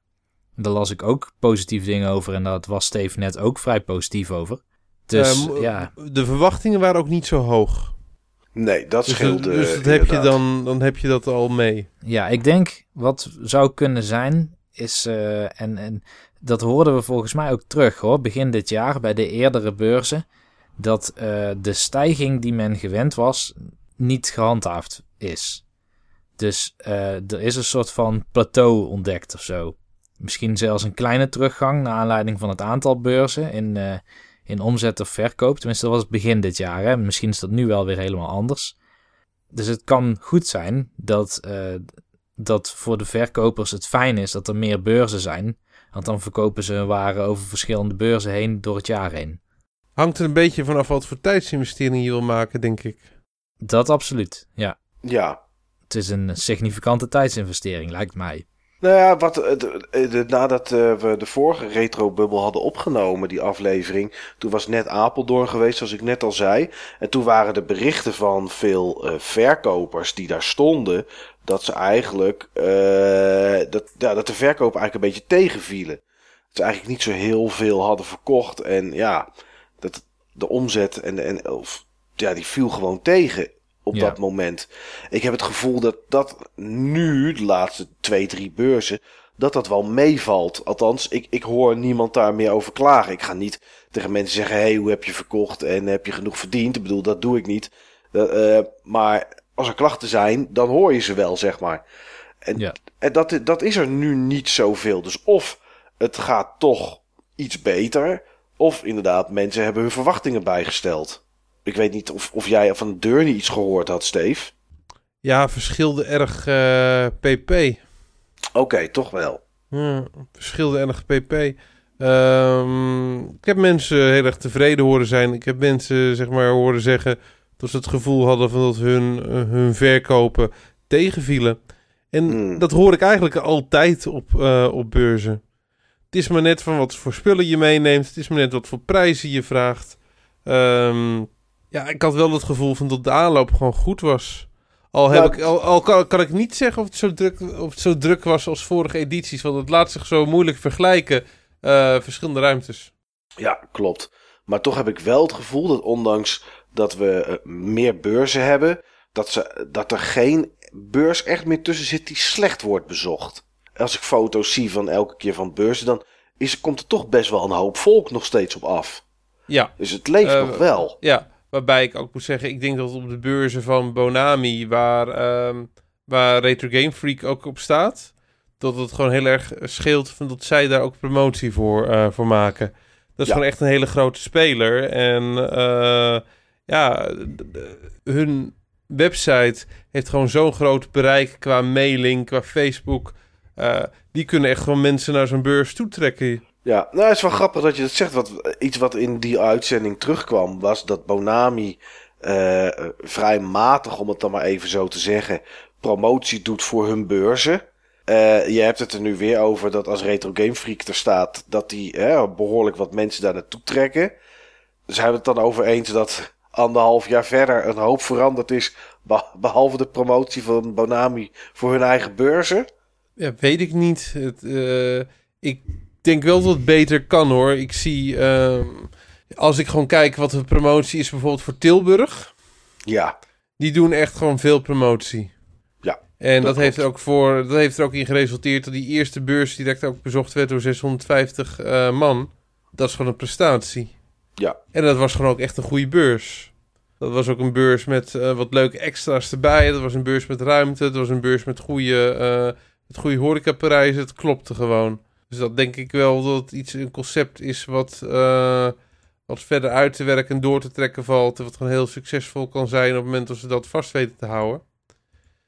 Daar las ik ook positieve dingen over en dat was Steve net ook vrij positief over. Dus Ehm, ja, De verwachtingen waren ook niet zo hoog. Nee, dat Dus, scheelde. dus dat heb je dan, dan heb je dat al mee. ja, ik denk wat zou kunnen zijn, is, eh, en, en dat hoorden we volgens mij ook terug hoor, begin dit jaar bij de eerdere beurzen, dat eh, de stijging die men gewend was, niet gehandhaafd is. Dus eh, er is een soort van plateau ontdekt of zo. Misschien zelfs een kleine teruggang naar aanleiding van het aantal beurzen in, eh, in omzet of verkoop. Tenminste, dat was begin dit jaar. Hè? Misschien is dat nu wel weer helemaal anders. Dus het kan goed zijn dat, dat voor de verkopers het fijn is dat er meer beurzen zijn. Want dan verkopen ze hun waren over verschillende beurzen heen door het jaar heen. Hangt er een beetje vanaf wat voor tijdsinvestering je wil maken, denk ik. Dat absoluut, ja. Ja. Het is een significante tijdsinvestering, lijkt mij. Nou ja, wat, eh, de, de- nadat eh, we de vorige retro-bubbel hadden opgenomen, die aflevering, toen was net Apeldoorn geweest, zoals ik net al zei. En toen waren de berichten van veel eh, verkopers die daar stonden, dat ze eigenlijk, eh, dat, ja, dat de verkopen eigenlijk een beetje tegenvielen. Dat ze eigenlijk niet zo heel veel hadden verkocht en ja, dat de omzet en, en of, ja, die viel gewoon tegen op Ja. dat moment. Ik heb het gevoel dat dat nu, de laatste twee, drie beurzen, dat dat wel meevalt. Althans, ik, ik hoor niemand daar meer over klagen. Ik ga niet tegen mensen zeggen: hey, hoe heb je verkocht en heb je genoeg verdiend? Ik bedoel, dat doe ik niet. Eh, maar als er klachten zijn, dan hoor je ze wel, zeg maar. En, Ja. en dat, dat is er nu niet zoveel. Dus of het gaat toch iets beter, of inderdaad, mensen hebben hun verwachtingen bijgesteld. Ik weet niet of, of jij van Deurne iets gehoord had, Steve. Ja, verschilde erg eh, pp. Oké, toch wel. Ja, verschilde erg pp. Ehm, ik heb mensen heel erg tevreden horen zijn. Ik heb mensen zeg maar horen zeggen dat ze het gevoel hadden van dat hun, eh, hun verkopen tegenvielen. En Hmm. dat hoor ik eigenlijk altijd op, eh, op beurzen. Het is maar net van wat voor spullen je meeneemt. Het is maar net wat voor prijzen je vraagt. Ehm, ja, ik had wel het gevoel van dat de aanloop gewoon goed was. Al, heb Nou, ik, al, al kan, kan ik niet zeggen of het, zo druk, of het zo druk was als vorige edities. Want het laat zich zo moeilijk vergelijken. eh, verschillende ruimtes. Ja, klopt. Maar toch heb ik wel het gevoel dat ondanks dat we eh, meer beurzen hebben, dat, ze, dat er geen beurs echt meer tussen zit die slecht wordt bezocht. Als ik foto's zie van elke keer van beurzen, dan is, komt er toch best wel een hoop volk nog steeds op af. Ja, Dus het leeft Eh, nog wel. ja, waarbij ik ook moet zeggen, ik denk dat op de beurzen van Bonami, waar, ehm, waar Retro Game Freak ook op staat, dat het gewoon heel erg scheelt van dat zij daar ook promotie voor, eh, voor maken. Dat is Ja. gewoon echt een hele grote speler. En eh, ja, hun website heeft gewoon zo'n groot bereik qua mailing, qua Facebook. Eh, die kunnen echt gewoon mensen naar zo'n beurs toetrekken. Ja, nou het is wel grappig dat je dat zegt. Wat, iets wat in die uitzending terugkwam, was dat Bonami eh, vrij matig, om het dan maar even zo te zeggen, promotie doet voor hun beurzen. Eh, je hebt het er nu weer over dat als Retro Game Freak er staat, dat die hè, behoorlijk wat mensen daar naartoe trekken. Zijn we het dan over eens dat anderhalf jaar verder een hoop veranderd is, beh- behalve de promotie van Bonami voor hun eigen beurzen? Ja, weet ik niet. Het, eh, ik denk wel dat het beter kan hoor. Ik zie, ehm, als ik gewoon kijk wat de promotie is bijvoorbeeld voor Tilburg. Ja, Die doen echt gewoon veel promotie. Ja, En dat, dat heeft, er ook voor, dat heeft er ook in geresulteerd dat die eerste beurs direct ook bezocht werd door 650 eh, man. Dat is gewoon een prestatie. ja, En dat was gewoon ook echt een goede beurs. Dat was ook een beurs met eh, wat leuke extra's erbij. Dat was een beurs met ruimte. Het was een beurs met goede, eh met goede horecaprijzen. Het klopte gewoon. Dus dat denk ik wel dat het iets een concept is wat, eh, wat verder uit te werken en door te trekken valt. Wat gewoon heel succesvol kan zijn op het moment dat ze dat vast weten te houden.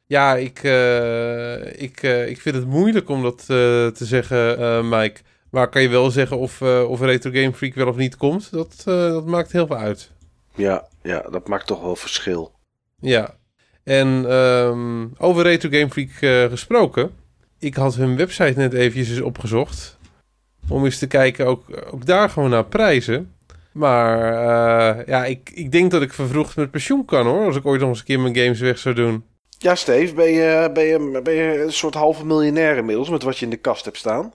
Ja, ik, eh, ik, eh, ik vind het moeilijk om dat te zeggen, Mike. Maar kan je wel zeggen of, of Retro Game Freak wel of niet komt? Dat, dat maakt heel veel uit. ja, ja, dat maakt toch wel verschil. Ja. En ehm, over Retro Game Freak gesproken. Ik had hun website net eventjes opgezocht. Om eens te kijken, ook, ook daar gewoon naar prijzen. Maar uh, ja, ik, ik denk dat ik vervroegd met pensioen kan hoor. Als ik ooit nog eens een keer mijn games weg zou doen. Ja, Steve, ben je, ben, je, ben je een soort halve miljonair inmiddels met wat je in de kast hebt staan?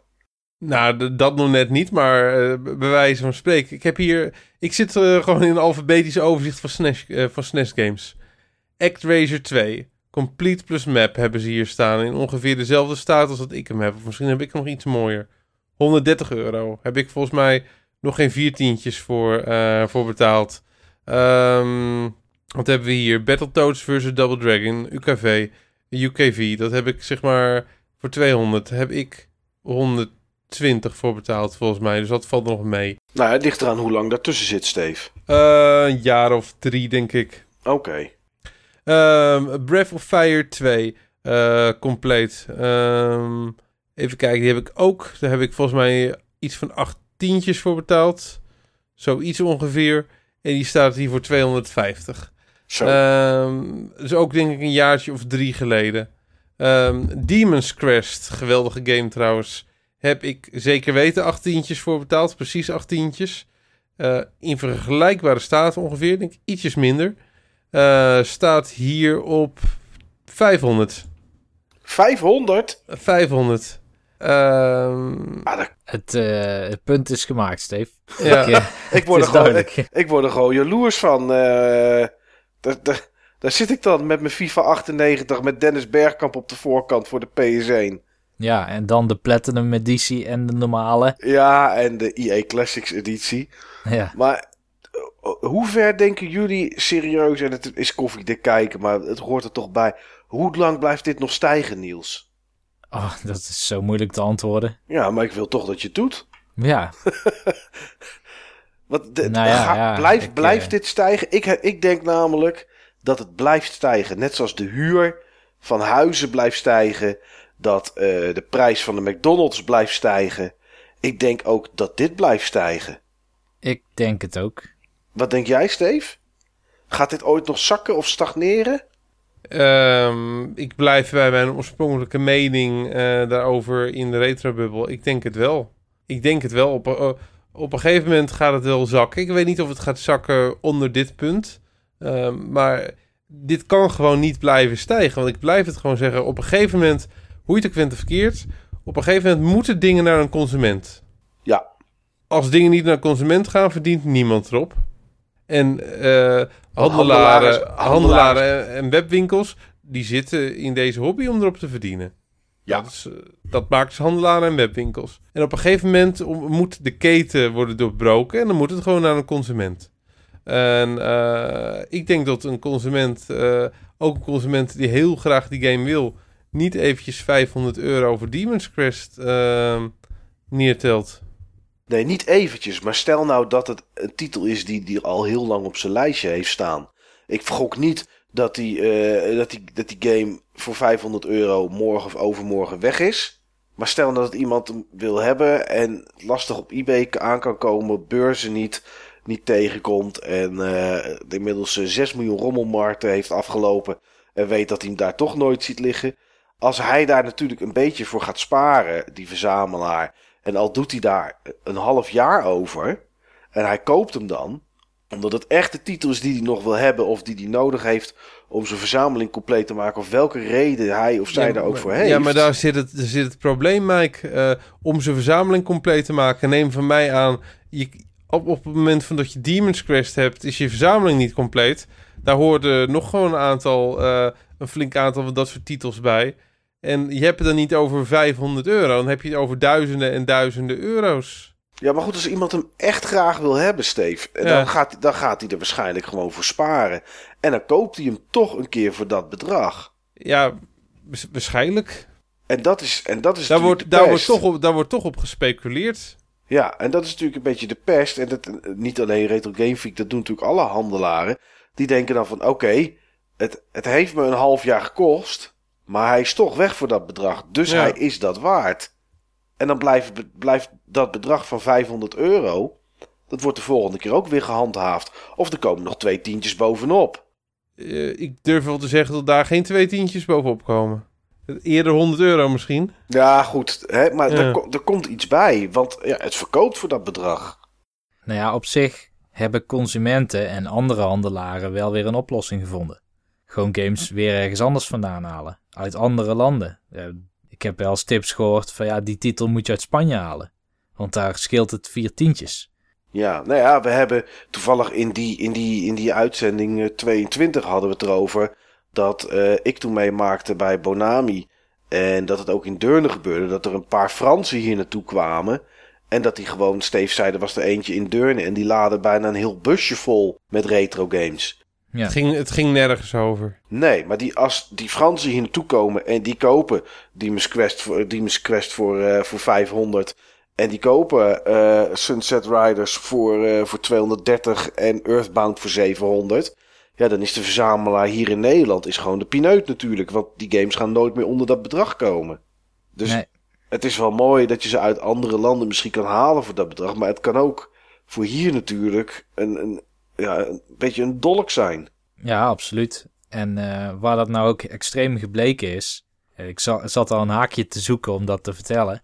Nou, dat nog net niet, maar uh, bij wijze van spreken. Ik heb hier. Ik zit uh, gewoon in een alfabetisch overzicht van SNES, uh, van SNES games. ActRaiser 2. Complete plus map hebben ze hier staan. In ongeveer dezelfde staat als dat ik hem heb. Of misschien heb ik nog iets mooier. 130 euro. Heb ik volgens mij nog geen vier tientjes voor, voor betaald. Um, wat hebben we hier? Battletoads versus Double Dragon. UKV. UKV. Dat heb ik zeg maar voor 200. Heb ik 100 20 voor betaald, volgens mij. Dus dat valt nog mee. Nou, het ligt eraan hoe lang daartussen zit, Steve. Uh, een jaar of drie, denk ik. Oké. Okay. Um, Breath of Fire 2, uh, eh, compleet. Um, even kijken, die heb ik ook. Daar heb ik volgens mij iets van acht tientjes voor betaald. Zoiets ongeveer. En die staat hier voor 250. Zo. Um, dus ook denk ik een jaartje of drie geleden. Um, Demon's Crest, geweldige game trouwens heb ik zeker weten achttientjes voor betaald. Precies achttientjes. Uh, in vergelijkbare staat ongeveer, denk ik ietsjes minder. Uh, staat hier op 500. 500? 500. Um, ah, het, uh, het, punt is gemaakt, Steve. Ja. ik, ik, word er gewoon, ik, ik, word er gewoon jaloers van. daar, daar, daar zit ik dan met mijn FIFA 98 met Dennis Bergkamp op de voorkant voor de PS1. Ja, en dan de Platinum editie en de normale. Ja, en de EA Classics editie. Ja. Maar eh, hoe ver denken jullie serieus, en het is koffie te kijken, maar het hoort er toch bij. Hoe lang blijft dit nog stijgen, Niels? Oh, dat is zo moeilijk te antwoorden. Ja, maar ik wil toch dat je het doet. Ja. Wat, de, nou ja, blijft, blijft eh, dit stijgen? Ik, ik denk namelijk dat het blijft stijgen. Net zoals de huur van huizen blijft stijgen dat uh, de prijs van de McDonald's blijft stijgen. Ik denk ook dat dit blijft stijgen. Ik denk het ook. Wat denk jij, Steve? Gaat dit ooit nog zakken of stagneren? Um, ik blijf bij mijn oorspronkelijke mening uh, daarover in de retrobubbel. Ik denk het wel. Ik denk het wel. Op, uh, op een gegeven moment gaat het wel zakken. Ik weet niet of het gaat zakken onder dit punt. Um, maar dit kan gewoon niet blijven stijgen. Want ik blijf het gewoon zeggen. Op een gegeven moment hoe je het ook vindt verkeerd, op een gegeven moment moeten dingen naar een consument. Ja. Als dingen niet naar een consument gaan, verdient niemand erop. En uh, handelaren, handelaren en webwinkels, die zitten in deze hobby om erop te verdienen. Ja. Dat, is, uh, dat maakt handelaren en webwinkels. En op een gegeven moment moet de keten worden doorbroken en dan moet het gewoon naar een consument. En uh, ik denk dat een consument, ook een consument die heel graag die game wil, niet eventjes 500 euro voor Demon's Crest uh, neertelt. Nee, niet eventjes. Maar stel nou dat het een titel is die, die al heel lang op zijn lijstje heeft staan. Ik vergok niet dat die, uh, dat, die, dat die game voor 500 euro morgen of overmorgen weg is. Maar stel dat het iemand hem wil hebben en lastig op eBay aan kan komen, beurzen niet, niet tegenkomt en uh, inmiddels 6 miljoen rommelmarkten heeft afgelopen en weet dat hij hem daar toch nooit ziet liggen als hij daar natuurlijk een beetje voor gaat sparen, die verzamelaar. En al doet hij daar een half jaar over. En hij koopt hem dan. Omdat het echt de titel is die hij nog wil hebben. Of die hij nodig heeft om zijn verzameling compleet te maken. Of welke reden hij of zij daar ook voor heeft. Ja, maar daar zit het, daar zit het probleem, Mike. Uh, om zijn verzameling compleet te maken. Neem van mij aan. Je, op, op het moment van dat je Demon's Crest hebt, is je verzameling niet compleet. Daar hoorden nog gewoon een aantal. Uh, een flink aantal van dat soort titels bij. En je hebt het dan niet over 500 euro, dan heb je het over duizenden en duizenden euro's. Ja, maar goed, als iemand hem echt graag wil hebben, Steve, dan, gaat, dan gaat hij er waarschijnlijk gewoon voor sparen. En dan koopt hij hem toch een keer voor dat bedrag. Ja, waarschijnlijk. En dat is, en dat is daar wordt, daar wordt, toch op, daar wordt toch op gespeculeerd. Ja, en dat is natuurlijk een beetje de pest. En dat, niet alleen Retro Game Freak, dat doen natuurlijk alle handelaren. Die denken dan van, oké, het, het heeft me een half jaar gekost. Maar hij is toch weg voor dat bedrag. Dus hij is dat waard. En dan blijft, blijft dat bedrag van 500 euro. Dat wordt de volgende keer ook weer gehandhaafd. Of er komen nog twee tientjes bovenop. Uh, ik durf wel te zeggen dat daar geen twee tientjes bovenop komen. Eerder 100 euro misschien. Ja, goed. Hè? Maar er, er, komt iets bij. Want ja, het verkoopt voor dat bedrag. Nou ja, op zich hebben consumenten en andere handelaren wel weer een oplossing gevonden. Gewoon games weer ergens anders vandaan halen. Uit andere landen. ik heb wel eens tips gehoord van ja, die titel moet je uit Spanje halen. Want daar scheelt het vier tientjes. Ja, nou ja, we hebben toevallig in die, in die, in die uitzending 22 hadden we het erover dat uh, ik toen meemaakte bij Bonami. En dat het ook in Deurne gebeurde. Dat er een paar Fransen hier naartoe kwamen. En dat die gewoon, Steve zei, was er eentje in Deurne. En die laden bijna een heel busje vol met retro games. Ja. Het, ging, het ging nergens over. Nee, maar die, als die Fransen hier naartoe komen en die kopen Demon's Quest voor, Demon's Quest voor, uh, voor 500. En die kopen uh, Sunset Riders voor, uh, voor 230 en Earthbound voor 700. Ja, dan is de verzamelaar hier in Nederland is gewoon de pineut natuurlijk. Want die games gaan nooit meer onder dat bedrag komen. Dus nee. het is wel mooi dat je ze uit andere landen misschien kan halen voor dat bedrag. Maar het kan ook voor hier natuurlijk een, een, ja, een beetje een dolk zijn. Ja, absoluut. En uh, waar dat nou ook extreem gebleken is. Ik zat al een haakje te zoeken om dat te vertellen.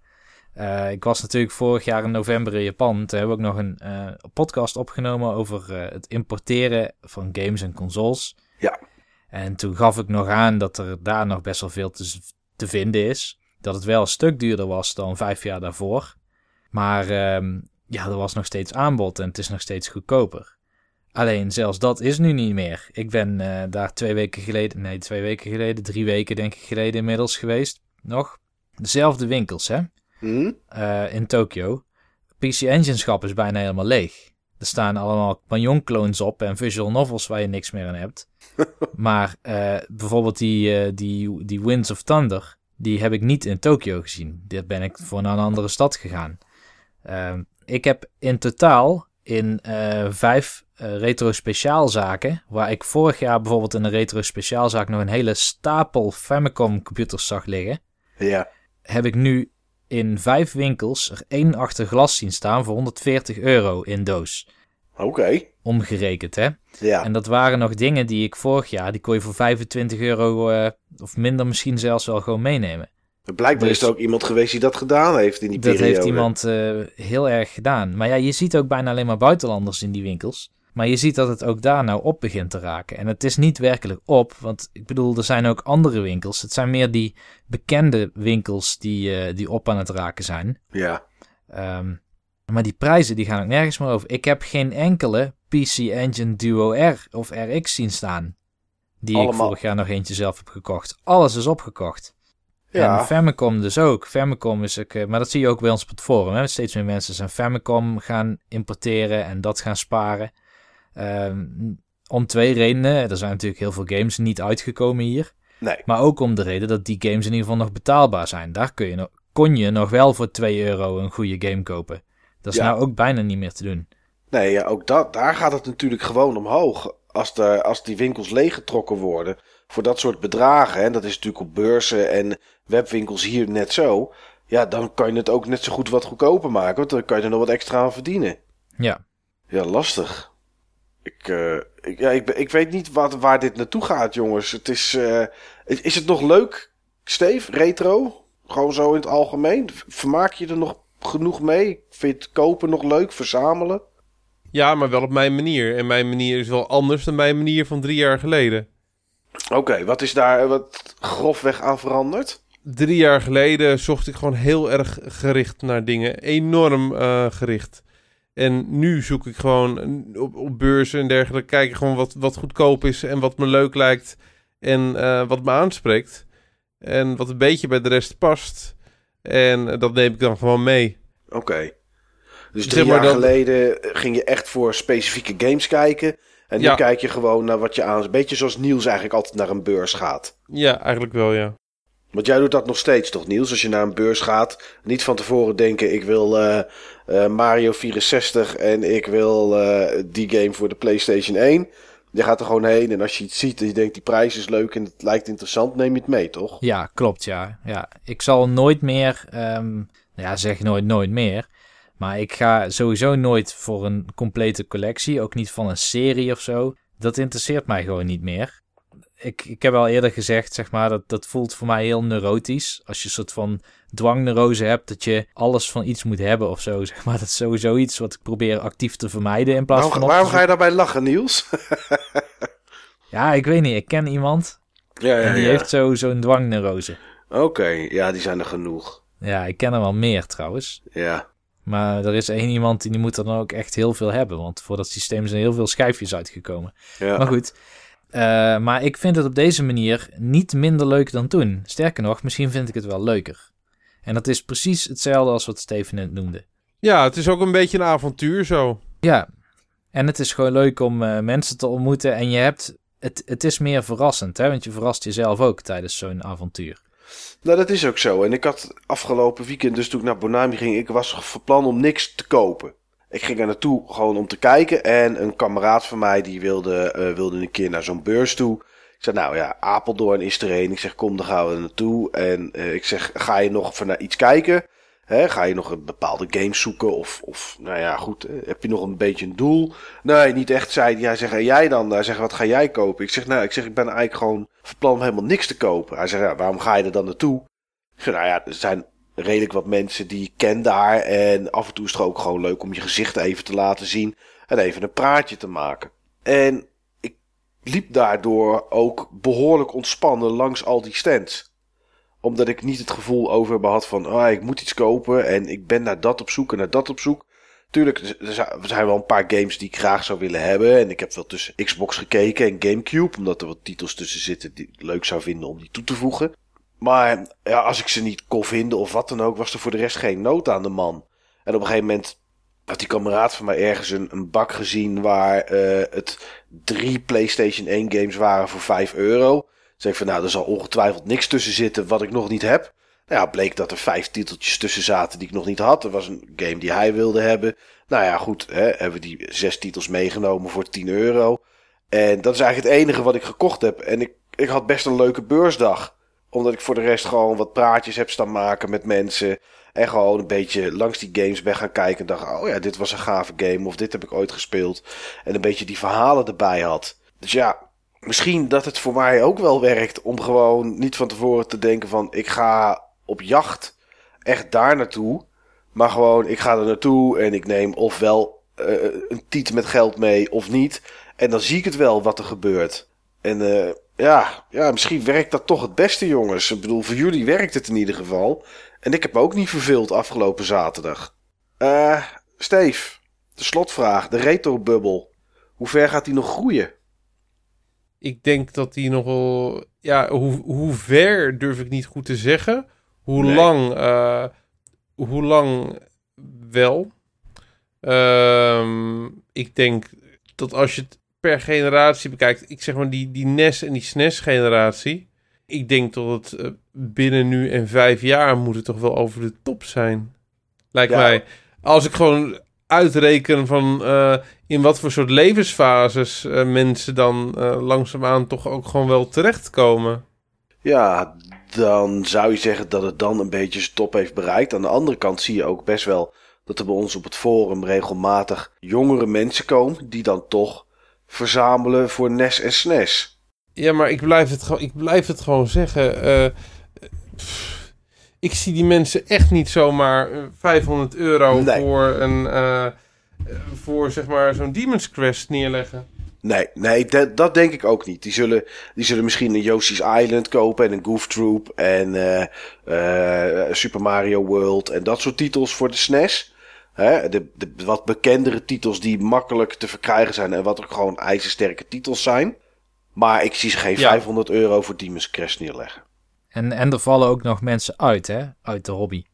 Uh, ik was natuurlijk vorig jaar in november in Japan. Toen hebben we ook nog een uh, podcast opgenomen over het importeren van games en consoles. Ja. En toen gaf ik nog aan dat er daar nog best wel veel te, te vinden is. Dat het wel een stuk duurder was dan vijf jaar daarvoor. Maar um, ja, er was nog steeds aanbod en het is nog steeds goedkoper. Alleen zelfs dat is nu niet meer. Ik ben daar twee weken geleden, nee, twee weken geleden, drie weken denk ik geleden inmiddels geweest. Nog. Dezelfde winkels, hè? Hmm? Uh, in Tokyo. PC Engine schap is bijna helemaal leeg. Er staan allemaal Banyon clones op en visual novels waar je niks meer aan hebt. maar uh, bijvoorbeeld die, die, die Winds of Thunder, die heb ik niet in Tokyo gezien. Dit ben ik voor naar een andere stad gegaan. Ehm, ik heb in totaal in vijf retro speciaalzaken, waar ik vorig jaar bijvoorbeeld in een retro speciaalzaak nog een hele stapel Famicom computers zag liggen. Ja. Heb ik nu in vijf winkels er één achter glas zien staan voor 140 euro in doos. Oké. Omgerekend, hè? Ja. En dat waren nog dingen die ik vorig jaar, die kon je voor 25 euro uh, of minder misschien zelfs wel gewoon meenemen. Blijkbaar dus, is er ook iemand geweest die dat gedaan heeft in die dat periode. Dat heeft iemand uh, heel erg gedaan. Maar ja, je ziet ook bijna alleen maar buitenlanders in die winkels. Maar je ziet dat het ook daar nou op begint te raken. En het is niet werkelijk op, want ik bedoel, er zijn ook andere winkels. Het zijn meer die bekende winkels die, uh, die op aan het raken zijn. Ja. Um, maar die prijzen die gaan ook nergens meer over. Ik heb geen enkele PC Engine Duo R of RX zien staan. Die Allemaal. ik vorig jaar nog eentje zelf heb gekocht. Alles is opgekocht. Ja. En Famicom dus ook. Famicom is ook, uh, maar dat zie je ook bij ons op het forum. Hè? Steeds meer mensen zijn Famicom gaan importeren en dat gaan sparen. Um, om twee redenen. Er zijn natuurlijk heel veel games niet uitgekomen hier. Nee. Maar ook om de reden dat die games in ieder geval nog betaalbaar zijn. Daar kun je nog, kon je nog wel voor 2 euro een goede game kopen. Dat is nou ook bijna niet meer te doen. Nee, ja, ook dat, daar gaat het natuurlijk gewoon omhoog. Als, de, als die winkels leeggetrokken worden voor dat soort bedragen. En dat is natuurlijk op beurzen en webwinkels hier net zo. Ja, dan kan je het ook net zo goed wat goedkoper maken. Want dan kan je er nog wat extra aan verdienen. Ja. Ja, lastig. Ik, uh, ik, ja, ik, ik weet niet wat, waar dit naartoe gaat, jongens. Het is, uh, is het nog leuk, Steve? Retro? Gewoon zo in het algemeen? Vermaak je er nog genoeg mee? Vind je het kopen nog leuk? Verzamelen? Ja, maar wel op mijn manier. En mijn manier is wel anders dan mijn manier van drie jaar geleden. Oké, okay, wat is daar wat grofweg aan veranderd? Drie jaar geleden zocht ik gewoon heel erg gericht naar dingen. Enorm uh, gericht. En nu zoek ik gewoon op, op beurzen en dergelijke, kijk gewoon wat, wat goedkoop is en wat me leuk lijkt en uh, wat me aanspreekt. En wat een beetje bij de rest past. En dat neem ik dan gewoon mee. Oké. Okay. Dus drie jaar dat... geleden ging je echt voor specifieke games kijken. En nu ja. kijk je gewoon naar wat je aan... Een beetje zoals Niels eigenlijk altijd naar een beurs gaat. Ja, eigenlijk wel, ja. Want jij doet dat nog steeds toch, Niels? Als je naar een beurs gaat, niet van tevoren denken: ik wil uh, uh, Mario 64 en ik wil uh, die game voor de PlayStation 1. Je gaat er gewoon heen en als je iets ziet en je denkt die prijs is leuk en het lijkt interessant, neem je het mee, toch? Ja, klopt, ja. ja. Ik zal nooit meer, um, nou ja, zeg nooit, nooit meer. Maar ik ga sowieso nooit voor een complete collectie, ook niet van een serie of zo. Dat interesseert mij gewoon niet meer ik, ik heb al eerder gezegd, zeg maar, dat, dat voelt voor mij heel neurotisch. Als je een soort van dwangneurose hebt, dat je alles van iets moet hebben of zo. Zeg maar. Dat is sowieso iets wat ik probeer actief te vermijden in plaats Waarom, van... waarom ga je daarbij lachen, Niels? Ja, ik weet niet. Ik ken iemand ja, en die heeft zo, zo'n dwangneurose. Oké, ja, die zijn er genoeg. Ja, ik ken er wel meer trouwens. Ja. Maar er is één iemand die moet er dan ook echt heel veel hebben. Want voor dat systeem zijn heel veel schijfjes uitgekomen. ja. Maar goed. Eh, maar ik vind het op deze manier niet minder leuk dan toen. Sterker nog, misschien vind ik het wel leuker. En dat is precies hetzelfde als wat Steven net noemde. Ja, het is ook een beetje een avontuur zo. Ja, en het is gewoon leuk om eh, mensen te ontmoeten. En je hebt, het, het is meer verrassend, hè? want je verrast jezelf ook tijdens zo'n avontuur. Nou, dat is ook zo. En ik had afgelopen weekend, dus toen ik naar Bonami ging, ik was van plan om niks te kopen. Ik ging er naartoe gewoon om te kijken. En een kameraad van mij die wilde, eh, wilde een keer naar zo'n beurs toe. Ik zei, nou ja, Apeldoorn is er een. Ik zeg, kom, dan gaan we er naartoe. En eh, ik zeg, ga je nog naar iets kijken? Ga je nog een bepaalde game zoeken? Of, of nou ja, goed, eh, heb je nog een beetje een doel? Nee, niet echt, zei hij. Zegt, jij dan? Hij zegt, wat ga jij kopen? Ik zeg, nou, ik zeg, ik ben eigenlijk gewoon van plan om helemaal niks te kopen. Hij zegt, ja, waarom ga je er dan naartoe? Ik zeg, nou ja, er zijn redelijk wat mensen die ik ken daar. En af en toe is het ook gewoon leuk om je gezicht even te laten zien. En even een praatje te maken. En ik liep daardoor ook behoorlijk ontspannen langs al die stands. Omdat ik niet het gevoel over heb gehad van... Oh, ik moet iets kopen en ik ben naar dat op zoek en naar dat op zoek. Tuurlijk, er zijn wel een paar games die ik graag zou willen hebben. En ik heb wel tussen Xbox gekeken en Gamecube. Omdat er wat titels tussen zitten die ik leuk zou vinden om die toe te voegen. Maar ja, als ik ze niet kon vinden of wat dan ook, was er voor de rest geen nood aan de man. En op een gegeven moment had die kameraad van mij ergens een, een bak gezien waar eh, het drie PlayStation 1 games waren voor 5 euro. Zeg ik van nou, er zal ongetwijfeld niks tussen zitten wat ik nog niet heb. Nou ja, bleek dat er vijf titeltjes tussen zaten die ik nog niet had. Er was een game die hij wilde hebben. Nou ja, goed, hè, hebben we die zes titels meegenomen voor 10 euro. En dat is eigenlijk het enige wat ik gekocht heb. En ik, ik had best een leuke beursdag omdat ik voor de rest gewoon wat praatjes heb staan maken met mensen. En gewoon een beetje langs die games ben gaan kijken. En dacht, oh ja, dit was een gave game. Of dit heb ik ooit gespeeld. En een beetje die verhalen erbij had. Dus ja, misschien dat het voor mij ook wel werkt. Om gewoon niet van tevoren te denken van, ik ga op jacht echt daar naartoe. Maar gewoon, ik ga er naartoe en ik neem ofwel uh, een tiet met geld mee of niet. En dan zie ik het wel wat er gebeurt. En uh, ja, ja, misschien werkt dat toch het beste, jongens. Ik bedoel, voor jullie werkt het in ieder geval. En ik heb me ook niet verveeld afgelopen zaterdag. Eh, Steve, de slotvraag, de retro-bubbel. Hoe ver gaat die nog groeien? Ik denk dat die nogal... Ja, hoe, hoe ver durf ik niet goed te zeggen. Hoe Nee. lang... uh, hoe lang wel. Ehm, ik denk dat als je het per generatie bekijkt, ik zeg maar die, die NES en die SNES generatie. Ik denk dat het uh, binnen nu en vijf jaar moet het toch wel over de top zijn. Lijkt Ja. mij. Als ik gewoon uitreken van uh, in wat voor soort levensfases uh, mensen dan langzaamaan toch ook gewoon wel terechtkomen. Ja, dan zou je zeggen dat het dan een beetje zijn top heeft bereikt. Aan de andere kant zie je ook best wel dat er bij ons op het forum regelmatig jongere mensen komen die dan toch verzamelen voor NES en SNES. Ja, maar ik blijf het, gewoon- ik blijf het gewoon zeggen. eh, pff, ik zie die mensen echt niet zomaar eh, 500 euro Nee. voor een. eh, eh, voor zeg maar zo'n Demon's Crest neerleggen. Nee, nee dat, dat denk ik ook niet. Die zullen, die zullen misschien een Yoshi's Island kopen en een Goof Troop en eh, eh, Super Mario World en dat soort titels voor de SNES. Hè, de, de wat bekendere titels die makkelijk te verkrijgen zijn en wat ook gewoon ijzersterke titels zijn. Maar ik zie ze geen Ja. 500 euro voor Demon's Crest neerleggen. En, en er vallen ook nog mensen uit, hè? Uit de hobby.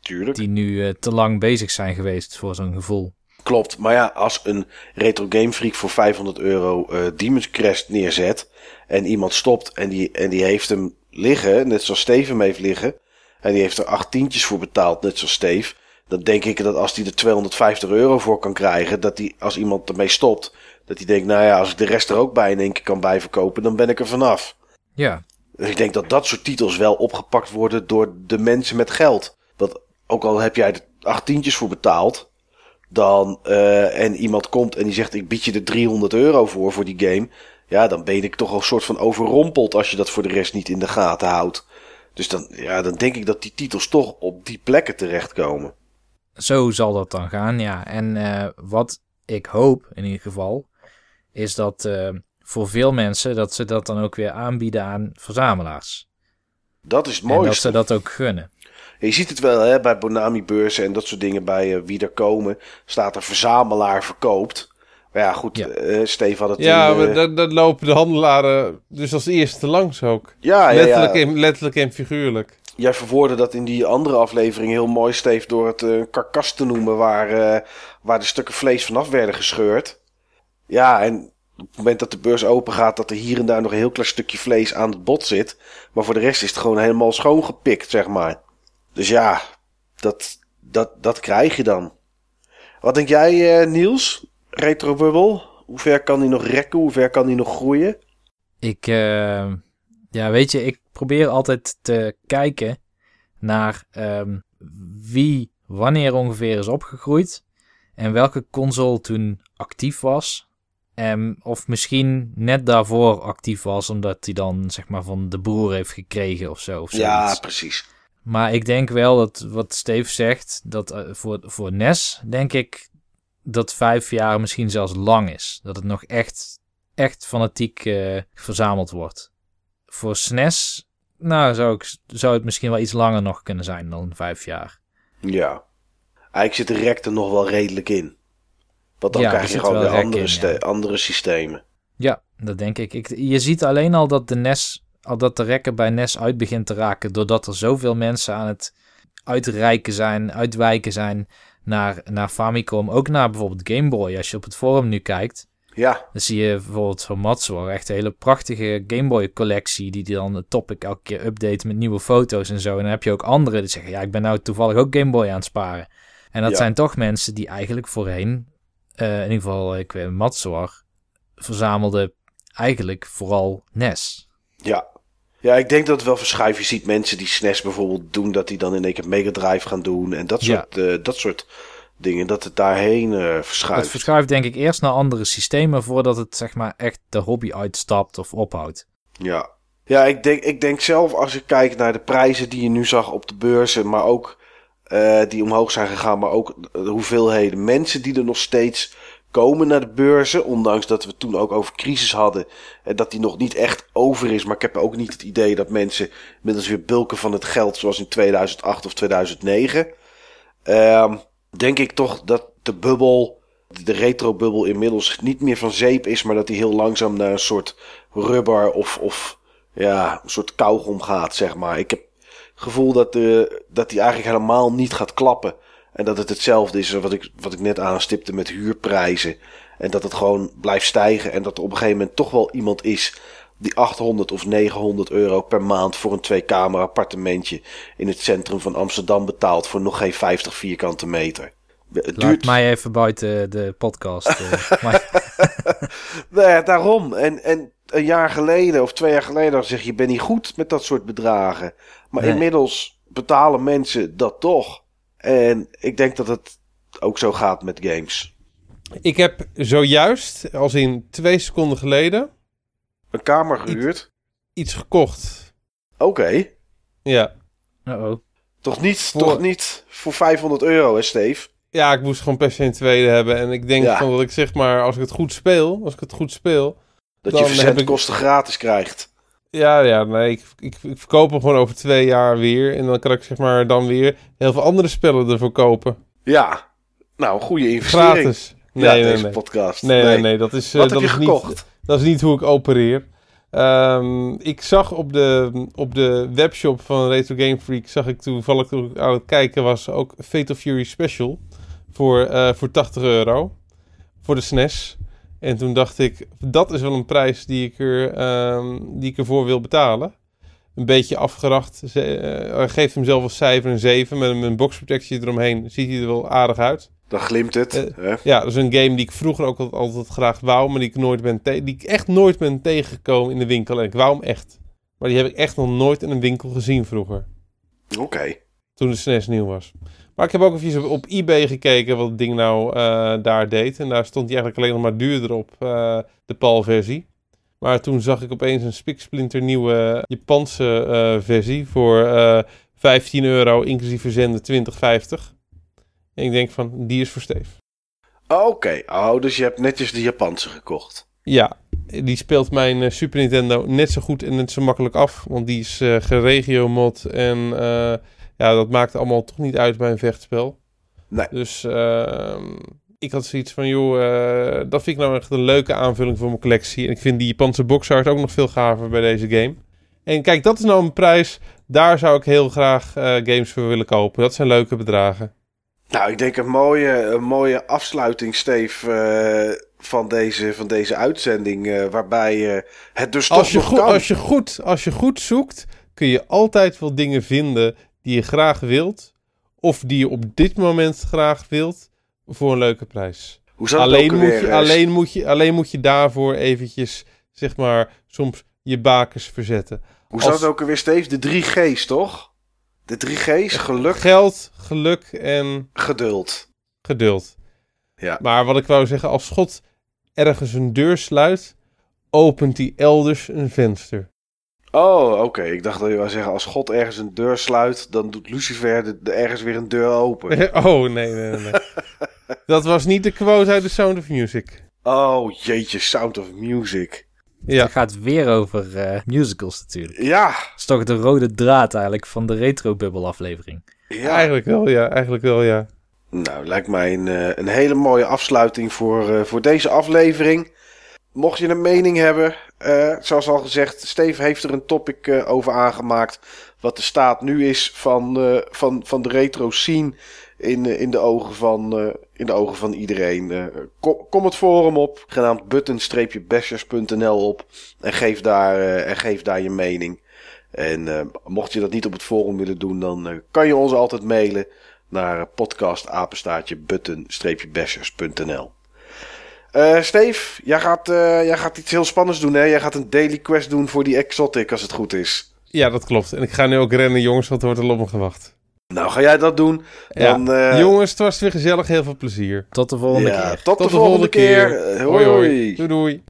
Tuurlijk. Die nu eh, te lang bezig zijn geweest voor zo'n gevoel. Klopt, maar ja, als een retro game freak voor 500 euro eh Demon's Crest neerzet en iemand stopt en die, en die heeft hem liggen, net zoals Steve hem heeft liggen, en die heeft er acht tientjes voor betaald, net zoals Steve, dan denk ik dat als hij er 250 euro voor kan krijgen, dat hij als iemand ermee stopt, dat hij denkt, nou ja, als ik de rest er ook bij in één keer kan bijverkopen, dan ben ik er vanaf. Ja, Dus ik denk dat dat soort titels wel opgepakt worden door de mensen met geld. Dat ook al heb jij er acht tientjes voor betaald, dan eh, en iemand komt en die zegt ik bied je er 300 euro voor voor die game. Ja, dan ben ik toch een soort van overrompeld als je dat voor de rest niet in de gaten houdt. Dus dan, ja, dan denk ik dat die titels toch op die plekken terechtkomen. Zo zal dat dan gaan, ja. En uh, wat ik hoop in ieder geval, is dat uh, voor veel mensen dat ze dat dan ook weer aanbieden aan verzamelaars. Dat is het mooiste. En dat ze dat ook gunnen. Je ziet het wel hè, bij Bonami-beurzen en dat soort dingen bij uh, wie er komen. Staat er verzamelaar verkoopt. Maar ja, goed, ja. Uh, Steve had het Ja, in, uh... maar dat, dat, lopen de handelaren dus als eerste langs ook. Ja, letterlijk, ja, ja. En, letterlijk en figuurlijk. Jij verwoordde dat in die andere aflevering heel mooi, Steve, door het uh, karkas te noemen waar, waar de stukken vlees vanaf werden gescheurd. Ja, en op het moment dat de beurs open gaat, dat er hier en daar nog een heel klein stukje vlees aan het bot zit. Maar voor de rest is het gewoon helemaal schoongepikt, zeg maar. Dus ja, dat, dat, dat krijg je dan. Wat denk jij, Niels? Retrobubble? Hoe ver kan die nog rekken? Hoe ver kan die nog groeien? Ik, uh, ja, weet je, ik probeer altijd te kijken naar um, wie wanneer ongeveer is opgegroeid en welke console toen actief was. Um, of misschien net daarvoor actief was, omdat hij dan zeg maar van de broer heeft gekregen of zo. Of ja, precies. Maar ik denk wel dat wat Steve zegt, dat uh, voor, voor NES denk ik dat vijf jaar misschien zelfs lang is. Dat het nog echt, echt fanatiek uh, verzameld wordt. Voor SNES, nou, zou, ik, zou het misschien wel iets langer nog kunnen zijn dan vijf jaar. Ja. Eigenlijk zit de rek er nog wel redelijk in. Want dan ja, krijg je gewoon weer andere, in, ja. andere systemen. Ja, dat denk ik. ik. Je ziet alleen al dat de NES, al dat de rekken bij NES uit begint te raken. Doordat er zoveel mensen aan het uitreiken zijn, uitwijken zijn naar, naar Famicom. Ook naar bijvoorbeeld Game Boy. Als je op het forum nu kijkt. Ja. Dan zie je bijvoorbeeld van Matsuo echt een hele prachtige Game Boy collectie. Die, die dan het topic elke keer update met nieuwe foto's en zo. En dan heb je ook anderen die zeggen, ja ik ben nou toevallig ook Game Boy aan het sparen. En dat ja. zijn toch mensen die eigenlijk voorheen, uh, in ieder geval ik weet Matsuo, verzamelde eigenlijk vooral NES. Ja. Ja, ik denk dat het wel verschuift. Je ziet mensen die SNES bijvoorbeeld doen, dat die dan in één keer Mega Drive gaan doen. En dat soort, ja. uh, dat soort dingen, dat het daarheen uh, verschuift. Het verschuift denk ik eerst naar andere systemen voordat het zeg maar echt de hobby uitstapt of ophoudt. Ja, ja ik, denk, ik denk zelf als ik kijk naar de prijzen die je nu zag op de beurzen, maar ook uh, die omhoog zijn gegaan, maar ook de hoeveelheden mensen die er nog steeds komen naar de beurzen. Ondanks dat we toen ook over crisis hadden. En dat die nog niet echt over is. Maar ik heb ook niet het idee dat mensen inmiddels weer bulken van het geld zoals in 2008 of 2009. Uh, denk ik toch dat de bubbel, de retro-bubbel inmiddels niet meer van zeep is. Maar dat die heel langzaam naar een soort rubber of, of ja, een soort kauwgom gaat, zeg maar. Ik heb het gevoel dat, de, dat die eigenlijk helemaal niet gaat klappen. En dat het hetzelfde is wat ik, wat ik net aanstipte met huurprijzen. En dat het gewoon blijft stijgen. En dat er op een gegeven moment toch wel iemand is die 800 of 900 euro per maand voor een tweekamer appartementje in het centrum van Amsterdam betaalt voor nog geen 50 vierkante meter. Het Laat duurt... mij even buiten de podcast. Uh, nou ja, daarom. En, en een jaar geleden of twee jaar geleden zeg je, je bent niet goed met dat soort bedragen. Maar nee. inmiddels betalen mensen dat toch. En ik denk dat het ook zo gaat met games. Ik heb zojuist, als in twee seconden geleden... Een kamer gehuurd? Iets, iets gekocht. Oké. Okay. Ja. Uh-oh. Toch niet, voor... toch niet voor 500 euro, hè Steve? Ja, ik moest gewoon per se een tweede hebben. En ik denk ja. van dat ik zeg maar, als ik het goed speel, als ik het goed speel... Dat je verzendkosten ik... gratis krijgt. Ja, ja, nee, ik, ik, ik, verkoop hem gewoon over twee jaar weer. En dan kan ik zeg maar dan weer heel veel andere spellen ervoor kopen. Ja, nou, goede investering. Gratis. Nee, ja, nee, deze nee. podcast. Nee, nee, nee, dat is, Wat uh, dat heb je is gekocht? Niet, dat is niet hoe ik opereer. Um, ik zag op de, op de webshop van Retro Game Freak, zag ik toevallig toen ik aan het kijken was, ook Fatal Fury Special voor, uh, voor 80 euro. Voor de SNES. En toen dacht ik, dat is wel een prijs die ik, er, um, die ik ervoor wil betalen. Een beetje afgeracht. Ze, uh, geeft hem zelf als cijfer een 7. Met een boxprotectie eromheen ziet hij er wel aardig uit. Dan glimt het. Uh, hè? Ja, dat is een game die ik vroeger ook altijd, altijd graag wou. Maar die ik, nooit ben die ik echt nooit ben tegengekomen in de winkel. En ik wou hem echt. Maar die heb ik echt nog nooit in een winkel gezien vroeger. Oké. Okay. Toen de SNES nieuw was. Maar ik heb ook even op, op eBay gekeken wat het ding nou uh, daar deed. En daar stond hij eigenlijk alleen nog maar duurder op, uh, de PAL-versie. Maar toen zag ik opeens een spiksplinter nieuwe Japanse eh, versie voor eh 15 euro, inclusief verzenden 20,50. En ik denk van, die is voor Steve. Oké, oh, dus je hebt netjes de Japanse gekocht. Ja, die speelt mijn eh, Super Nintendo net zo goed en net zo makkelijk af. Want die is eh geregio-mod en eh, ja, dat maakt allemaal toch niet uit bij een vechtspel. Nee. Dus ehm, ik had zoiets van, joh, dat vind ik nou echt een leuke aanvulling voor mijn collectie. En ik vind die Japanse boxart ook nog veel gaver bij deze game. En kijk, dat is nou een prijs, daar zou ik heel graag games voor willen kopen. Dat zijn leuke bedragen. Nou, ik denk een mooie, een mooie afsluiting, Steve, eh, van, deze, van deze uitzending. eh, waarbij eh, het dus Als toch je, nog goed, kan. als, je goed, als je goed zoekt, kun je altijd wel dingen vinden die je graag wilt. Of die je op dit moment graag wilt, voor een leuke prijs. Hoe zat Alleen moet, je, alleen, moet je, alleen moet je daarvoor eventjes, zeg maar, soms je bakens verzetten. Hoe zat als- het ook alweer, Steve? De drie G's, toch? De drie G's, geluk, Geld, geluk en geduld. geduld. Ja. Maar wat ik wou zeggen, als God ergens een deur sluit, opent hij elders een venster. Oh, oké. Ik dacht dat je wou zeggen, als God ergens een deur sluit, dan doet Lucifer de, de ergens weer een deur open. oh, nee, nee, nee. Dat was niet de quote uit The Sound of Music. Oh, jeetje, Sound of Music. Ja, Het gaat weer over eh, musicals natuurlijk. Ja, Dat is toch de rode draad eigenlijk van de Retro Bubble aflevering. ja. eigenlijk wel, ja. Eigenlijk wel, ja. Nou, lijkt mij een, eh, een hele mooie afsluiting voor, eh, voor deze aflevering. Mocht je een mening hebben, eh, zoals al gezegd, Steve heeft er een topic eh, over aangemaakt. Wat de staat nu is van, eh, van, van de retro scene in, eh, in, de, ogen van, eh, in de ogen van iedereen. Eh, kom, het forum op, genaamd button-bashers.nl op en geef, daar, en geef daar je mening. En mocht je dat niet op het forum willen doen, dan kan je ons altijd mailen naar podcastapenstaartje button-bashers.nl. Eh Steve, jij gaat, jij gaat iets heel spannends doen, hè? Jij gaat een daily quest doen voor die exotic, als het goed is. Ja, dat klopt. En ik ga nu ook rennen, jongens, want er wordt al op gewacht. Nou, ga jij dat doen? Ja. Dan, eh, Jongens, het was weer gezellig. Heel veel plezier. Tot de volgende ja, keer. Tot, de, volgende, keer. Hoi, hoi. Doei, doei.